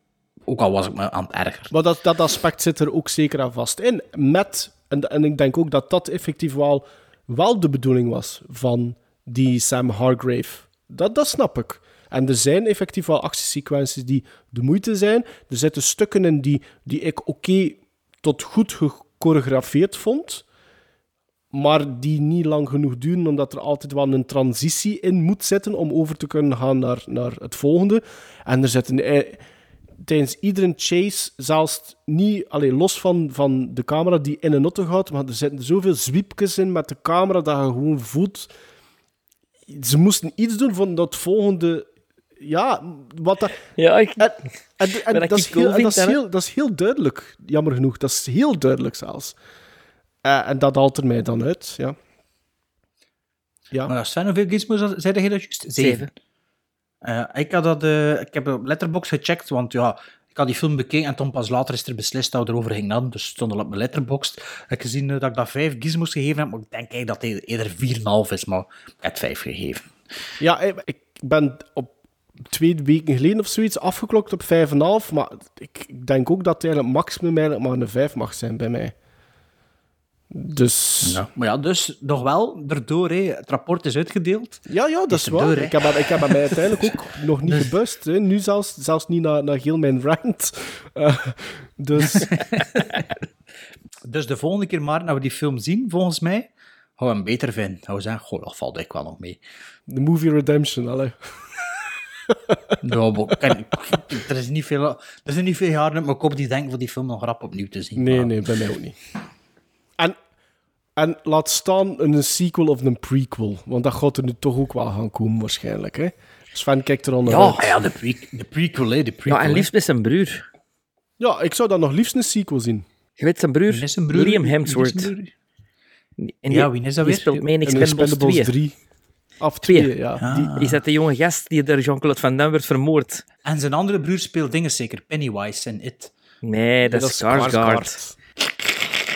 Ook al was ik me aan het erger. Maar dat, dat aspect zit er ook zeker aan vast in. Met, en, en ik denk ook dat dat effectief wel, wel de bedoeling was van die Sam Hargrave. Dat, dat snap ik. En er zijn effectief wel actiesequenties die de moeite zijn. Er zitten stukken in die, die ik oké tot goed gechoreografeerd vond. Maar die niet lang genoeg duren, omdat er altijd wel een transitie in moet zitten om over te kunnen gaan naar, naar het volgende. En er zitten tijdens iedere chase, zelfs niet alleen los van, van de camera die in een auto gaat, maar er zitten zoveel zwiepjes in met de camera dat je gewoon voelt. Ze moesten iets doen van dat volgende. Ja, wat dat. Ja, ik, en, dat, is heel, en dat, is heel, dat is heel duidelijk, jammer genoeg. Dat is heel duidelijk zelfs. Eh, en dat haalt er mij dan uit, ja. Ja. Maar Sven, hoeveel gizmos zei je dat juist? Zeven. Eh, ik, had dat, eh, ik heb op Letterboxd gecheckt, want ja, had die film bekeken en toen pas later is er beslist dat we erover gingen nadenken, dus het stond al op mijn Letterboxd. Ik gezien eh, dat ik dat vijf gizmos gegeven heb, maar ik denk eigenlijk dat hij eerder 4,5 is, maar ik heb het vijf gegeven. Ja, ik ik ben op twee weken geleden of zoiets afgeklokt op 5,5. Maar ik, ik denk ook dat eigenlijk maximum eigenlijk maar een 5 mag zijn bij mij. Dus... Ja. Maar ja, dus nog wel, erdoor, hè, het rapport is uitgedeeld. Ja, ja, dat is erdoor, waar. ik, heb, ik heb mij uiteindelijk ook nog niet gebust. Hè. Nu zelfs, zelfs niet naar, naar heel mijn rant. Eh, dus... Dus de volgende keer, maar, dat we die film zien, volgens mij, gaan we hem beter vinden. Gaan we zeggen, goh, dat valt ik wel nog mee. De movie Redemption, maar ik ken- er, is niet veel, er zijn niet veel jaren uit mijn kop die denken van die film nog rap opnieuw te zien. Nee, Maar- nee, bij mij ook niet. En laat staan een sequel of een prequel. Want dat gaat er nu toch ook wel gaan komen, waarschijnlijk. Hè? Sven kijkt er al naar Ja, uit. ah ja de, pre de prequel, hè. De prequel, Ja, en liefst met zijn broer. Ja, ik zou dan nog liefst een sequel zien. Je weet zijn broer? Wie is zijn broer? Liam Wie is Hemsworth. En Ja, wie is dat die weer? speelt mee in En Expendables 2. Expendables 3. Af Twee. 2, ja. Ah. Die, Is dat de jonge gast die door Jean-Claude Van Damme werd vermoord? En zijn andere broer speelt dingen zeker. Pennywise en It. Nee, dat, dat is. Skarsgård.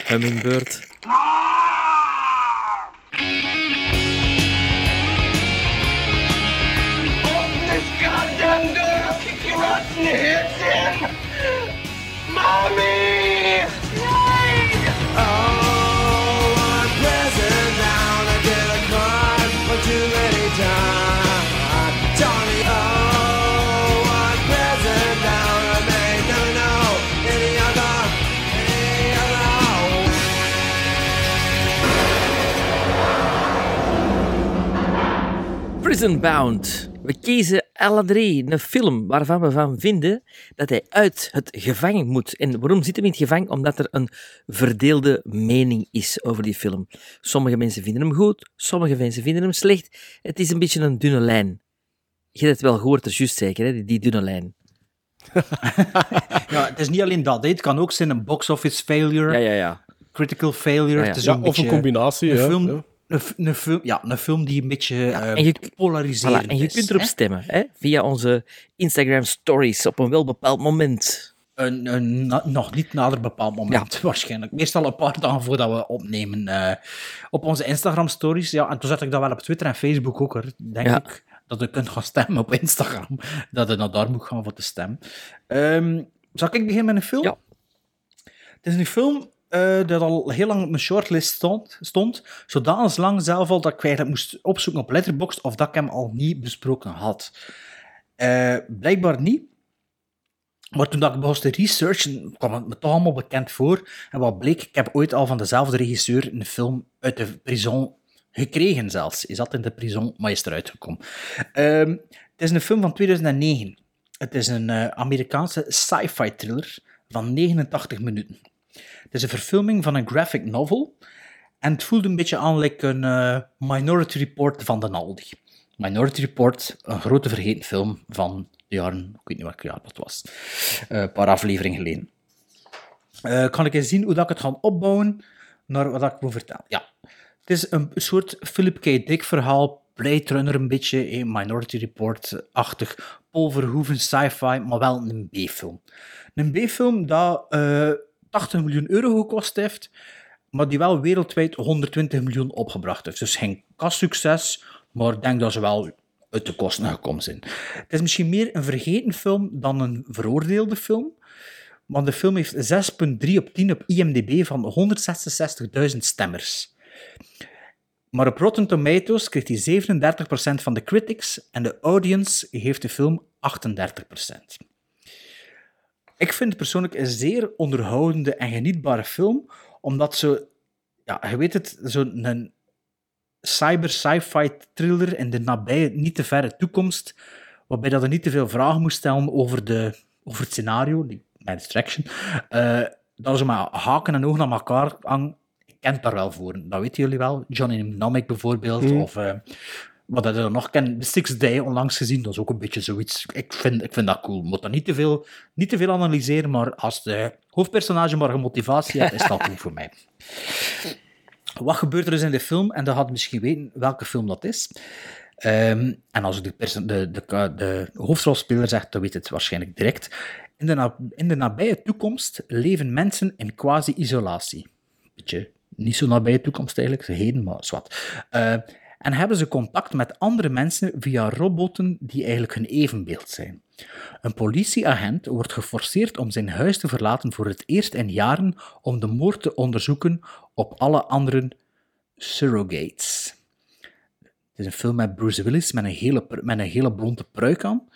Hummingbird. Prison Bound. We kiezen alle drie een film waarvan we van vinden dat hij uit het gevangen moet. En waarom zit hij in het gevangen? Omdat er een verdeelde mening is over die film. Sommige mensen vinden hem goed, sommige mensen vinden hem slecht. Het is een beetje een dunne lijn. Je hebt het wel gehoord, dat is juist zeker, hè? die- die dunne lijn. Ja, het is niet alleen dat. hè. Het kan ook zijn een box office failure, Ja, ja, ja. critical failure. Ja, ja. Het is Ja, een of een combinatie, Een ja, film, ja. Een, een film, ja, een film die een beetje eh, en je- polariserend Voilà, en je is, kunt erop hè. stemmen, hè? via onze Instagram stories op een wel bepaald moment. Een, een na- nog niet nader bepaald moment, waarschijnlijk. Meestal een paar dagen voordat we opnemen. eh, op onze Instagram-stories. Ja, en toen zet ik dat wel op Twitter en Facebook ook, hoor, denk Ja. ik. Dat je kunt gaan stemmen op Instagram. Dat je naar daar moet gaan voor te stemmen. Ehm zal ik beginnen met een film? Ja. Het is een film eh, dat al heel lang op mijn shortlist stond. stond zodanig lang zelf al dat ik eigenlijk moest opzoeken op Letterboxd of dat ik hem al niet besproken had. Eh, blijkbaar niet. Maar toen dat ik begon te researchen, kwam het me toch allemaal bekend voor. En wat bleek, ik heb ooit al van dezelfde regisseur een film uit de prison gekregen zelfs. Is dat in de prison, maar is eruit gekomen. Ehm, het is een film van 2009. Het is een eh, Amerikaanse sci-fi thriller van 89 minuten. Het is een verfilming van een graphic novel. En het voelde een beetje aan like een eh, Minority Report van de Aldi. Minority Report, een grote vergeten film van de jaren, ik weet niet welk jaar dat was, Eh, een paar afleveringen geleden. Eh, kan ik eens zien hoe dat ik het ga opbouwen naar wat ik wil vertellen? Ja, het is een soort Philip K. Dick verhaal, Blade Runner een beetje, eh, Minority Report-achtig, Paul Verhoeven sci-fi, maar wel een B-film. Een B-film dat 80 miljoen euro gekost heeft, maar die wel wereldwijd 120 miljoen opgebracht heeft. Dus geen kassucces, maar ik denk dat ze wel uit de kosten gekomen zijn. Het is misschien meer een vergeten film dan een veroordeelde film. Want de film heeft 6,3 op 10 op IMDb van 166.000 stemmers. Maar op Rotten Tomatoes kreeg hij 37% van de critics en de audience geeft de film 38%. Ik vind het persoonlijk een zeer onderhoudende en genietbare film, omdat ze, ja, je weet het, zo'n cyber-sci-fi thriller in de nabije, niet te verre toekomst, waarbij dat er niet te veel vragen moest stellen over, de, over het scenario, die, mijn distraction, eh, dat ze maar haken en ogen aan elkaar hangen. Ik ken het daar wel voor, dat weten jullie wel. Johnny Mnemonic bijvoorbeeld, Mhm. of eh, wat dat er nog ken, Sixth Day onlangs gezien, dat is ook een beetje zoiets. Ik vind, ik vind dat cool. Moet dat niet te, veel, niet te veel analyseren, maar als de hoofdpersonage maar een motivatie heeft, is dat goed voor mij. Wat gebeurt er dus in de film? En dat had misschien weten welke film dat is. Ehm, en als de, de, de, de hoofdrolspeler zegt, dan weet het waarschijnlijk direct. In de, in de nabije toekomst leven mensen in quasi-isolatie. Beetje niet zo nabije toekomst eigenlijk, heden, maar zwart. Eh, en hebben ze contact met andere mensen via robotten die eigenlijk hun evenbeeld zijn. Een politieagent wordt geforceerd om zijn huis te verlaten voor het eerst in jaren om de moord te onderzoeken op alle andere surrogates. Het is een film met Bruce Willis met een hele, met een hele blonde pruik aan.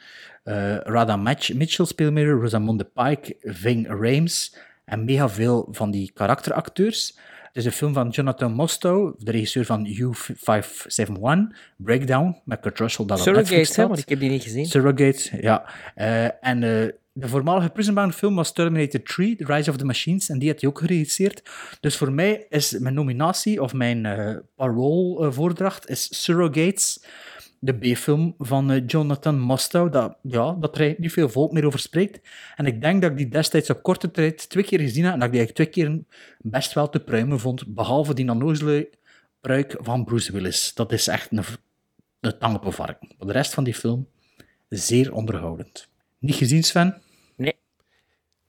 Eh Radha Mitchell speelt mee, Rosamunde Pike, Ving Rhames en mega veel van die karakteracteurs. Het is een film van Jonathan Mostow, de regisseur van U571, Breakdown, met Kurt Russell dat hè, want ik heb die niet gezien. Surrogates, ja. Eh, en eh, de voormalige Prison film was Terminator 3, The Rise of the Machines, en die had hij ook geregisseerd. Dus voor mij is mijn nominatie, of mijn eh parool-voordracht, is Surrogates, de B-film van eh, Jonathan Mostow, dat, ja, dat er niet veel volk meer over spreekt. En ik denk dat ik die destijds op korte tijd twee keer gezien heb, en dat ik die eigenlijk twee keer best wel te pruimen vond, behalve die nannozele pruik van Bruce Willis. Dat is echt een, een tang op een vark. Maar de rest van die film, zeer onderhoudend. Niet gezien, Sven? Nee.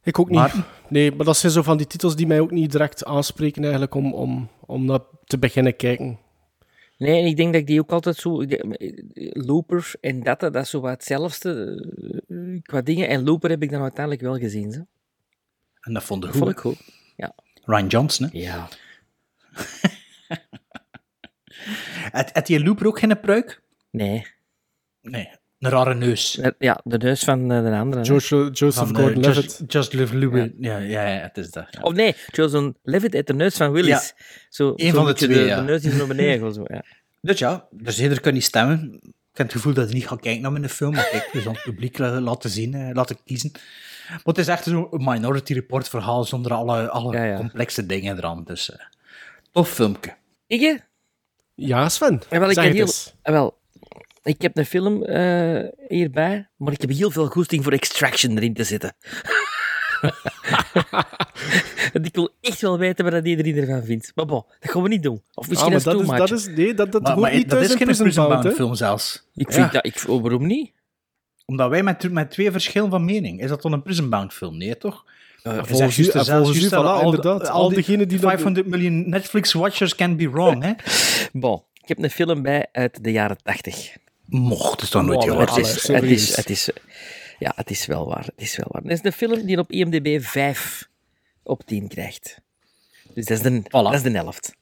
Ik ook niet. Maar- Nee, maar dat zijn zo van die titels die mij ook niet direct aanspreken eigenlijk om, om, om dat te beginnen kijken. Nee, en ik denk dat ik die ook altijd zo... eh, Looper en dat, dat is zo wat hetzelfde eh, qua dingen. En Looper heb ik dan uiteindelijk wel gezien. Zo. En dat vond ik goed. vond ik goed. Ja. Ryan Johnson, hè? Ja. Had, had die Looper ook geen pruik? Nee. Nee, een rare neus. Ja, de neus van eh, de andere. hè. Joseph, eh, Gordon-Levitt. Just, Just Live. Ja. Ja, ja, het is dat. ja. Of nee, Joseph Levitt uit de neus van Willis. Zo, Eén zo van de twee, de, ja. de neus die naar beneden. Zo, ja. Dus ja, dus ieder kan niet stemmen. Ik heb het gevoel dat hij niet gaat kijken naar mijn film, maar kijk, dus aan het publiek la- laten zien, eh, laten kiezen. Maar het is echt zo'n Minority Report verhaal zonder alle, alle complexe dingen eraan. Dus eh tof filmpje. Ik? Ja, Sven. Ja, wel, ik, zeg heb het heel, eens. wel, ik heb een film eh, hierbij, maar ik heb heel veel goesting voor Extraction erin te zetten. En ik wil echt wel weten wat iedereen ervan vindt. Maar bon, dat gaan we niet doen. Of misschien Ah, dat is, dat is, nee, dat, dat Maar, hoort maar niet dat thuis is in geen Prison Prison Bound, film zelfs. Ik vind Ja. dat... Ik, oh, waarom niet? Omdat wij met, met twee verschillen van mening. Is dat dan een Prison Bound film? Nee, toch? Eh, Of volgens u- zelfs volgens u, voilà, al, inderdaad. al Al die diegenen die dat- 500 miljoen Netflix-watchers can be wrong, hè? Bon, ik heb een film bij uit de jaren tachtig. Mocht, het is toch nooit Oh, heel Het is, het, is, het is... Ja, het is wel waar. Het is wel waar. Het is een film die op IMDb 5 op 10 krijgt. Dus dat is de, dat is de helft.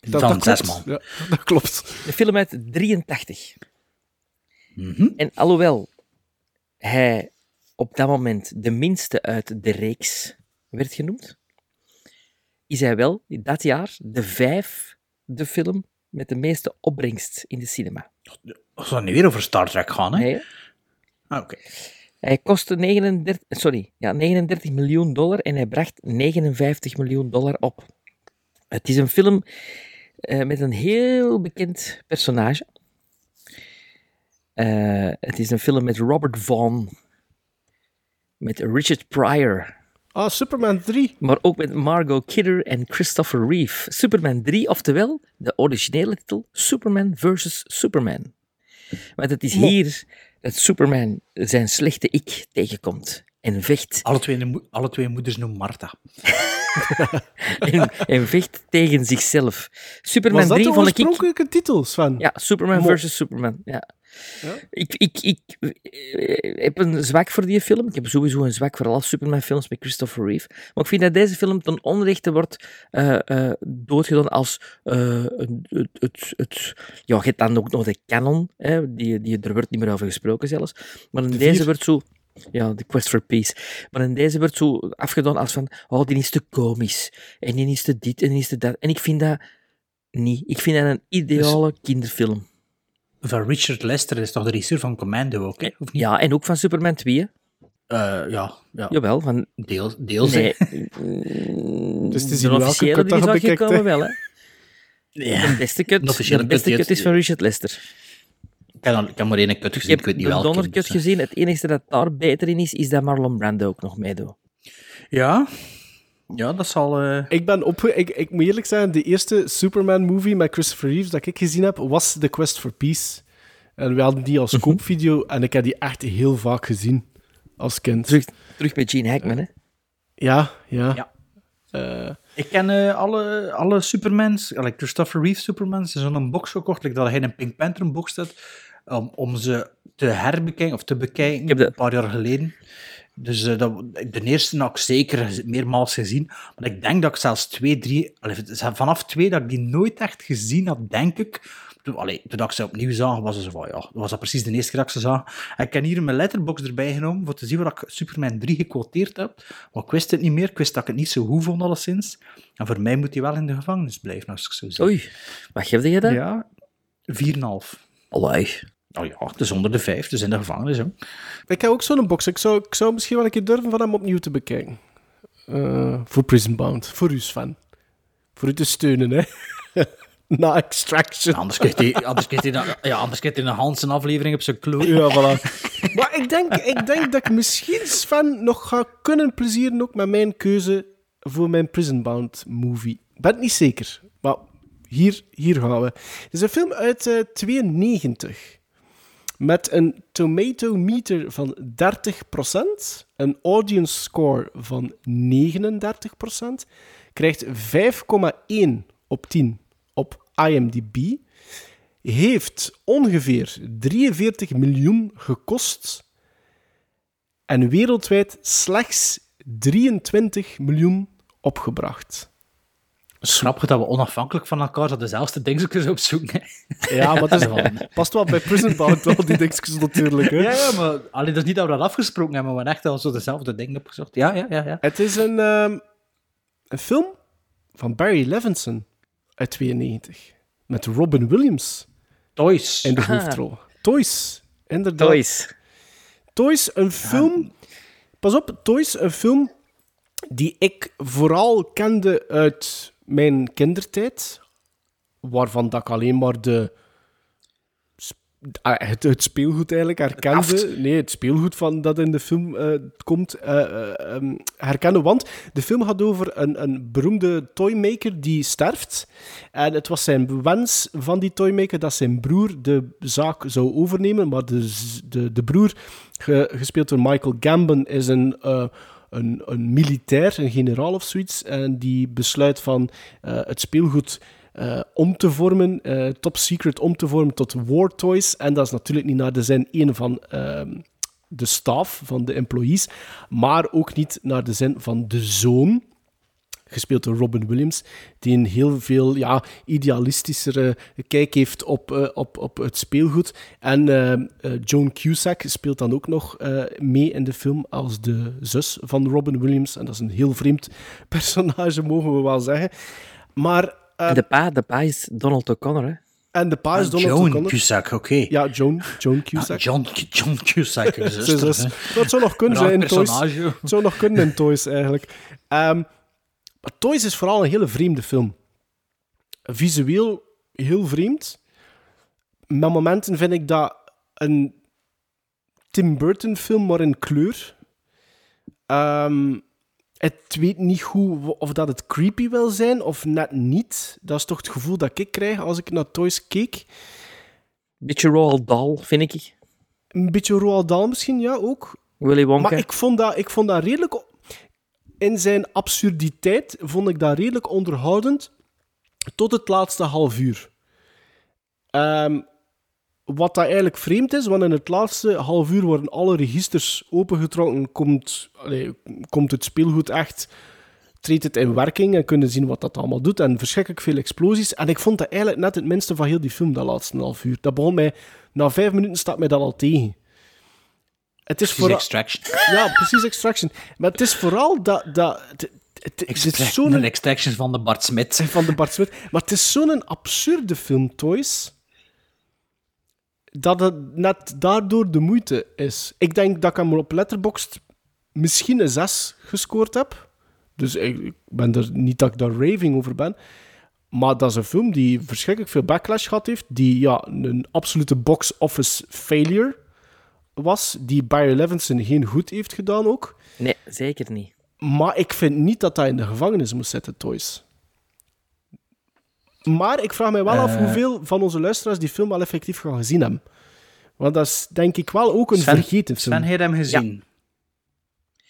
Dat, Dan dat zes klopt. man. Ja, dat klopt. Een film uit 83. Mhm. En alhoewel hij op dat moment de minste uit de reeks werd genoemd, is hij wel in dat jaar de vijfde film met de meeste opbrengst in de cinema. We gaan nu weer over Star Trek gaan, hè? Nee? Ah, Oké. Hij kostte 39, sorry, ja, 39 miljoen dollar en hij bracht 59 miljoen dollar op. Het is een film eh, met een heel bekend personage. Eh, het is een film met Robert Vaughn, met Richard Pryor, Ah, Superman 3. maar ook met Margot Kidder en Christopher Reeve. Superman 3, oftewel de originele titel Superman vs. Superman. Want het is Mo- hier dat Superman zijn slechte ik tegenkomt en vecht, Alle twee, alle twee moeders noemen Martha. en, en vecht tegen zichzelf. Superman Was dat 3 de vond ik... oorspronkelijke titel, Sven? Ja, Superman Mo- versus Superman. Ja. Ik, ik, ik eh, heb een zwak voor die film. Ik heb sowieso een zwak voor alle Superman-films met Christopher Reeve. Maar ik vind dat deze film ten onrechte wordt eh doodgedaan als een- het, het, het... Ja, je hebt dan ook nog de canon. Hè, die, die, er wordt niet meer over gesproken zelfs. Maar in De deze vier. wordt zo... Ja, The Quest for Peace. Maar in deze wordt zo afgedaan als van... Oh, die is te komisch. En die is te dit en die is te dat. En ik vind dat niet. Ik vind dat een ideale kinderfilm. Van Richard Lester is toch de regisseur van Commando ook, hè? Of niet? Ja, en ook van Superman 2. hè? Eh, ja, ja. Jawel, van... Deels, deels Nee. hè. Dus het is de officiële cut die dat is uitgekomen wel, hè. Ja. De beste cut, De de beste cut, cut is van Richard Lester. Ik heb, al- ik heb maar één kut Ik gezien, heb ik weet niet de welke. dondercut dus, eh. gezien. Het enige dat daar beter in is, is dat Marlon Brando ook nog meedoet. Ja, ja, dat zal... eh, Ik ben op, ik, ik moet eerlijk zeggen, de eerste Superman-movie met Christopher Reeves dat ik gezien heb, was The Quest for Peace. En we hadden die als Mhm. koopvideo en ik heb die echt heel vaak gezien als kind. Terug, terug bij Gene Hackman, hè. Ja, ja. Ja. Eh, Ik ken eh, alle, alle Supermans, like Christopher Reeve Supermans, er is zo'n box gekocht, like dat hij in een Pink Panther box staat, om, om ze te herbekijken, of te bekijken, heb de- een paar jaar geleden. Dus eh, dat, de eerste had ik zeker meermaals gezien, maar ik denk dat ik zelfs twee, drie, allee, vanaf twee dat ik die nooit echt gezien had, denk ik. Toen, allee, toen ik ze opnieuw zag, was het zo van, ja, dat was dat precies de eerste keer dat ik ze zag. En ik heb hier mijn letterbox erbij genomen, voor te zien waar ik Superman 3 gequoteerd heb. Maar ik wist het niet meer, ik wist dat ik het niet zo goed vond, alleszins. En voor mij moet hij wel in de gevangenis blijven, als ik zo zie. Oei, wat geef je dat? Ja, 4,5. Allee, Oh ja, het is onder de vijf, dus in de gevangenis. Hè. Ik heb ook zo'n box. Ik zou, ik zou misschien wel een keer durven van hem opnieuw te bekijken. Eh, voor Prison Bound. Voor u, Sven. Voor u te steunen, hè. Na Extraction. Anders krijgt hij, anders krijgt hij, een- ja, anders krijgt hij een Hansen aflevering op zijn kloot. Ja, voilà. maar ik denk, ik denk dat ik misschien Sven nog ga kunnen plezieren ook met mijn keuze voor mijn Prison Bound movie. Ik ben het niet zeker, maar hier, hier gaan we. Het is een film uit eh 92 met een tomato meter van 30%, een audience score van 39%, krijgt 5,1 op 10 op IMDb, heeft ongeveer 43 miljoen gekost en wereldwijd slechts 23 miljoen opgebracht. Grappig dat we onafhankelijk van elkaar zo dezelfde dingetjes opzoeken. hè. Ja, maar het is, past wel bij Prison Bound wel, die dingetjes natuurlijk. Hè. Ja, ja, maar allee, dat is niet dat we dat afgesproken hebben, maar we hebben echt al zo dezelfde dingen opgezocht. Ja, ja, ja. ja. Het is een, ehm, een film van Barry Levinson uit 92 met Robin Williams Toys. in de Ah. hoofdrol. Toys, inderdaad. Toys. Toys, een film. Pas op, Toys, een film die ik vooral kende uit mijn kindertijd. Waarvan dat ik alleen maar de. ah, Het, het speelgoed eigenlijk herkende. Nee, het speelgoed van dat in de film eh, komt ehm, herkende. Want de film gaat over een, een beroemde toymaker die sterft. En het was zijn wens van die toymaker dat zijn broer de zaak zou overnemen. Maar de, de, de broer, ge- gespeeld door Michael Gambon, is een, een, een militair, een generaal of zoiets. En die besluit van eh, het speelgoed eh, om te vormen, eh, top secret om te vormen tot war toys. En dat is natuurlijk niet naar de zin één van ehm, de staf, van de employees, maar ook niet naar de zin van de zoon gespeeld door Robin Williams, die een heel veel ja, idealistischere kijk heeft op, eh, op, op het speelgoed. En eh, eh, Joan Cusack speelt dan ook nog eh, mee in de film als de zus van Robin Williams. En dat is een heel vreemd personage, mogen we wel zeggen. Maar... eh, de pa, de pa is Donald O'Connor, hè? en de pa is Ah, Donald Joan O'Connor. Cusack, oké. Ja, Joan, Joan Cusack. John, John Cusack, zuster. Dat zou nog kunnen zijn in Toys. Het zou nog kunnen in Toys, eigenlijk. Ehm, Toys is vooral een hele vreemde film. Visueel heel vreemd. Met momenten vind ik dat een Tim Burton film, maar in kleur. Ehm, het weet niet goed of dat het creepy wil zijn of net niet. Dat is toch het gevoel dat ik krijg als ik naar Toys keek. Beetje Roald Dahl, vind ik. Een beetje Roald Dahl misschien, ja, ook. Willy Wonka. Maar ik vond dat, ik vond dat redelijk... In zijn absurditeit vond ik dat redelijk onderhoudend tot het laatste half uur. Ehm, wat dat eigenlijk vreemd is, want in het laatste half uur worden alle registers opengetrokken, komt, komt het speelgoed echt, treedt het in werking en kunnen zien wat dat allemaal doet. En verschrikkelijk veel explosies. En ik vond dat eigenlijk net het minste van heel die film, dat laatste half uur. Dat begon mij, na vijf minuten staat mij dat al tegen. Het is Precies vooral... Extraction. Ja, precies, Extraction. Maar het is vooral dat... dat het, het, het is zo'n... een extraction van de Bart Smit. Van de Bart Smit. Maar het is zo'n absurde film, Toys, dat het net daardoor de moeite is. Ik denk dat ik hem op Letterboxd misschien een 6 gescoord heb. Dus ik, ben er niet dat ik daar raving over ben. Maar dat is een film die verschrikkelijk veel backlash gehad heeft. Die ja, een absolute box-office failure was. Die Barry Levinson geen goed heeft gedaan ook. Nee, zeker niet. Maar ik vind niet dat hij in de gevangenis moet zitten, Toys. Maar ik vraag mij wel af Eh. hoeveel van onze luisteraars die film al effectief gaan gezien hebben. Want dat is denk ik wel ook een Sven- vergeten film. Sven, heb je hem gezien?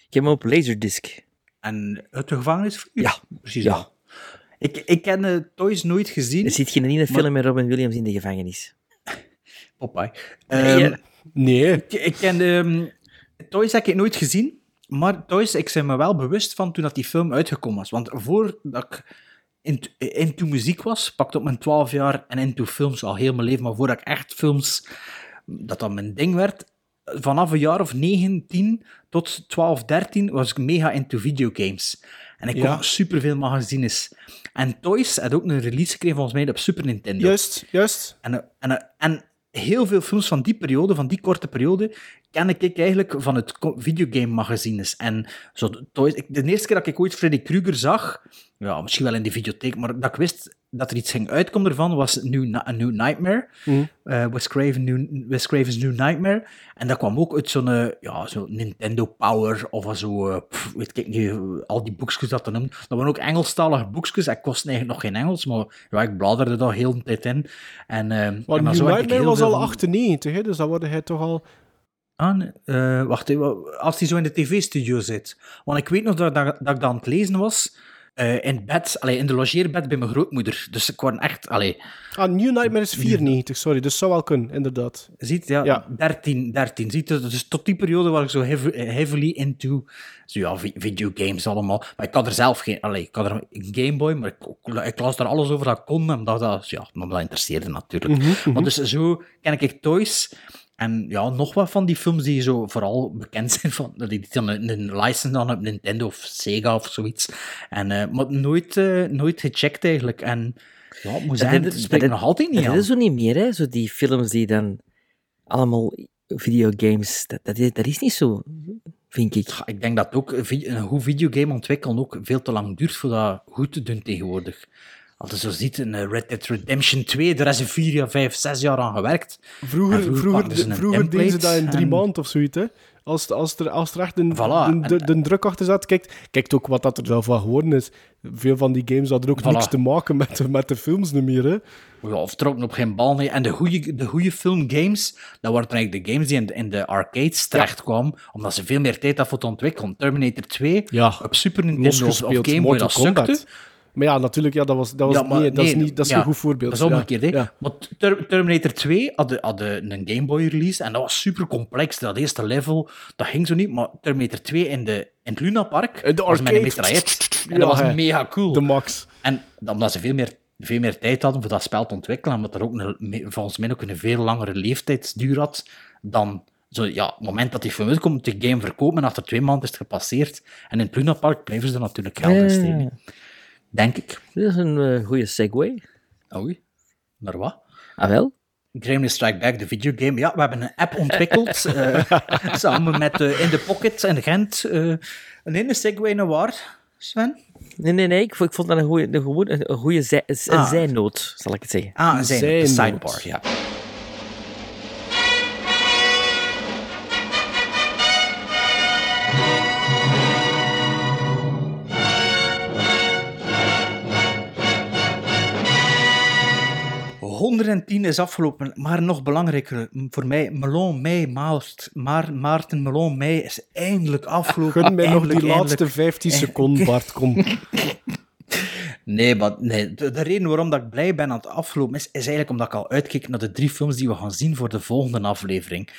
Ik heb hem op Laserdisc. En uit de gevangenis? Ja. Precies. Ja. Ik, ik ken Toys nooit gezien. Er zit geen ene maar- film met Robin Williams in de gevangenis. Popeye. Nee, Ehm? Nee. Ik, ik ken ehm, Toys heb ik nooit gezien, maar Toys, ik ben me wel bewust van toen dat die film uitgekomen was. Want voordat ik into, into muziek was, pakte op mijn 12 jaar en into films al heel mijn leven, maar voordat ik echt films, dat dat mijn ding werd, vanaf een jaar of 9, 10 tot 12, 13 was ik mega into videogames. En ik Ja. kocht superveel magazines. En Toys had ook een release gekregen volgens mij op Super Nintendo. Juist, juist. En, en, en heel veel films van die periode, van die korte periode, ken ik eigenlijk van het videogame magazines. En zo, de eerste keer dat ik ooit Freddy Krueger zag, ja, misschien wel in de videotheek, maar dat ik wist dat er iets ging uitkomen ervan, was New, A New Nightmare. Eh, Wes, Craven New, Wes Craven's New Nightmare. En dat kwam ook uit zo'n eh, ja, zo Nintendo Power of zo, eh, pff, weet ik niet, al die boekjes dat te noemen. Dat waren ook Engelstalige boekjes. Ik kost eigenlijk nog geen Engels, maar ja, ik bladerde daar heel de tijd in. En, eh, en dan New Nightmare was al van- 98, hè, dus dan worden hij toch al... Ah, wacht even, als hij zo in de tv-studio zit. Want ik weet nog dat, dat, dat ik dat aan het lezen was eh, in bed, allee, in de logeerbed bij mijn grootmoeder. Dus ik word echt, allee, Ah, New Nightmare is 94, sorry, dus zou wel kunnen, inderdaad. ziet, ja, Ja. 13, 13. Ziet, je, dus tot die periode was ik zo heavy- heavily into zo ja, vi- videogames allemaal. Maar ik had er zelf geen, allee, ik had er een Game Boy, maar ik, ik las daar alles over dat ik kon, omdat dat, ja, omdat dat interesseerde natuurlijk. Mhm, mhm. Maar dus zo ken ik Toys. En ja, nog wat van die films die zo vooral bekend zijn, van, die dan een, license dan op Nintendo of Sega of zoiets. En, eh, maar nooit, eh, nooit gecheckt eigenlijk. En ja, het moet zijn, dat spreekt nog altijd niet dat aan. is zo niet meer, hè? Zo die films die dan allemaal videogames, dat, dat, is, dat is niet zo, vind ik. Ik denk dat ook een goed videogame ontwikkelen ook veel te lang duurt voor dat goed te doen tegenwoordig. Als je zo ziet, een eh, Red Dead Redemption 2, daar is ze vier, jaar, vijf, zes jaar aan gewerkt. Vroeger, vroeger, ze vroeger deden ze dat in drie en- maanden of zoiets, hè. Als, als, er, als er echt een, Voilà, de, de, de druk achter zat, kijk, kijk ook wat dat er zelf van geworden is. Veel van die games hadden ook Voilà. niks te maken met, de- met de films niet meer, hè. Ja, of trokken op geen bal mee. En de goede, de goede filmgames, dat waren eigenlijk de games die in de, in de arcades terechtkwamen, omdat ze veel meer tijd hadden voor te ontwikkelen. Terminator 2 Ja, op Super Nintendo of, Game Boy, dat sukte. Maar ja, natuurlijk, ja, dat was, dat was, Ja, maar nee, dat is, niet, dat is ja, een goed voorbeeld. Dat is ja. omgekeerd, hè. Ja. Maar Ter- Terminator 2 had, had een Game Boy release en dat was super complex. Dat eerste level, dat ging zo niet. Maar Terminator 2 in, de, in het Luna Park In de was met een metraillet. En Ja, dat was mega cool. De max. En omdat ze veel meer, veel meer tijd hadden voor dat spel te ontwikkelen, en omdat er ook een, volgens mij ook een veel langere leeftijdsduur had dan... Zo, ja, het moment dat die film uitkomt, de game verkopen en achter twee maanden is het gepasseerd. En in het Luna Park blijven ze er natuurlijk geld in steken. Ja. Denk ik. Dat is een eh, goede segue. Oei, naar wat? Ah, wel? Gremlin Strike Back, de videogame. Ja, we hebben een app ontwikkeld, eh, samen met eh, In The Pocket en Gent. eh een ene segue naar waar, Sven? Nee, nee, nee. Ik vond, ik vond dat een goede, een goede, een goede zij, een Ah. zijnoot, zal ik het zeggen. Ah, een zijn, Zijnoot. sidebar, ja. ...110 is afgelopen, maar nog belangrijker voor mij, Melon Mei, Maart, maar Maarten Melon Mei is eindelijk afgelopen. Gun mij nog die Eindelijk, laatste eindelijk. 15 seconden, Bart, kom. Nee, maar nee, de, de reden waarom dat ik blij ben aan het afgelopen is, is eigenlijk omdat ik al uitkijk naar de drie films die we gaan zien voor de volgende aflevering.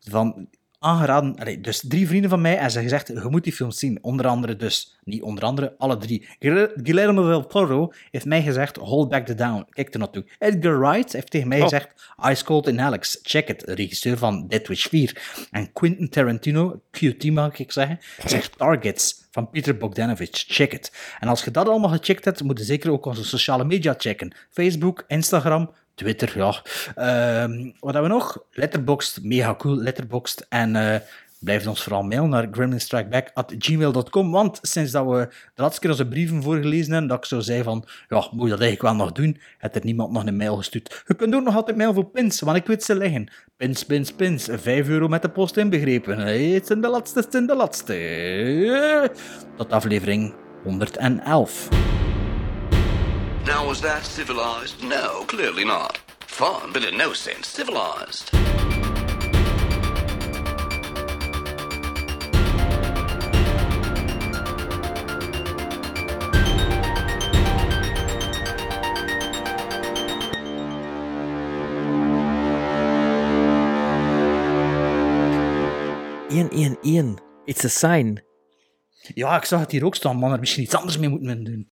Van aangeraden, allee, dus drie vrienden van mij en ze hebben gezegd, je moet die films zien. Onder andere dus, niet onder andere, alle drie. Guil- Guillermo del Toro heeft mij gezegd, hold back the down, kijk er naartoe. Edgar Wright heeft tegen mij Oh. gezegd, Ice Cold in Alex, check it, regisseur van Dead Wish 4. En Quentin Tarantino, QT mag ik zeggen, zegt Targets van Peter Bogdanovich, check it. En als je dat allemaal gecheckt hebt, moet je zeker ook onze sociale media checken. Facebook, Instagram, Twitter, ja. Ehm, wat hebben we nog? Letterboxd, mega cool, Letterboxd. En eh blijf ons vooral mailen naar gremlinstrikeback.gmail.com, want sinds dat we de laatste keer onze brieven voorgelezen hebben, dat ik zo zei van, ja, moet je dat eigenlijk wel nog doen, heeft er niemand nog een mail gestuurd. Je kunt ook nog altijd mail voor pins, want ik weet ze liggen. Pins, pins, pins. 5 euro met de post inbegrepen. Het zijn de laatste, het zijn de laatste. Tot aflevering 111. Now, was that civilized? No, clearly not. Fun, but in no sense civilized. Ian, Ian, Ian. It's a sign. Ja, ik zag het hier ook staan, man. Er misschien iets anders mee moeten doen.